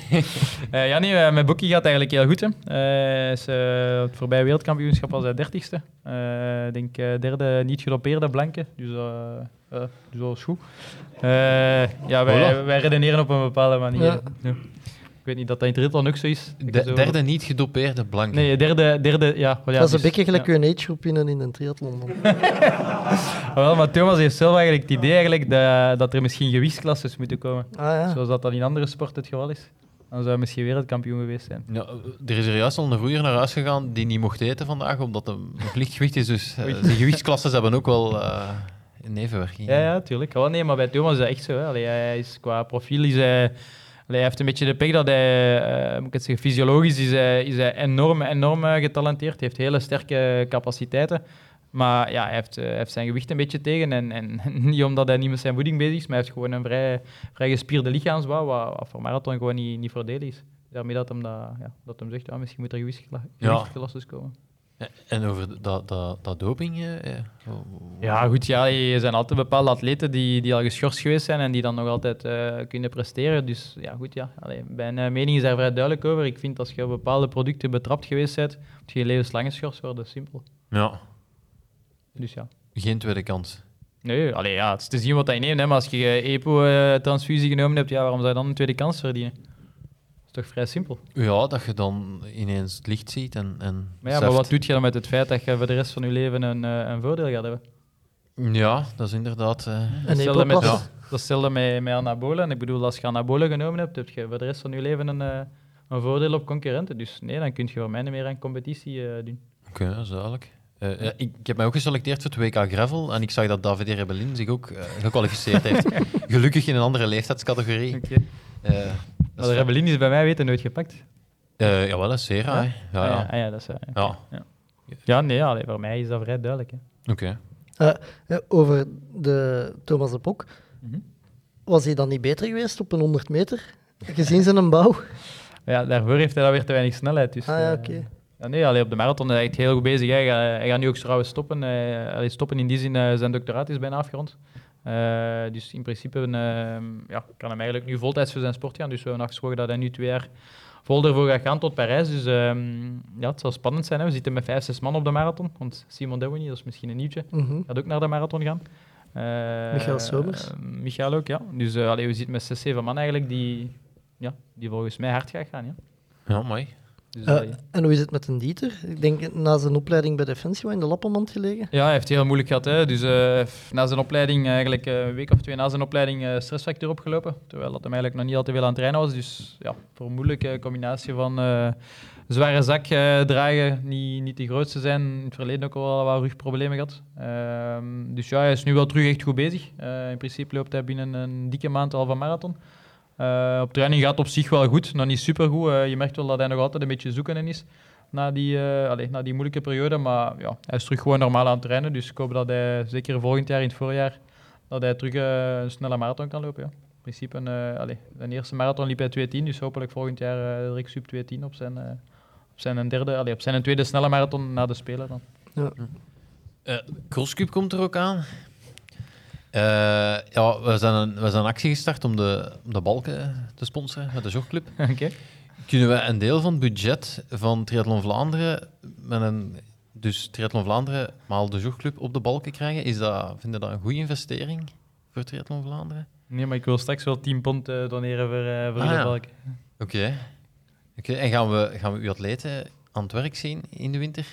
Eh, ja, nee, eh, met Boekie gaat eigenlijk heel goed. Hè. Eh, Hij is eh, het voorbije wereldkampioenschap als hij dertigste. Eh, Ik denk eh, derde niet gelopeerde blanke, dus, dus dat is goed. Eh, ja, wij, wij redeneren op een bepaalde manier. Weet niet dat dat in triathlon ook zo is. De, Zo- derde niet gedopeerde blanke. Nee, derde, derde ja. wel ja, dat is een dus- beetje gelijk ja. een winnen in een triathlon. dan. Wel, maar Thomas heeft zelf eigenlijk het idee eigenlijk dat, dat er misschien gewichtsklasses moeten komen. Ah ja. Zoals dat dan in andere sporten het geval is. Dan zou hij misschien wereldkampioen geweest zijn. Ja, er is er juist al een roeier naar huis gegaan die niet mocht eten vandaag, omdat hij een lichtgewicht is. Dus eh, Oei. die gewichtsklasses hebben ook wel eh een nevenwerking. Ja, ja, tuurlijk. Wel, nee, maar bij Thomas is dat echt zo. Hè. Allee, hij is, qua profiel is hij, hij heeft een beetje de pech dat hij, eh, moet ik het zeggen, fysiologisch is hij, is hij enorm, enorm eh, getalenteerd. Hij heeft hele sterke capaciteiten. Maar ja, hij heeft, eh, heeft zijn gewicht een beetje tegen. En, en niet omdat hij niet met zijn voeding bezig is, maar hij heeft gewoon een vrij, vrij gespierde lichaamsbouw, wat, wat voor marathon gewoon niet, niet voordelig is. Daarmee dat hem, dat, ja, dat hem zegt, ja, misschien moet er gewichtskla- Ja. komen. En over dat, dat, dat doping... eh, eh, hoe- Ja, goed, ja, er zijn altijd bepaalde atleten die, die al geschorst geweest zijn en die dan nog altijd eh, kunnen presteren. Dus ja, goed, ja. Allee, mijn eh, mening is daar vrij duidelijk over. Ik vind als je op bepaalde producten betrapt geweest bent, moet je levenslang geschorst worden, simpel. Ja, Dus ja. geen tweede kans. Nee, allee, ja, het is te zien wat hij neemt. Hè. Maar als je je EPO-transfusie genomen hebt, ja, waarom zou je dan een tweede kans verdienen? Dat is toch vrij simpel. Ja, dat je dan ineens het licht ziet en... en Maar ja, maar wat doet je dan met het feit dat je voor de rest van je leven een, eh, een voordeel gaat hebben? Ja, dat is inderdaad... Een Hetzelfde met, EPO-pas. dat is hetzelfde met, met anabolen. En ik bedoel, als je anabolen genomen hebt, heb je voor de rest van je leven een, eh, een voordeel op concurrenten. Dus nee, dan kun je voor mij niet meer aan competitie eh, doen. Oké, dat is duidelijk. Eh, ja, ik, ik heb mij ook geselecteerd voor het WK Gravel en ik zag dat Davide Rebellin zich ook gekwalificeerd heeft. Gelukkig in een andere leeftijdscategorie. Oké. Eh, dat Maar de fijn. Rebellin is bij mij weten nooit gepakt. Eh, jawel, dat is Sera. Ja? hè. Ja, Ah, ja. ja, ah, ja, dat is... eh. Ja. Ja. ja, nee, allee, voor mij is dat vrij duidelijk. Oké. Eh, ja, over de Thomas de Pok. Mhm. Was hij dan niet beter geweest op een 100 meter? Gezien zijn bouw? Maar Ja, daarvoor heeft hij dan weer te weinig snelheid. Dus, Ah ja, eh, oké. ja, nee, allee, op de marathon is hij echt heel goed bezig. hè. Hij, gaat, hij gaat nu ook trouwens stoppen. Hij, allee, stoppen in die zin, eh, zijn doctoraat is bijna afgerond. Eh, dus in principe eh, ja, kan hem eigenlijk nu voltijds voor zijn sport gaan. Dus we hebben afgesproken dat hij nu twee jaar vol ervoor gaat gaan tot Parijs. Dus ehm, ja, het zal spannend zijn. Hè. We zitten met vijf, zes man op de marathon. Want Simon Dewey, dat is misschien een nieuwtje, Mhm. gaat ook naar de marathon gaan. Eh, Michael Somers. eh, Michael ook, ja. Dus allee, we zitten met zes, zeven man eigenlijk die, ja, die volgens mij hard gaat gaan. Ja. Ja, mooi. Dus, Eh, allee. en hoe is het met een Dieter? Ik denk na zijn opleiding bij Defensie wel in de lappenmand gelegen. Ja, hij heeft het heel moeilijk gehad. Hè. Dus eh, na zijn opleiding, eigenlijk eh, een week of twee na zijn opleiding, eh stressfactor opgelopen. Terwijl dat hem eigenlijk nog niet al te veel aan het trainen was. Dus ja, voor een moeilijke combinatie van eh, zware zak eh, dragen, niet, niet de grootste zijn. In het verleden ook al wat rugproblemen gehad. Ehm, dus ja, hij is nu wel terug echt goed bezig. Eh, in principe loopt hij binnen een dikke maand al van marathon. Eh, op training gaat het op zich wel goed, nog niet supergoed. Eh, je merkt wel dat hij nog altijd een beetje zoeken in is na die, eh, allee, na die moeilijke periode. Maar ja, hij is terug gewoon normaal aan het trainen. Dus ik hoop dat hij zeker volgend jaar in het voorjaar dat hij terug een snelle marathon kan lopen. Ja. In principe, eh allee, de eerste marathon liep hij 2.10, dus hopelijk volgend jaar eh direct sub 2.10 op zijn, eh, op zijn derde, allee, op zijn tweede snelle marathon na de Spelen dan. Ja. Eh, Crosscup komt er ook aan. Eh, ja, we zijn, een, we zijn een actie gestart om de, om de balken te sponsoren met de jogclub. Oké. Kunnen we een deel van het budget van Triathlon Vlaanderen, met een, dus Triathlon Vlaanderen maal de jogclub op de balken krijgen? Is dat, vind je dat een goede investering voor Triathlon Vlaanderen? Nee, maar ik wil straks wel 10 pond doneren voor, eh voor Ah, de ja. balk. Oké. Oké, En gaan we, gaan we uw atleten aan het werk zien in de winter?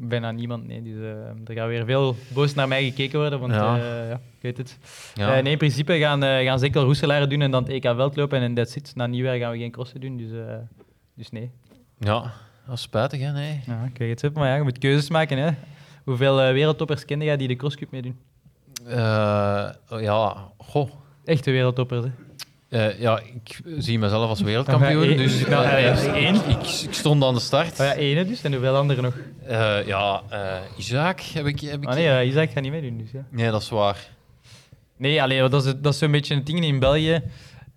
Bijna niemand, nee. Dus eh, er gaat weer veel boos naar mij gekeken worden, want Ja. ja, ja ik weet het. Ja. Eh, nee, in principe gaan, eh gaan ze enkel roeselaren doen en dan het EK veldlopen en that's it. Na nieuwjaar gaan we geen crossen doen, dus, eh, dus nee. Ja, dat is spijtig, hè? Nee. Ja, ik weet het, maar ja, je moet keuzes maken. Hè. Hoeveel eh, wereldtoppers kende jij die de crosscup meedoen? Eh, ja, goh. Echte wereldtoppers, hè. Eh, ja, ik zie mezelf als wereldkampioen, één- dus nou, eh, één. ik, ik, stond aan de start. Oh ja, ene dus, en hoeveel anderen nog? Eh, ja, Isaac heb ik... Heb ik Ah nee, Isaac gaat niet meedoen, dus ja. Nee, dat is waar. Nee, allee, dat is, dat is zo'n beetje een ding in België.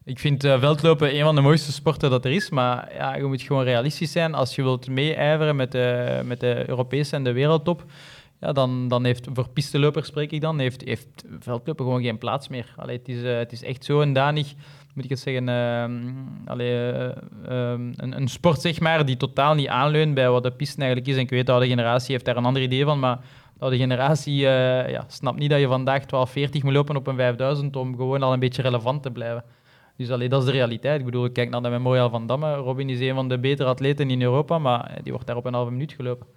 Ik vind veldlopen een van de mooiste sporten dat er is, maar ja, je moet gewoon realistisch zijn. Als je wilt meeijveren met de, met de Europese en de wereldtop, ja, dan, dan heeft, voor pistelopers spreek ik dan, heeft, heeft veldlopen gewoon geen plaats meer. Allee, het, is, het is echt zo en danig, moet ik het zeggen, ehm, een, een sport zeg maar, die totaal niet aanleunt bij wat de piste eigenlijk is. En ik weet, de oude generatie heeft daar een ander idee van, maar de oude generatie eh, ja, snapt niet dat je vandaag 1240 moet lopen op een 5000 om gewoon al een beetje relevant te blijven. Dus allee, dat is de realiteit. Ik bedoel, ik kijk naar de Memorial van Damme. Robin is een van de betere atleten in Europa, maar eh, die wordt daar op een halve minuut gelopen.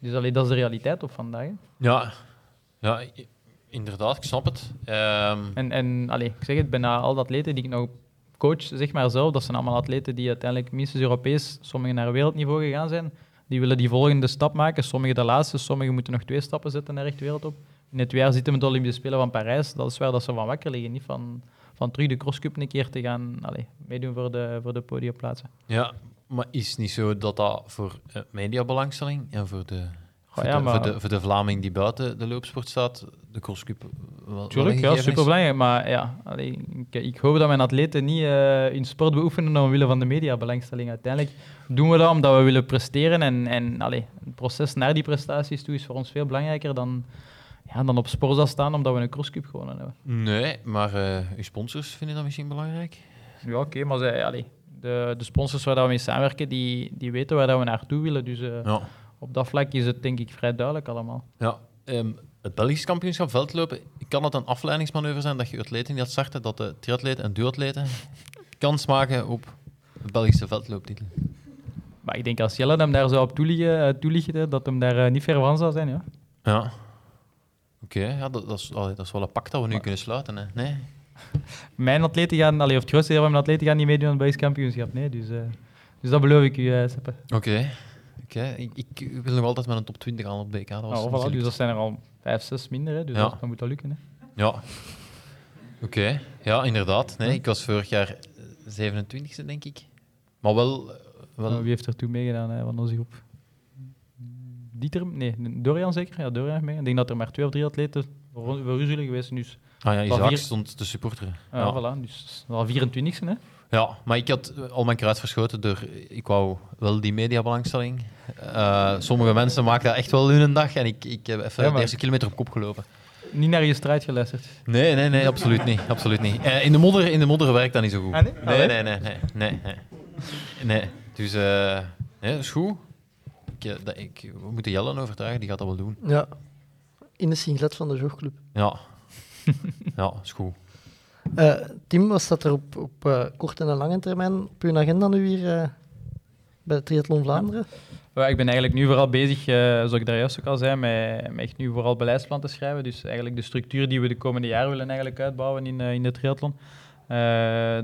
Dus allee, dat is de realiteit op vandaag. Ja, ja inderdaad, ik snap het. Ehm, En, en allee, ik zeg het, bijna al de atleten die ik nog coach, zeg maar zelf, dat zijn allemaal atleten die uiteindelijk minstens Europees, sommigen naar wereldniveau gegaan zijn. Die willen die volgende stap maken, sommigen de laatste, sommigen moeten nog twee stappen zetten naar echt wereldtop. In het jaar zitten we met de Olympische Spelen van Parijs, dat is waar dat ze van wakker liggen, niet van, van terug de crosscup een keer te gaan allee, meedoen voor de, voor de podiumplaatsen. ja, maar is het niet zo dat dat voor eh, mediabelangstelling en voor de, voor, ja, de, maar- voor, de, voor de Vlaming die buiten de loopsport staat, de crosscup Tuurlijk, ja, superbelangrijk. Maar ja, allee, ik, ik hoop dat mijn atleten niet eh hun sport beoefenen omwille van de mediabelangstelling. Uiteindelijk doen we dat omdat we willen presteren. En, en allee, het proces naar die prestaties toe is voor ons veel belangrijker dan, ja, dan op sportzaal staan omdat we een crosscup gewonnen hebben. Nee, maar eh uw sponsors vinden dat misschien belangrijk? Ja, oké, maar zij, allee, de, de sponsors waar dat we mee samenwerken, die, die weten waar dat we naartoe willen. Dus eh, Ja. Op dat vlak is het denk ik vrij duidelijk allemaal. Ja, ehm, het Belgisch kampioenschap veldlopen, kan het een afleidingsmanoeuvre zijn dat je atleten niet starten, dat de triatleten en duatleten kans maken op de Belgische veldlooptitel? Maar ik denk als Jelle hem daar zou op toelichten, eh, toelichten dat hem daar eh, niet ver van zou zijn. Ja. Ja. Oké, ja, dat, dat, is, allee, dat is wel een pak dat we nu kunnen sluiten. Hè. Nee? Mijn atleten gaan, allee, of het grootste deel van mijn atleten gaan niet meedoen aan het Belgisch kampioenschap. Nee, dus, eh, dus dat beloof ik u, Seppe. Oké. Oké, ik, ik wil nog altijd met een top 20 aan op BK. Dat was Oh, niet voilà, dus dat zijn er al vijf, zes minder. Hè, dus Ja. dat, dat moet wel lukken. Hè. Ja. Oké, ja, inderdaad. Nee, ik was vorig jaar 27e, denk ik. Maar wel... eh, wel... Oh, wie heeft er toen meegedaan hè, van onze groep? Dieter? Nee, Dorian zeker? Ja, Dorian heeft mee. Ik denk dat er maar twee of drie atleten voor, voor u zullen geweest zijn. Dus, Ah ja, Wel Isaac vier- stond te supporteren. ja, ja. voilà, dus al 24e. Hè. Ja, maar ik had al mijn kruid verschoten door... Ik wou wel die mediabelangstelling. Eh sommige mensen maken dat echt wel hun dag. En ik, ik heb even Ja, maar- de eerste kilometer op kop gelopen. Niet naar je strijd geluisterd. Nee, nee, nee, absoluut niet. Absoluut niet. Eh, in, de modder, in de modder werkt dat niet zo goed. Ah, nee? Nee, nee, nee, nee, nee, nee. Nee, dus... eh nee, dat is goed. Ik, dat, ik, we moeten Jellen overtuigen, die gaat dat wel doen. Ja, in de singlet van de jogclub. Ja. Ja, is goed. Eh, Tim, wat staat er op, eh, korte en lange termijn op uw agenda nu weer eh, bij de Triathlon Vlaanderen? Ik ben eigenlijk nu vooral bezig, zoals ik daar juist ook al zei, met, met echt nu vooral beleidsplan te schrijven. Dus eigenlijk de structuur die we de komende jaren willen eigenlijk uitbouwen in, in de triathlon.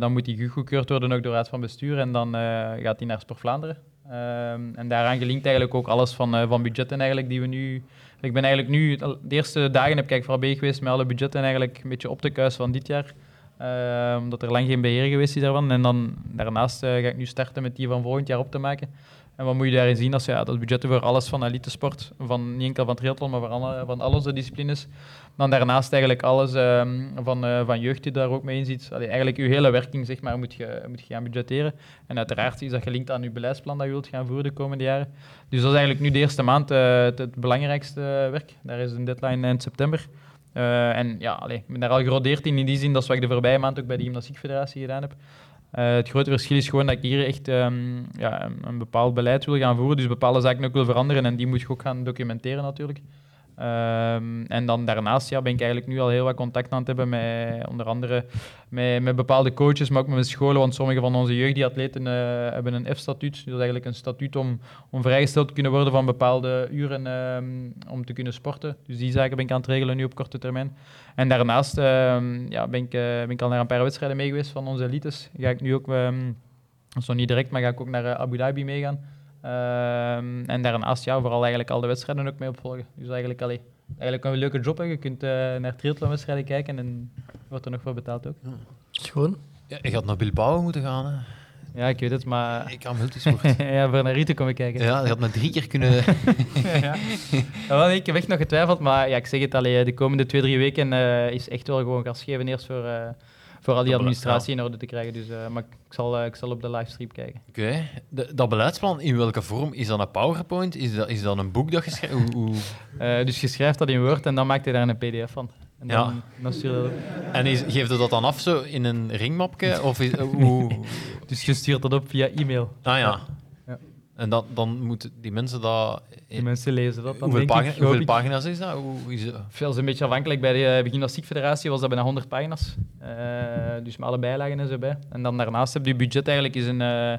Dan moet die goedgekeurd worden ook door Raad van Bestuur en dan gaat die naar Sport Vlaanderen. Ehm, en daaraan gelinkt eigenlijk ook alles van, van budgetten eigenlijk die we nu... Ik ben eigenlijk nu, de eerste dagen heb ik eigenlijk vooral bezig geweest met alle budgetten eigenlijk een beetje op te kuisen van dit jaar. Eh, omdat er lang geen beheer geweest is daarvan. En dan daarnaast eh, ga ik nu starten met die van volgend jaar op te maken. En wat moet je daarin zien? Als ja, dat budgetten voor alles van elitesport, van, niet enkel van triathlon, maar voor alle, van al onze disciplines. Dan daarnaast eigenlijk alles ehm, van, eh, van jeugd die daar ook mee in zit. Eigenlijk je hele werking zeg maar, moet, je, moet je gaan budgetteren. En uiteraard is dat gelinkt aan je beleidsplan dat je wilt gaan voeren de komende jaren. Dus dat is eigenlijk nu de eerste maand het, het belangrijkste werk. Daar is een deadline eind september. Eh, en ja, allee, ik ben daar al gerodeerd in, in die zin dat ik de voorbije maand ook bij de Gymnastiekfederatie gedaan heb. Eh, het grote verschil is gewoon dat ik hier echt ehm, ja, een bepaald beleid wil gaan voeren, dus bepaalde zaken ook wil veranderen en die moet je ook gaan documenteren natuurlijk. Ehm, en dan daarnaast ja, ben ik eigenlijk nu al heel wat contact aan het hebben met onder andere met, bepaalde coaches, maar ook met scholen, want sommige van onze jeugdatleten eh hebben een F-statuut. Dus eigenlijk een statuut om, om vrijgesteld te kunnen worden van bepaalde uren ehm, om te kunnen sporten. Dus die zaken ben ik aan het regelen nu op korte termijn. En daarnaast ehm, ja, ben, ik, eh, ben ik al naar een paar wedstrijden mee geweest van onze elites. Ga ik nu ook, is nog niet direct, maar ga ik ook naar eh, Abu Dhabi meegaan. Ehm, en daarnaast ja, vooral eigenlijk al de wedstrijden ook mee opvolgen. Dus eigenlijk, allee, eigenlijk een leuke job. Hè. Je kunt eh, naar triathlonwedstrijden kijken en wordt er nog voor betaald ook. Schoon. Ja, je gaat naar Bilbao moeten gaan, hè? Ja, ik weet het, maar... Ik kan multisport. ja, voor naar Rieten komen kijken. Ja, je had maar drie keer kunnen... ja. Ja, wel, ik heb echt nog getwijfeld, maar ja, ik zeg het, allee, de komende twee, drie weken eh, is echt wel gewoon gas geven eerst voor, eh, voor al die administratie in orde te krijgen. Dus, eh, maar ik zal, eh, ik zal op de livestream kijken. Oké. Dat beleidsplan, in welke vorm? Is dat een PowerPoint? Is dat, is dat een boek dat je schrijft? Hoe, hoe- Eh, dus je schrijft dat in Word en dan maakt hij daar een pdf van. En dan, Ja. dan stuur je dat. En is, geeft je dat dan af zo in een ringmapje? Of is, hoe... Dus je stuurt dat op via e-mail. Ah ja. En dan, dan moeten die mensen dat... Die mensen lezen dat dan, Hoeveel, denk ik, pagina- hoop hoeveel ik. pagina's is dat? Hoe, is het? Veel is een beetje afhankelijk. Bij de uh, Gymnastiekfederatie was dat bijna 100 pagina's. Eh, dus met alle bijlagen en zo bij. En dan daarnaast heb je budget eigenlijk is een, eh,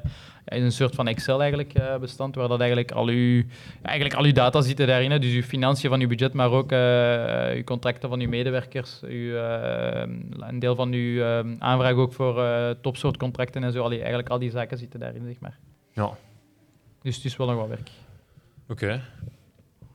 is een soort van Excel eigenlijk, eh, bestand, waar dat eigenlijk al uw, eigenlijk al uw data zitten daarin. Hè. Dus uw financiën van uw budget, maar ook eh, uw contracten van uw medewerkers. Uw, eh, een deel van uw eh, aanvraag ook voor eh topsoortcontracten en zo. Allee, eigenlijk al die zaken zitten daarin, zeg maar. Ja. Dus het is wel nog wat werk. Oké.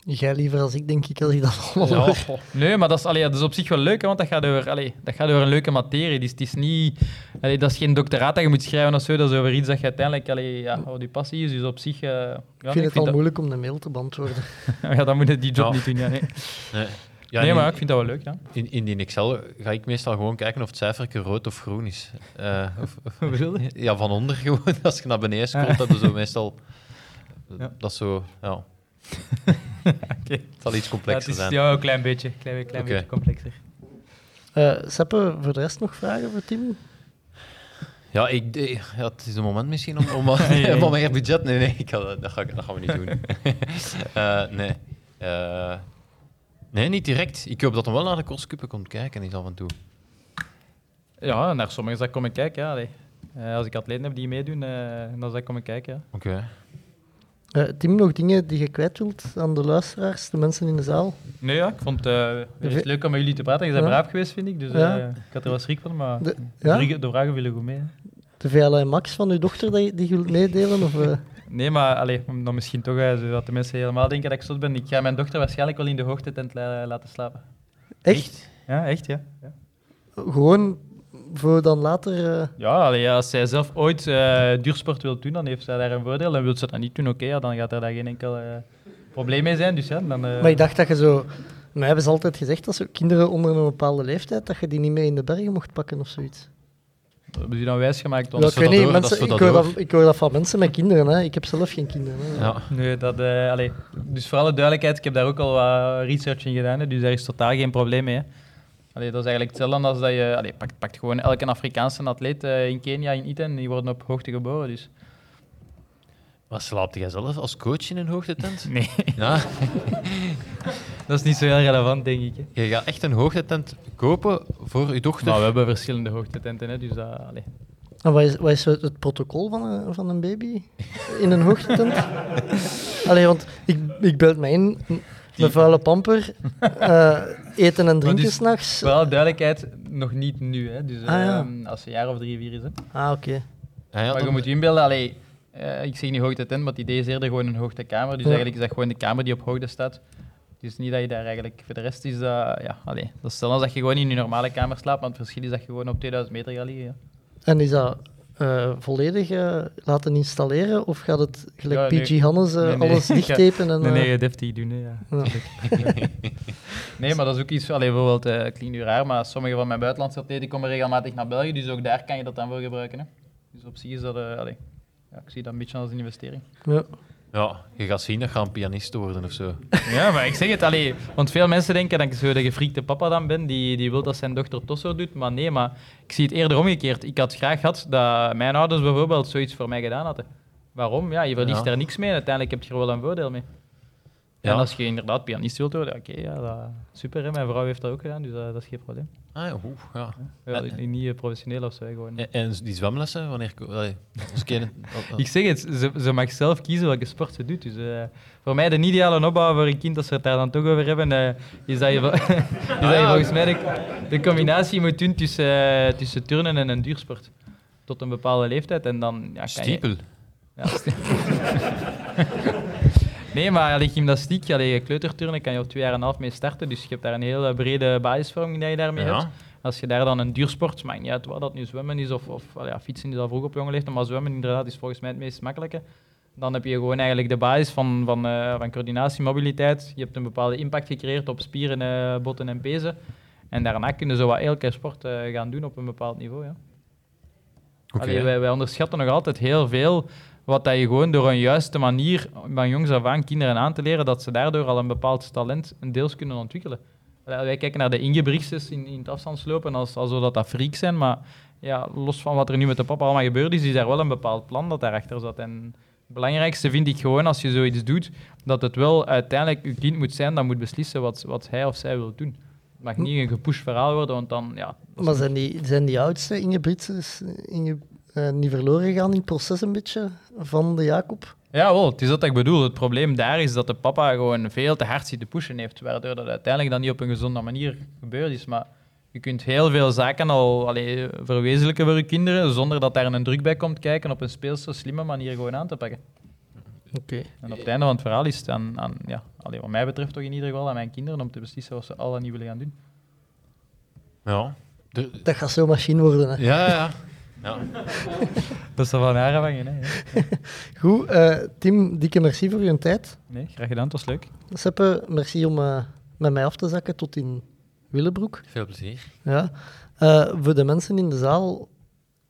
Jij liever als ik, denk ik, als ik dat allemaal Ja. Nee, maar dat is, allee, dat is op zich wel leuk, hè, want dat gaat over, allee, dat gaat over een leuke materie. Dus het is niet, allee, dat is geen doctoraat dat je moet schrijven of zo. Dat is over iets dat je uiteindelijk, allee, ja, wat je passie is. Dus op zich. eh, ja, ik vind het al dat, moeilijk om de mail te beantwoorden. ja, dan moet je die job Ja. niet doen. Ja, nee, Nee, ja, nee in- maar ik vind dat wel leuk. Ja. In, in die Excel ga ik meestal gewoon kijken of het cijfertje rood of groen is. Eh, of, ja, van onder gewoon. Als je naar beneden scrolt, Ah. dat is zo meestal... Ja. Dat is zo, ja. Oké. Het zal iets Ja, complexer het is zijn. ja, een klein beetje, klein, klein beetje complexer. Eh Seppe, voor de rest nog vragen voor Tim? Ja, ik, eh, ja, het is een moment misschien om, om, Nee, om meer budget... Nee, nee, ik ga, dat, dat, ga, ik- dat gaan we niet doen. Eh, nee. Eh, nee, niet direct. Ik hoop dat hij wel naar de Korskuppen komt kijken is af en toe. Ja, naar sommigen zal ik komen kijken. Ja. Eh, als ik atleten heb die meedoen, eh, dan zal ik komen kijken. Ja. Oké. Eh, Tim, nog dingen die je kwijt wilt aan de luisteraars, de mensen in de zaal? Nee, ja, ik vond het eh, eens leuk om met jullie te praten. Je bent Ja. braaf geweest, vind ik. Dus Ja. eh, ik had er wel schrik van, maar De- ja? vragen- de vragen willen goed mee. hè. De VLA Max van uw dochter die, die je wilt meedelen? Of? Nee, maar allee, om dan misschien toch, zodat de mensen helemaal denken dat ik zot ben. Ik ga mijn dochter waarschijnlijk wel in de hoogtetent la- laten slapen. Echt? Ja, echt, ja. Gewoon voor dan later... eh, Ja, allee, ja, als zij zelf ooit eh, duursport wil doen, dan heeft zij daar een voordeel. En wil ze dat niet doen, oké, ja, dan gaat er daar geen enkel eh, probleem mee zijn. Dus ja, dan... eh, Maar ik dacht dat je zo... Mij hebben ze altijd gezegd dat zo kinderen onder een bepaalde leeftijd, dat je die niet mee in de bergen mocht pakken of zoiets. Hebben ze dan wijsgemaakt? Ja, ik weet niet, mensen, ik, hoor dat, ik hoor dat van mensen met kinderen. Hè. Ik heb zelf geen kinderen. Hè. Ja. Nee, dat, eh, allee, dus voor alle duidelijkheid, ik heb daar ook al wat research in gedaan, hè, dus daar is totaal geen probleem mee. Hè. Allee, dat is eigenlijk hetzelfde als dat je... Allee, pakt, pakt gewoon elke Afrikaanse atleet eh, in Kenia, in Iten, die worden op hoogte geboren, dus... Maar slaapt jij zelf als coach in een hoogtetent? Nee. Ja? Dat is niet zo heel relevant, denk ik. Hè. Je gaat echt een hoogtetent kopen voor je dochter? Maar we hebben verschillende hoogtetenten, hè, dus dat... Allee. En wat is, wat is het het protocol van een, van een baby in een hoogtetent? Allee, want ik, ik beeld mij in, een vuile pamper, eh, eten en drinken dus- s'nachts. Alle duidelijkheid, nog niet nu, hè. Dus Ah, ja. ehm, als ze een jaar of drie, vier is, hè. Ah, oké. Ja, ja, maar je moet je inbeelden, allee, eh, ik zeg niet hoogtetent, maar het idee is eerder gewoon een hoogtekamer. Dus Ja. eigenlijk is dat gewoon de kamer die op hoogte staat. Dus niet dat je daar eigenlijk... Voor de rest is dat... Ja, allee, dat is stel als dat je gewoon in je normale kamer slaapt, maar het verschil is dat je gewoon op 2000 meter gaat liggen. Ja. En is dat eh, volledig eh, laten installeren of gaat het gelijk Ja, nee. PG Hannes eh, Nee, nee. alles dichttapen? En, Nee, nee, deftig doen, hè, ja. Nee, maar dat is ook iets... Allee, bijvoorbeeld, eh het klinkt nu raar, maar sommige van mijn buitenlandse atleten komen regelmatig naar België, dus ook daar kan je dat dan voor gebruiken. Hè. Dus op zich is dat... eh allee, ja, ik zie dat een beetje als een investering. ja. Ja, je gaat zien dat je een pianist worden of zo. Ja, maar ik zeg het, allee, want veel mensen denken dat ik zo de gefriekte papa dan ben, die, die wil dat zijn dochter Tosso doet, maar nee, maar ik zie het eerder omgekeerd. Ik had graag gehad dat mijn ouders bijvoorbeeld zoiets voor mij gedaan hadden. Waarom? Ja, je verliest Ja. er niks mee en uiteindelijk heb je er wel een voordeel mee. Ja. En als je inderdaad pianist wilt worden, oké, ja, dat, super, hè. mijn vrouw heeft dat ook gedaan, dus dat, dat is geen probleem. Ah ja, oeh, ja. Ja, En- niet eh, professioneel of zo, gewoon. En, en die zwemlessen, wanneer... Allee, kind, Ik zeg het, ze, ze mag zelf kiezen welke sport ze doet. Dus eh, voor mij de ideale opbouw voor een kind, als we het daar dan toch over hebben, eh, is dat je, is dat je volgens mij de, de combinatie moet doen tussen, tussen turnen en een duursport. Tot een bepaalde leeftijd. En dan ja, kan je... Stiepel. Ja, sti- nee, maar allee, gymnastiek, allee, kleuterturnen kan je op twee jaar en een half mee starten. Dus je hebt daar een hele brede basisvorming die je daarmee Ja. hebt. Als je daar dan een duursport, maakt niet uit wat dat nu zwemmen is of, of allee, ja, fietsen is al vroeg op jonge leeftijd, maar zwemmen inderdaad is volgens mij het meest makkelijke. Dan heb je gewoon eigenlijk de basis van, van, eh, van coördinatie, mobiliteit. Je hebt een bepaalde impact gecreëerd op spieren, eh, botten en pezen. En daarna kunnen ze wat elke sport eh, gaan doen op een bepaald niveau. Ja. Oké. Allee, wij, wij onderschatten nog altijd heel veel wat dat je gewoon door een juiste manier van jongs af aan kinderen aan te leren, dat ze daardoor al een bepaald talent een deels kunnen ontwikkelen. Wij kijken naar de Ingebrigtses in, in het afstandslopen als, alsof dat, dat freaks zijn, maar ja, los van wat er nu met de papa allemaal gebeurd is, is er wel een bepaald plan dat daarachter zat. En Het belangrijkste vind ik gewoon als je zoiets doet, dat het wel uiteindelijk je kind moet zijn dat moet beslissen wat, wat hij of zij wil doen. Het mag niet een gepusht verhaal worden, want dan, ja... Maar zijn die, zijn die oudste Inge Britsers Inge, eh, niet verloren gegaan in het proces een beetje van de Jacob? Ja, wel, het is dat ik bedoel. Het probleem daar is dat de papa gewoon veel te hard zit te pushen heeft, waardoor dat uiteindelijk dan niet op een gezonde manier gebeurd is. Maar je kunt heel veel zaken al allee, verwezenlijken voor je kinderen, zonder dat daar een druk bij komt kijken op een speelse, slimme manier gewoon aan te pakken. Oké. En op het einde van het verhaal is het aan, aan ja, allee, wat mij betreft toch in ieder geval aan mijn kinderen om te beslissen wat ze al niet willen gaan doen. Ja. Dat gaat zo'n machine worden. Hè. Ja, ja. Ja. Dat is er van haar afhangen, hè. Goed, eh, Tim, dikke merci voor je tijd. Nee, graag gedaan, het was leuk. Seppe, merci om eh, met mij af te zakken tot in Willebroek. Veel plezier. Ja. Eh, voor de mensen in de zaal,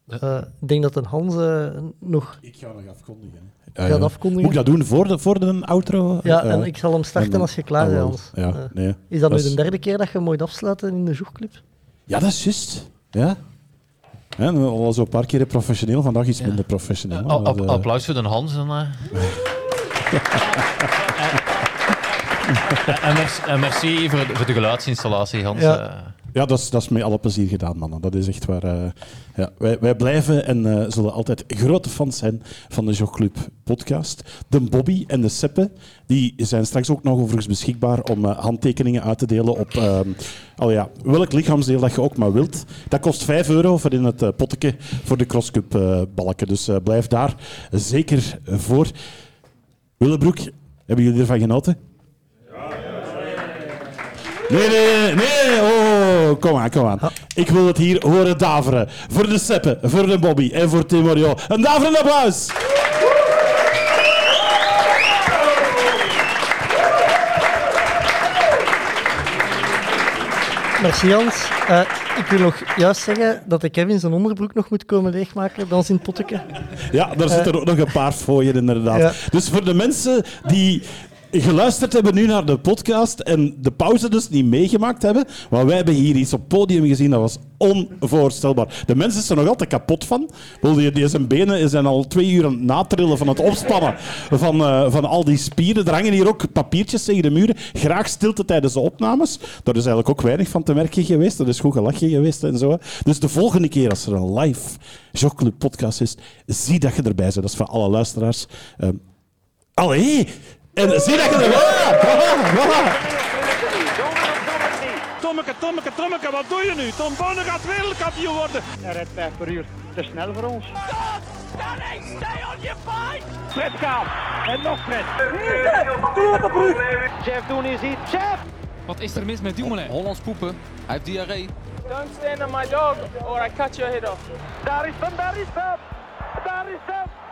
eh, ik denk dat een Hans nog Ik ga nog afkondigen. afkondigen. Moet ik dat doen voor de, voor de outro? Ja, en ik zal hem starten en- als je klaar ah, bent, wel. Hans. Ja, nee. Is dat nu is- de derde keer dat je mooi afsluiten in de Joegclub? Ja, dat is juist. Ja. En al zo een paar keer professioneel, vandaag iets minder professioneel. Eh, applaus voor de Hans. En, eh. en, merci, en merci voor, de- voor de geluidsinstallatie, Hans. Ja. dat is, dat is met alle plezier gedaan, mannen. Dat is echt waar. eh, ja. wij, wij blijven en eh, zullen altijd grote fans zijn van de Jogclub podcast. De Bobby en de Seppe die zijn straks ook nog overigens beschikbaar om eh, handtekeningen uit te delen op al ja, welk lichaamsdeel dat je ook maar wilt. Dat kost 5 euro voor in het potteke voor de crosscup balken. Dus blijf daar zeker voor. Willebroek, hebben jullie ervan genoten? Nee, nee, nee. Oh, kom aan, kom aan. Ik wil het hier horen daveren. Voor de Seppe, voor de Bobby en voor Timorio. Een daverend applaus. Merci Hans. Eh, ik wil nog juist zeggen dat de Kevin zijn onderbroek nog moet komen leegmaken bij ons in potteke. Ja, daar zitten er ook nog een paar fooien inderdaad. Ja. Dus voor de mensen die geluisterd hebben nu naar de podcast en de pauze dus niet meegemaakt hebben, want wij hebben hier iets op podium gezien, dat was onvoorstelbaar. De mensen zijn er nog altijd kapot van. Die, zijn benen zijn al twee uur aan het natrillen van het opspannen van, eh, van al die spieren. Er hangen hier ook papiertjes tegen de muren. Graag stilte tijdens de opnames. Daar is eigenlijk ook weinig van te merken geweest. Dat is goed gelachen geweest en zo. Dus de volgende keer als er een live Jogclub podcast is, zie dat je erbij bent. Dat is voor alle luisteraars. Ehm allee! En zie dat je er... Voilà, voilà, voilà. Tommeke, Tommeke, Tommeke, wat doe je nu? Tom Bonne gaat wereldkampioen worden. Hij rijdt 5 per uur. Te snel voor ons. Stay on your fight! Fred. En nog Fred. Jeff Doen is hier. Jeff! Wat is er mis met Dumoulin? Hollands poepen. Hij heeft diarree. Don't stand on my dog or I cut your head off. Daar is hem, daar is hem. Daar is hem.